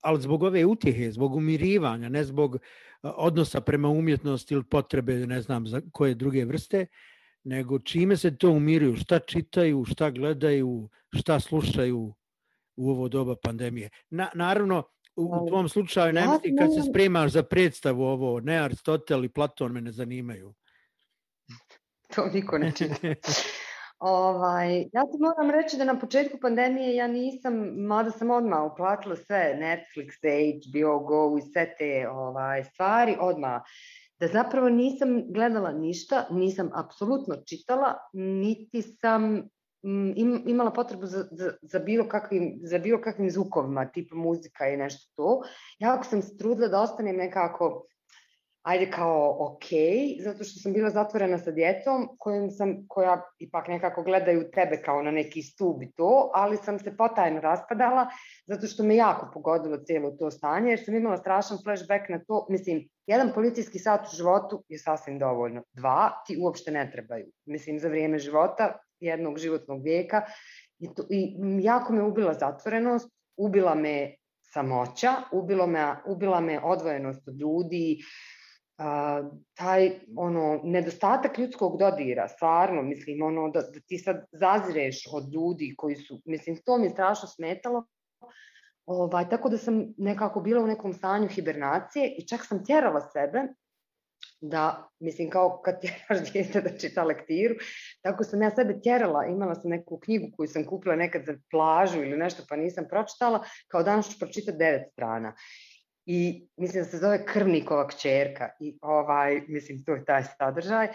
ali zbog ove utjehe, zbog umirivanja, ne zbog odnosa prema umjetnosti ili potrebe, ne znam za koje druge vrste, nego čime se to umiruju, šta čitaju, šta gledaju, šta slušaju u ovo doba pandemije. Na, naravno, u, u tvom slučaju, ne misli kad se spremaš za predstavu ovo, ne Aristotel i Platon me ne zanimaju. To niko ne čita. Ovaj, ja ti moram reći da na početku pandemije ja nisam, mada sam odmah uplatila sve, Netflix, HBO Go i sve te ovaj, stvari, odmah da zapravo nisam gledala ništa, nisam apsolutno čitala, niti sam im, imala potrebu za, za, za, bilo kakvim, za bilo kakvim zvukovima, tipa muzika i nešto to. Jako sam se trudila da ostanem nekako ajde kao ok, zato što sam bila zatvorena sa djecom kojim sam, koja ipak nekako gledaju tebe kao na neki stub i to, ali sam se potajno raspadala zato što me jako pogodilo cijelo to stanje jer sam imala strašan flashback na to, mislim, jedan policijski sat u životu je sasvim dovoljno, dva ti uopšte ne trebaju, mislim, za vrijeme života, jednog životnog vijeka. I, to, i jako me ubila zatvorenost, ubila me samoća, ubilo me, ubila me odvojenost od ljudi, a, taj ono nedostatak ljudskog dodira, stvarno, mislim, ono da, da ti sad zazireš od ljudi koji su, mislim, to mi je strašno smetalo, ovaj, tako da sam nekako bila u nekom stanju hibernacije i čak sam tjerala sebe da, mislim, kao kad tjeraš djete da čita lektiru, tako sam ja sebe tjerala, imala sam neku knjigu koju sam kupila nekad za plažu ili nešto pa nisam pročitala, kao danas ću pročitati devet strana i mislim da se zove Krvnikova kćerka i ovaj, mislim to je taj sadržaj.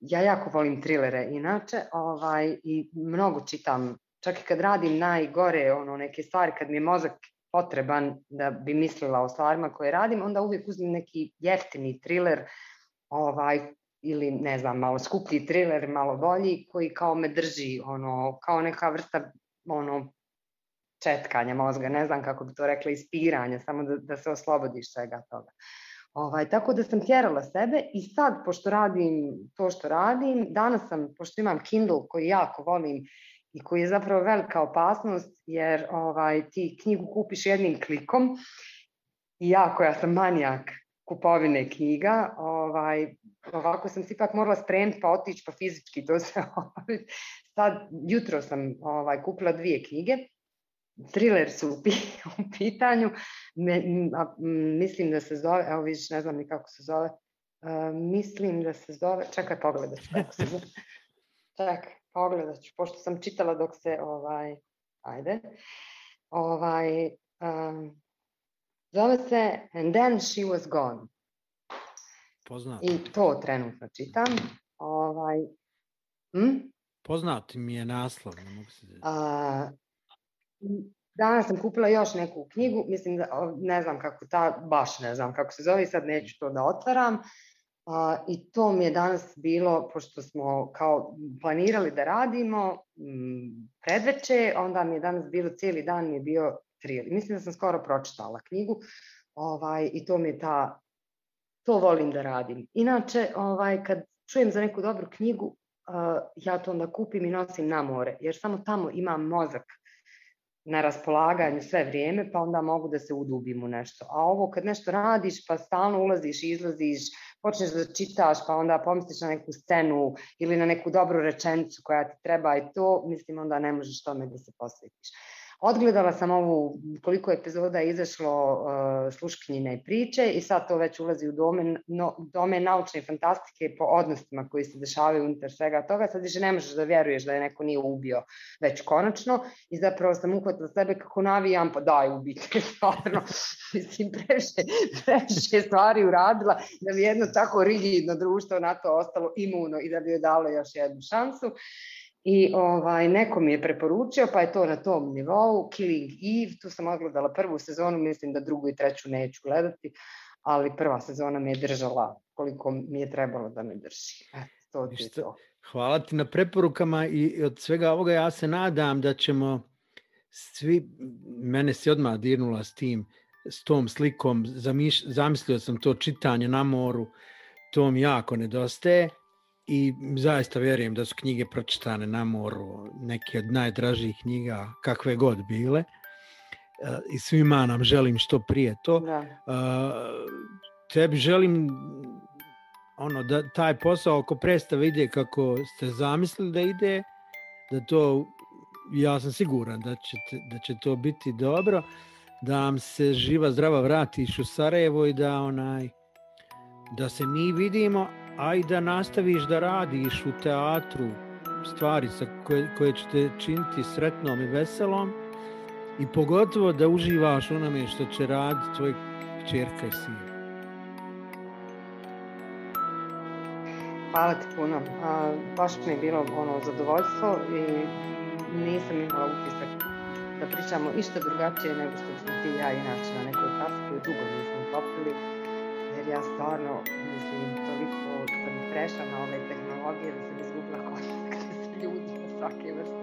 Ja jako volim trilere inače ovaj, i mnogo čitam, čak i kad radim najgore ono, neke stvari, kad mi je mozak potreban da bi mislila o stvarima koje radim, onda uvijek uzmem neki jeftini triler ovaj, ili ne znam, malo skuplji triler, malo bolji, koji kao me drži, ono, kao neka vrsta ono, četkanja mozga, ne znam kako bi to rekla, ispiranja, samo da, da se oslobodiš svega toga. Ovaj, tako da sam tjerala sebe i sad, pošto radim to što radim, danas sam, pošto imam Kindle koji jako volim i koji je zapravo velika opasnost, jer ovaj, ti knjigu kupiš jednim klikom i ja sam manijak kupovine knjiga. Ovaj, ovako sam se ipak morala spremiti pa otići pa fizički to se ovaj, sad jutro sam ovaj kupila dvije knjige. Thriller su u, u pitanju. Me, a, mislim da se zove, evo vidiš, ne znam ni kako se zove. Uh, mislim da se zove, čekaj pogledat ću kako se zove. Čekaj, pogledat ću, pošto sam čitala dok se, ovaj, ajde, ovaj, um, Zove se And Then She Was Gone. Poznat. I to trenutno čitam. Ovaj, hm? Poznat mi je naslov. Ne, mogu se... A, danas sam kupila još neku knjigu, mislim da ne znam kako ta, baš ne znam kako se zove, sad neću to da otvaram. A, I to mi je danas bilo, pošto smo kao planirali da radimo m, predveče, onda mi je danas bilo cijeli dan mi je bio thriller. Mislim da sam skoro pročitala knjigu ovaj, i to mi je ta, to volim da radim. Inače, ovaj, kad čujem za neku dobru knjigu, uh, ja to onda kupim i nosim na more, jer samo tamo imam mozak na raspolaganju sve vrijeme, pa onda mogu da se udubim u nešto. A ovo kad nešto radiš, pa stalno ulaziš izlaziš, počneš da čitaš, pa onda pomisliš na neku scenu ili na neku dobru rečenicu koja ti treba i to, mislim onda ne možeš tome da se posvetiš. Odgledala sam ovu, koliko epizoda je izašlo uh, sluškinjine priče i sad to već ulazi u domen, no, domen naučne fantastike po odnosima koji se dešavaju unutar svega toga. Sad više ne možeš da vjeruješ da je neko nije ubio već konačno i zapravo sam uhvatila sebe kako navijam, pa daj ubite, stvarno. Mislim, previše, previše stvari uradila da bi jedno tako rigidno društvo na to ostalo imuno i da bi joj dalo još jednu šansu. I ovaj, neko mi je preporučio, pa je to na tom nivou, Killing Eve, tu sam odgledala prvu sezonu, mislim da drugu i treću neću gledati, ali prva sezona me je držala koliko mi je trebalo da me drži. Eto, to ti to. Hvala ti na preporukama i od svega ovoga ja se nadam da ćemo svi, mene se odmah dirnula s tim, s tom slikom, zamiš, zamislio sam to čitanje na moru, to mi jako nedostaje i zaista vjerujem da su knjige pročitane na moru, neke od najdražih knjiga, kakve god bile. E, I svima nam želim što prije to. Da. E, tebi želim ono da taj posao oko predstave ide kako ste zamislili da ide, da to ja sam siguran da će, da će to biti dobro, da vam se živa zdrava vratiš u Sarajevo i da onaj da se mi vidimo, a i da nastaviš da radiš u teatru stvari sa koje, koje će te činiti sretnom i veselom i pogotovo da uživaš onome što će raditi tvoj čerka i sin. Hvala ti puno. A, baš mi je bilo ono zadovoljstvo i nisam imala utisak da pričamo išta drugačije nego što smo ti ja inače na nekoj kasu koju dugo nismo popili jer ja stvarno mislim toliko prešla na ove tehnologije, da sam izgubila kontakt sa ljudima svake vrste.